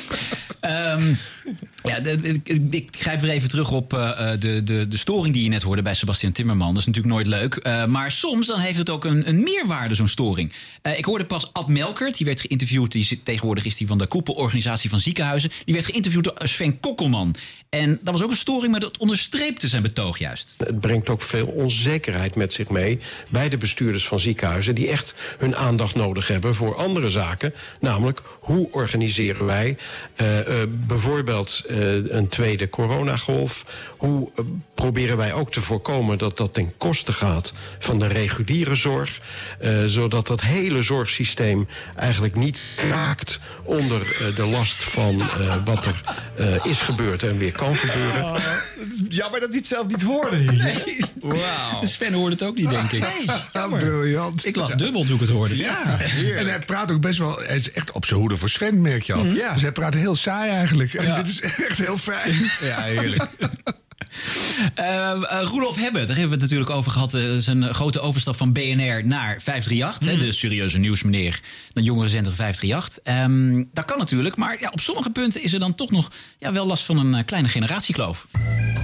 ja, de- de- ik, ik grijp weer even terug op eh, eh, de, de, de storing die je net hoorde bij Sebastian Timmerman. Dat is natuurlijk nooit leuk. Eh, maar soms dan heeft het ook een, een meerwaarde, zo'n storing. Eh, ik hoorde pas Ad Melkert, die werd geïnterviewd. Die zit, tegenwoordig is die van de koepelorganisatie van ziekenhuizen. Die werd geïnterviewd door Sven Kokkelman. En dat was ook een storing, maar dat onderstreepte zijn betoog juist. Het brengt ook veel onzekerheid met zich mee bij de bestuurders van ziekenhuizen... die echt hun aandacht nodig hebben voor andere zaken. Namelijk, hoe organiseren wij eh, eh, bijvoorbeeld eh, een tweede coronagolf? Hoe proberen wij ook te voorkomen dat dat ten koste gaat van de reguliere zorg? eh, zodat dat hele zorgsysteem eigenlijk niet raakt onder de last van eh, wat er eh, is gebeurd en weer kan gebeuren. Oh, jammer dat hij het zelf niet hoorde hier. Wauw. Sven hoorde het ook niet, denk ik. Nee, jammer. Briljant. Ik lag dubbel toen ik het hoorde. Ja, en hij praat ook best wel... Hij is echt op zijn hoede voor Sven, merk je al. Ja. Dus hij praat heel saai eigenlijk. En dit is echt heel fijn. Ja, heerlijk. Eh, eh, Roelof Hebbe, daar hebben we het natuurlijk over gehad. eh, zijn eh, grote overstap van BNR naar 538. Mm. Hè, de serieuze nieuwsmeneer. Naar jongerenzender 538. Ehm dat kan natuurlijk. Maar ja, op sommige punten is er dan toch nog ja, wel last van een eh, kleine generatiekloof.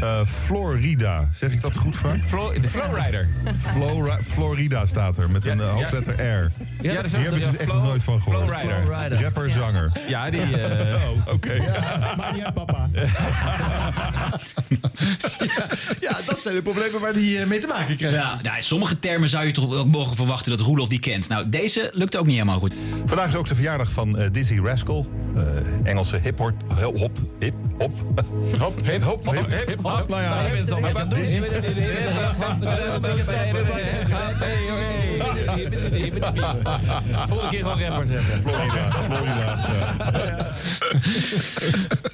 Eh, Florida, zeg ik dat goed, Frank? de Flowrider. Flora- Florida staat er, met een eh, hoofdletter R. Ja, Hier heb ik dus echt nog nooit van gehoord. Flowrider. Rapper, zanger. Ja, die... eh, Oh, oké. Maar niet uit papa. ja, dat zijn de problemen waar eh, mee te maken krijgt. Ja, nou, sommige termen zou je toch ook mogen verwachten dat Roelof die kent. Nou, deze lukt ook niet helemaal goed. Vandaag is ook de verjaardag van eh, Dizzy Rascal. eh, Engelse hip-hop. Hop, hop, hip, hop. Hop, hip, hop, hip, hip, hop. Nou ja, Dizzy. Volgende keer gewoon rapper zeggen. Florida, Florida.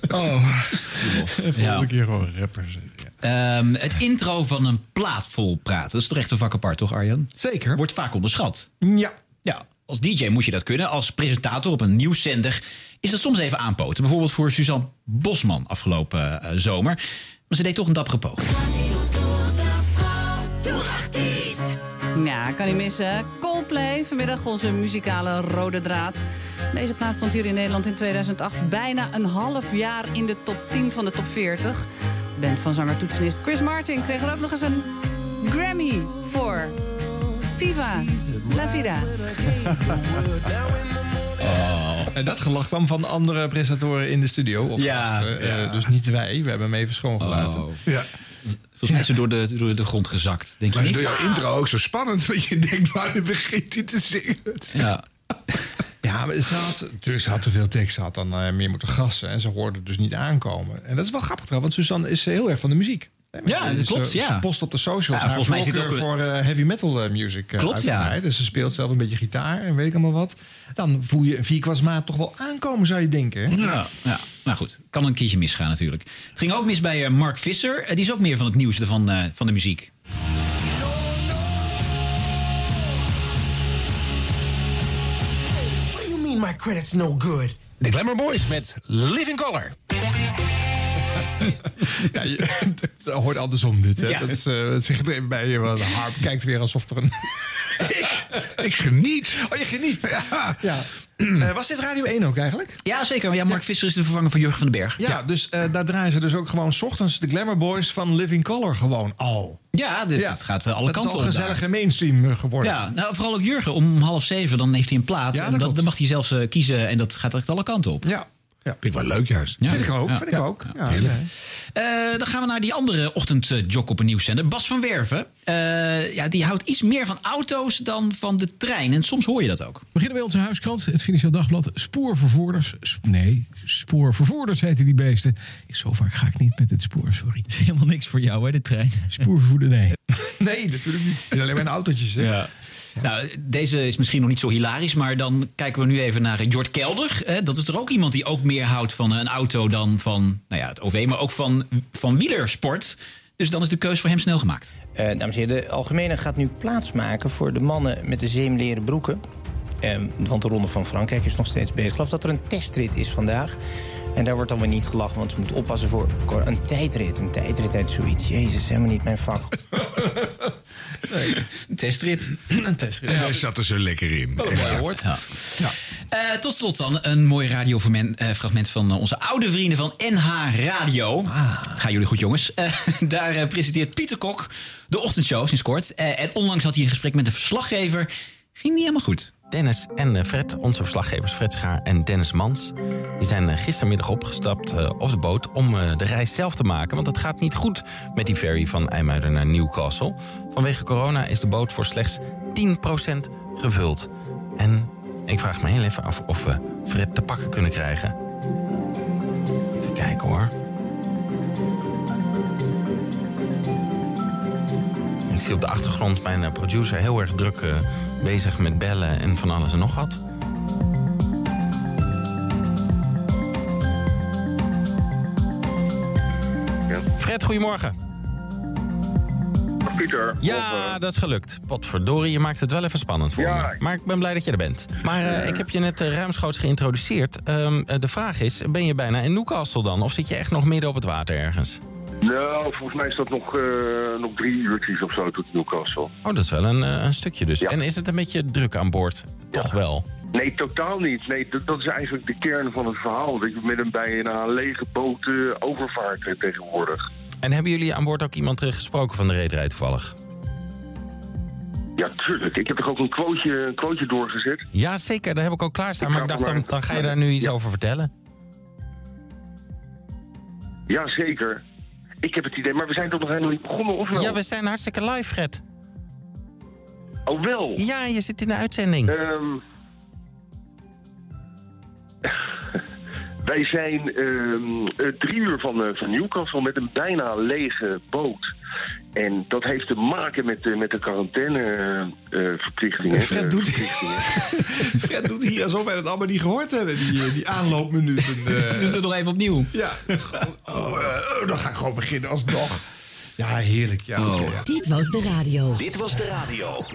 Oh. Volgende keer gewoon rappers. Ehm, het intro van een plaat vol praten. Dat is toch echt een vak apart, toch Arjan? Zeker. Wordt vaak onderschat. Ja. Ja, als DJ moet je dat kunnen. Als presentator op een nieuwszender is dat soms even aanpoten. Bijvoorbeeld voor Suzanne Bosman afgelopen eh, zomer. Maar ze deed toch een dappere poging. Ja, kan niet missen. Coldplay, vanmiddag onze muzikale rode draad. Deze plaats stond hier in Nederland in 2008 bijna een half jaar in de top 10 van de top 40. De band van zanger-toetsenist Chris Martin kreeg er ook nog eens een Grammy voor. Viva la vida. En dat gelach kwam van andere presentatoren in de studio. Of Ja, gasten. ja. Eh, dus niet wij. We hebben hem even schoongelaten. Ja. Volgens mij is ze door de, door de grond gezakt. Denk Maar door jouw intro ook zo spannend. Want je denkt, waar begint hij te zingen? Ja. Ja, maar ze had, natuurlijk, ze had te veel tekst. Ze had dan eh, meer moeten gassen. En ze hoorde het dus niet aankomen. En dat is wel grappig trouwens. Want Suzanne is heel erg van de muziek. Ja, dat klopt, ze, ja. Ze post op de socials Ja, haar volgens mij zit ook- voor eh, heavy metal eh, music. eh, Klopt, ja. En ze speelt zelf een beetje gitaar en weet ik allemaal wat. Dan voel je een vierkwartsmaat toch wel aankomen, zou je denken. Ja, ja, nou goed. Kan een keertje misgaan natuurlijk. Het ging ook mis bij eh, Mark Visser. Die is ook meer van het nieuwste van, eh, van de muziek. What do you mean my credit's no good? De Glamour Boys met Living Color. Ja, je, het hoort andersom dit. Hè? Ja. Dat, is, dat zegt er even bij je. Harp kijkt weer alsof er een... Ik geniet. Oh, je geniet. Ja. ja. Eh, was dit Radio 1 ook eigenlijk? Ja, zeker. Ja, Mark Visser is de vervanger van Jurgen van den Berg. Ja, dus eh, daar draaien ze dus ook gewoon 's ochtends de Glamour Boys van Living Color gewoon al. Ja, dit, het gaat alle dat kanten is al op. gezellige daar. mainstream geworden. Ja, nou, vooral ook Jurgen. Om half zeven dan heeft hij een plaat. Dat en dat, dan mag hij zelfs kiezen. En dat gaat echt alle kanten op. Ja. Vind ik wel leuk juist. Ja. Vind ik ook, Ja. vind ik ook. Ja. Eh, dan gaan we naar die andere ochtendjog op een nieuwszender. Bas van Werven. Eh, ja, die houdt iets meer van auto's dan van de trein. En soms hoor je dat ook. We beginnen bij onze huiskrant, het Financieel Dagblad. Spoorvervoerders. Sp- nee, spoorvervoerders heten die beesten. Zo vaak ga ik niet met het spoor, sorry. is helemaal niks voor jou, hè, de trein. Spoorvervoerder, nee. Nee, natuurlijk niet. Het zijn alleen maar in autootjes. Hè? Ja. Nou, deze is misschien nog niet zo hilarisch, maar dan kijken we nu even naar eh, Jort Kelder. Eh, Dat is er ook iemand die ook meer houdt van een auto dan van nou ja, het OV, maar ook van, van wielersport. Dus dan is de keus voor hem snel gemaakt. Eh, dames en heren, de Algemene gaat nu plaatsmaken voor de mannen met de zeemleren broeken. Ehm, want de Ronde van Frankrijk is nog steeds bezig. Ik geloof dat er een testrit is vandaag. En daar wordt dan weer niet gelachen, want ze moeten oppassen voor een tijdrit. Een tijdrit uit zoiets. Jezus, helemaal niet mijn vak. Een testrit. Een testrit. Hij zat er zo lekker in. Oh, mooi woord. Ja. Eh, tot slot dan een mooi radiofragment van eh, onze oude vrienden van NH Radio. Het gaan jullie goed, jongens. Eh, daar eh, presenteert Pieter Kok de ochtendshow sinds kort. Eh, en onlangs had hij een gesprek met de verslaggever. Ging niet helemaal goed. Dennis en eh, Fred, onze verslaggevers Fred Schaar en Dennis Mans... die zijn eh, gistermiddag opgestapt eh, op de boot om de reis zelf te maken. Want het gaat niet goed met die ferry van IJmuiden naar Newcastle. Vanwege corona is de boot voor slechts 10% gevuld. En ik vraag me heel even af of we Fred te pakken kunnen krijgen. Even kijken hoor. Ik zie op de achtergrond mijn producer heel erg druk bezig met bellen en van alles en nog wat. Fred, goedemorgen. Pieter. Ja, dat is gelukt. Potverdorie, je maakt het wel even spannend voor Ja. me. Maar ik ben blij dat je er bent. Maar eh, ik heb je net uh, ruimschoots geïntroduceerd. Ehm, eh, de vraag is, ben je bijna in Newcastle dan? Of zit je echt nog midden op het water ergens? Nou, volgens mij is dat nog, eh, nog drie uurtjes of zo tot Newcastle. Oh, dat is wel een, eh, een stukje dus. En is het een beetje druk aan boord? Toch wel? Nee, totaal niet. Nee, dat, is eigenlijk de kern van het verhaal. Dat je met een bijna lege boot eh, overvaart tegenwoordig. En hebben jullie aan boord ook iemand gesproken van de rederij toevallig? Ja, tuurlijk. Ik heb er ook een quoteje, een quoteje doorgezet. Ja, zeker. Daar heb ik ook klaarstaan. Ik Maar ik dacht, dan, dan ga je daar nu iets over vertellen. Ja, zeker. Ik heb het idee, maar we zijn toch nog helemaal niet begonnen, of wel? Ja, we zijn hartstikke live, Fred. Oh, wel? Ja, je zit in de uitzending. Ehm Wij zijn ehm, eh, drie uur van, eh, van Newcastle met een bijna lege boot. En dat heeft te maken met, de met de quarantaineverplichtingen. Fred doet, Fred doet hier alsof wij het allemaal niet gehoord hebben, die, eh, die aanloopminuten. eh. Doe het nog even opnieuw. Ja, oh, eh, dan ga ik gewoon beginnen alsnog. Ja, heerlijk. Ja, oké, ja. Dit was de radio. Dit was de radio.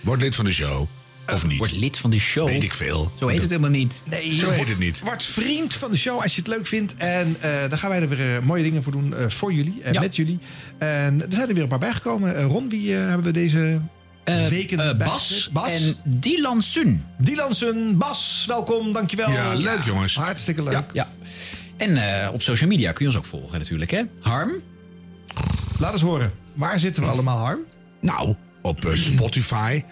Word lid van de show. Of niet? Word lid van de show. Weet ik veel. Zo heet het helemaal niet. Nee, Zo heet het niet. Word vriend van de show als je het leuk vindt. En eh daar gaan wij er weer eh, mooie dingen voor doen eh, voor jullie en Ja. met jullie. En er zijn er weer een paar bijgekomen. Ron, wie hebben we deze weken eh, bij- Bas, Bas en Dylan Sun. Dylan Sun, Bas, welkom, dankjewel. Ja, leuk, jongens. Hartstikke leuk. Ja. En op social media kun je ons ook volgen natuurlijk, hè? Harm? Laat eens horen. Waar zitten we allemaal, Harm? Nou, op Spotify.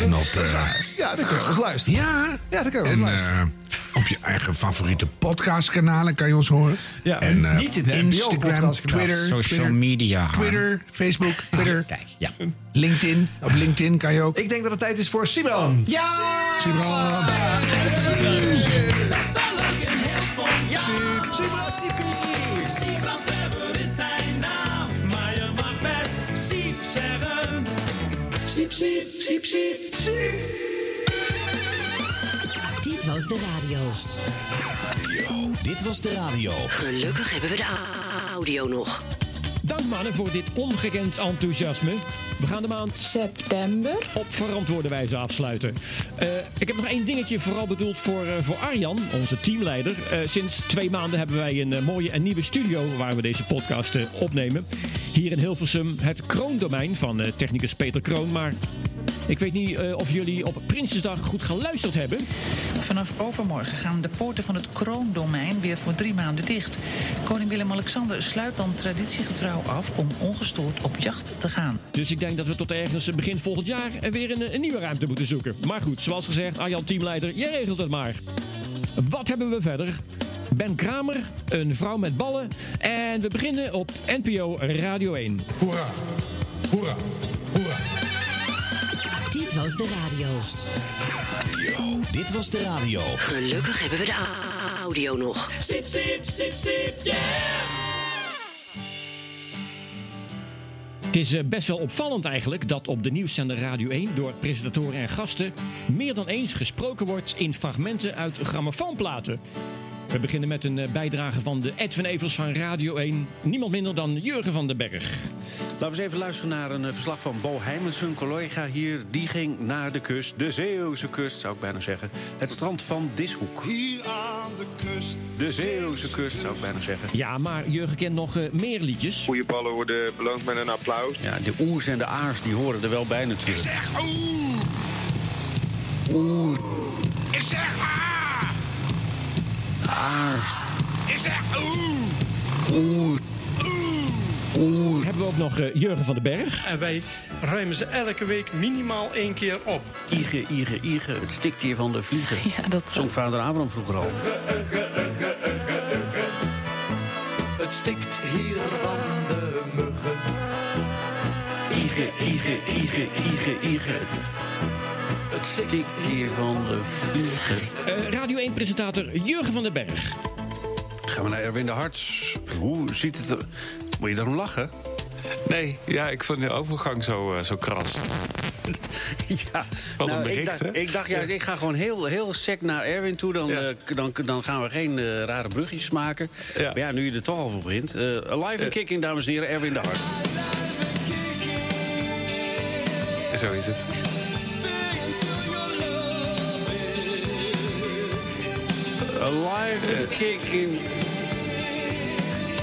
En op... eh, Ja, daar kun je ons luisteren. ja. Ja, kun je En luisteren. eh, op je eigen favoriete podcastkanalen kan je ons horen. Ja, en eh, niet in de Instagram. Twitter, Social media. Twitter, Facebook, Twitter, Kijk, ja. LinkedIn. Op LinkedIn kan je ook. Ik denk dat het tijd is voor Simon. Ja! Siep, siep, siep, siep, siep. Dit was de radio. Dit was de radio. Gelukkig hebben we de audio nog. Dank mannen voor dit ongekend enthousiasme. We gaan de maand september op verantwoorde wijze afsluiten. Eh, ik heb nog één dingetje vooral bedoeld voor, eh, voor Arjan, onze teamleider. Eh, sinds twee maanden hebben wij een mooie en nieuwe studio waar we deze podcast eh, opnemen. Hier in Hilversum het kroondomein van eh, technicus Peter Kroon. Maar ik weet niet eh, of jullie op Prinsjesdag goed geluisterd hebben. Vanaf overmorgen gaan de poorten van het kroondomein weer voor drie maanden dicht. Koning Willem-Alexander sluit dan traditiegetrouw af om ongestoord op jacht te gaan. Dus ik denk dat we tot ergens begin volgend jaar er weer een, een nieuwe ruimte moeten zoeken. Maar goed, zoals gezegd, Arjan teamleider, jij regelt het maar. Wat hebben we verder? Ben Kramer, een vrouw met ballen. En we beginnen op NPO Radio 1. Hoera, hoera, hoera. Dit was de radio. Dit was de radio. Gelukkig hebben we de audio nog. Siep, siep, siep, siep, yeah. Het is eh, best wel opvallend eigenlijk dat op de nieuwszender Radio 1 door presentatoren en gasten meer dan eens gesproken wordt in fragmenten uit grammofoonplaten. We beginnen met een eh, bijdrage van de Edwin Evers van Radio 1. Niemand minder dan Jurgen van den Berg. Laten we eens even luisteren naar een eh, verslag van Bo Heijmens, een collega hier. Die ging naar de kust, de Zeeuwse kust zou ik bijna zeggen. Het strand van Dishoek. Hier aan de kust. De Zeeuwse kust zou ik bijna zeggen. Ja, maar Jurgen kent nog eh, meer liedjes. Goede ballen worden beloond met een applaus. Ja, de oers en de aars die horen er wel bij natuurlijk. Ik zeg oeh. Oeh. Ik zeg ah. Aars. Ik zeg oeh. Oeh. Oeh. Hebben we ook nog eh, Jurgen van den Berg. En wij ruimen ze elke week minimaal één keer op. Ige, ige, ige, het stikt hier van de vliegen. Ja, dat Zong vader Abraham vroeger al. Het stikt hier van de muggen. Ige, ige, ige, ige, ige. Het stikt hier van de vliegen. Eh, Radio 1-presentator Jurgen van den Berg. Gaan we naar Erwin de Harts. Hoe ziet het er... Moet je daarom lachen? Nee, ja, ik vond de overgang zo, eh, zo kras. ja, Wat een nou, bericht, ik dacht, hè? ik dacht juist, ik ga gewoon heel, heel sec naar Erwin toe. Dan, eh, dan, dan gaan we geen rare bruggetjes maken. Maar ja, nu je er toch al voor begint. Eh live en kicking, dames en heren, Erwin de Hart. Zo is het. Live and kicking.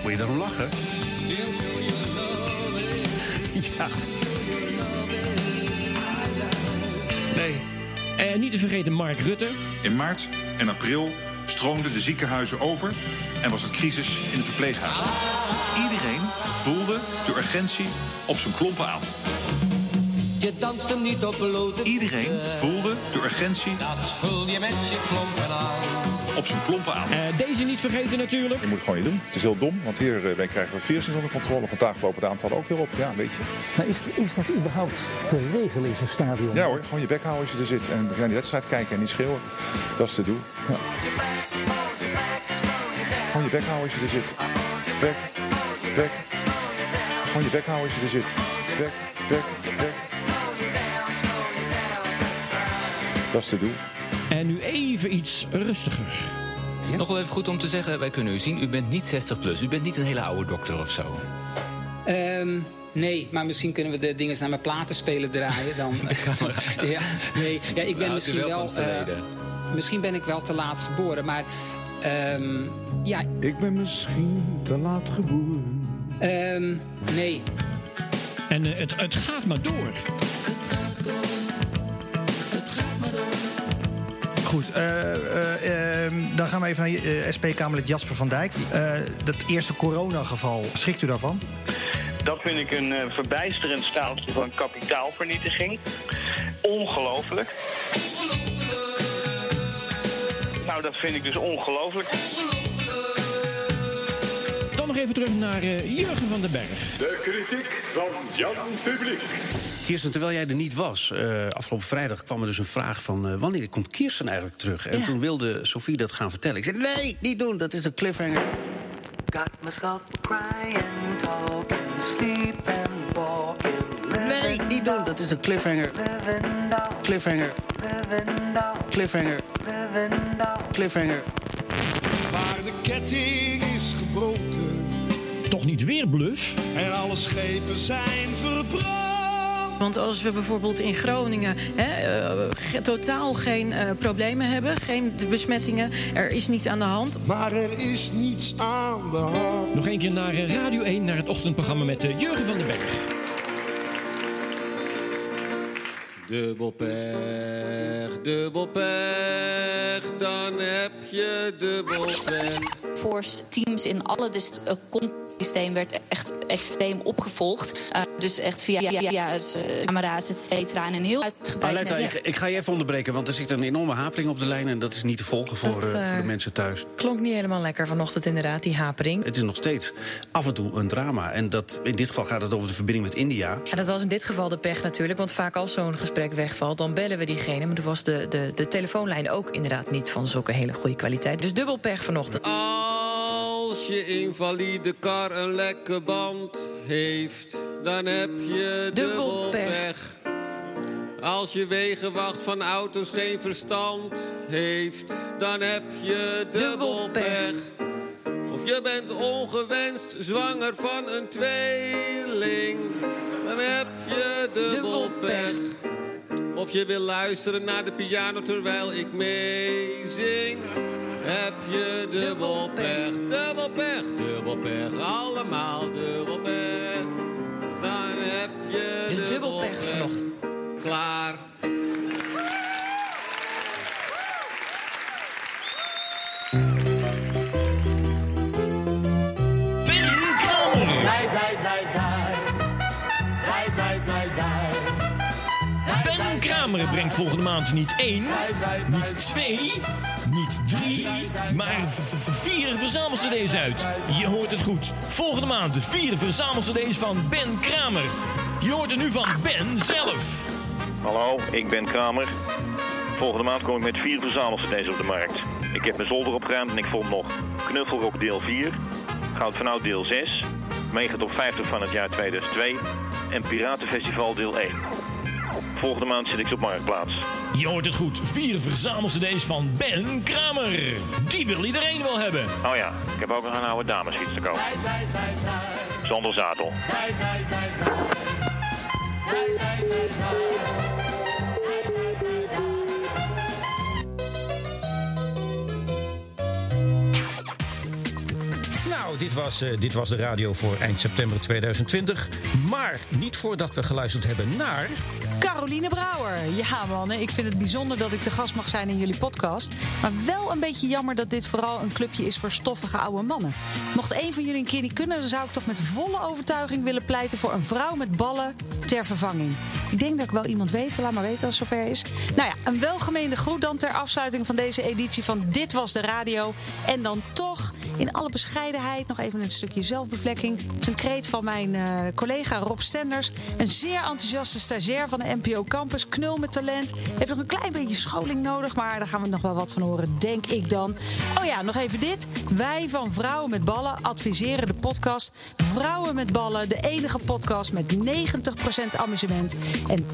Moet je daarom lachen? Ja. Nee. En niet te vergeten Mark Rutte. In maart en april stroomden de ziekenhuizen over en was het crisis in de verpleeghuizen. Iedereen voelde de urgentie op zijn klompen aan. Je danst hem niet op blote Iedereen voelde de urgentie Dat voel je met je klompen aan. op zijn klompen aan. Eh, deze niet vergeten natuurlijk. Je moet het gewoon niet doen. Het is heel dom, want hier wij krijgen we het virus onder controle. Vandaag lopen de aantallen ook weer op. Ja, weet je. Maar is, is dat überhaupt te regelen in zo'n stadion? Ja hoor, gewoon je bek houden als je er zit. En naar die wedstrijd kijken en niet schreeuwen. Dat is te doen. Ja. Gewoon je bek houden als je er zit. Bek, bek. Gewoon je bek houden als je er zit. Bek, bek, bek. Dat is te doen. En nu even iets rustiger. Nog wel even goed om te zeggen, wij kunnen u zien. U bent niet 60 plus. U bent niet een hele oude dokter of zo. Ehm, nee, maar misschien kunnen we de dingen naar mijn platenspelen draaien. Dan, ja, nee, ja, ik ben misschien wel eh, misschien ben ik wel te laat geboren, maar. ehm, ja. Ik ben misschien te laat geboren. ehm, nee. En eh, het, het gaat maar door. Goed, eh, eh, ehm, dan gaan we even naar eh, SP-Kamerlid Jasper van Dijk. Dat eerste coronageval, schrikt u daarvan? Dat vind ik een verbijsterend staaltje van kapitaalvernietiging. Ongelooflijk. Nou, dat vind ik dus ongelooflijk. Dan nog even terug naar eh, Jurgen van den Berg. De kritiek van Jan Publiek. Kirsten, terwijl jij er niet was, eh, afgelopen vrijdag kwam er dus een vraag van... eh, wanneer komt Kirsten eigenlijk terug? En Ja. toen wilde Sofie dat gaan vertellen. Ik zei, nee, niet doen, dat is een cliffhanger. Got myself crying, talking, sleeping, walking. Nee, niet doen, dat is een cliffhanger. Cliffhanger. Cliffhanger. Cliffhanger. Waar de ketting is gebroken. Toch niet weer bluff? En alle schepen zijn verbrand. Want als we bijvoorbeeld in Groningen hè, eh, ge- totaal geen eh, problemen hebben, geen besmettingen, er is niets aan de hand. Maar er is niets aan de hand. Nog een keer naar eh, Radio 1, naar het ochtendprogramma met eh, Jurgen van den Berg. Dubbel pech, dubbel pech, dan heb je dubbel pech. Force teams in alle dis- eh, systeem werd echt extreem opgevolgd. Eh, dus echt via ja, ja, eh, camera's, et cetera. En een heel uitgebreid Aletta, ik, ga je even onderbreken, want er zit een enorme hapeling op de lijn... en dat is niet te volgen voor, Dat, voor de mensen thuis. Klonk niet helemaal lekker vanochtend inderdaad, die hapering. Het is nog steeds af en toe een drama. En dat, in dit geval gaat het over de verbinding met India. Ja, dat was in dit geval de pech natuurlijk. Want vaak als zo'n gesprek wegvalt, dan bellen we diegene. Maar toen was de, de, de telefoonlijn ook inderdaad niet van zulke hele goede kwaliteit. Dus dubbel pech vanochtend. Als je invalide kar een lekke band heeft, dan heb je dubbel pech. Als je wegenwacht van auto's geen verstand heeft, dan heb je dubbel pech. Of je bent ongewenst zwanger van een tweeling, dan heb je dubbel pech. Of je wil luisteren naar de piano terwijl ik meezing. Heb je dubbel pech, dubbel pech, dubbel pech, allemaal dubbel pech. Dan heb je Dus dubbel pech vanochtend. Klaar. Zij, zij, zij, zij. Zij, zij, zij, zij. Ben Kramer brengt volgende maand niet één, niet twee, drie, maar vier verzamel-cd's uit. Je hoort het goed. Volgende maand de vier verzamel-cd's van Ben Kramer. Je hoort er nu van Ben zelf. Hallo, ik ben Kramer. Volgende maand kom ik met vier verzamel-cd's op de markt. Ik heb mijn zolder opgeruimd en ik vond nog Knuffelrock deel 4, Goud van Oud deel 6, Mega Top 50 van het jaar 2002 en Piratenfestival deel 1. Volgende maand zit ik op Marktplaats. Je hoort het goed. Vier verzamel-cd's van Ben Kramer. Die wil iedereen wel hebben. Oh ja, ik heb ook nog een oude damesfiets te koop. Zonder zadel. Zij, zij, zij, Nou, dit was, eh, dit was de radio voor eind september 2020. Maar niet voordat we geluisterd hebben naar... Caroline Brouwer. Ja, mannen, ik vind het bijzonder dat ik de gast mag zijn in jullie podcast. Maar wel een beetje jammer dat dit vooral een clubje is voor stoffige oude mannen. Mocht een van jullie een keer niet kunnen, dan zou ik toch met volle overtuiging willen pleiten voor een vrouw met ballen ter vervanging. Ik denk dat ik wel iemand weet, laat maar weten als het zover is. Nou ja, een welgemeende groet dan ter afsluiting van deze editie van Dit Was De Radio. En dan toch, in alle bescheidenheid, nog even een stukje zelfbevlekking. Het is een kreet van mijn eh, collega Rob Stenders. Een zeer enthousiaste stagiair van de NPO Campus. Knul met talent. Heeft nog een klein beetje scholing nodig, maar daar gaan we nog wel wat van horen, denk ik dan. Oh ja, nog even dit. Wij van Vrouwen met Ballen adviseren de podcast Vrouwen met Ballen. De enige podcast met 90% amusement en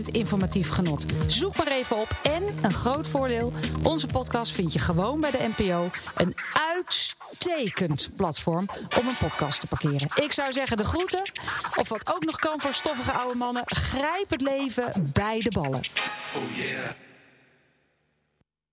10% informatief genot. Zoek maar even op. En een groot voordeel: onze podcast vind je gewoon bij de NPO. Een uitstekend platform om een podcast te parkeren. Ik zou zeggen de groeten. Of wat ook nog kan voor stoffige oude mannen: grijp het leven bij de ballen. Oh yeah.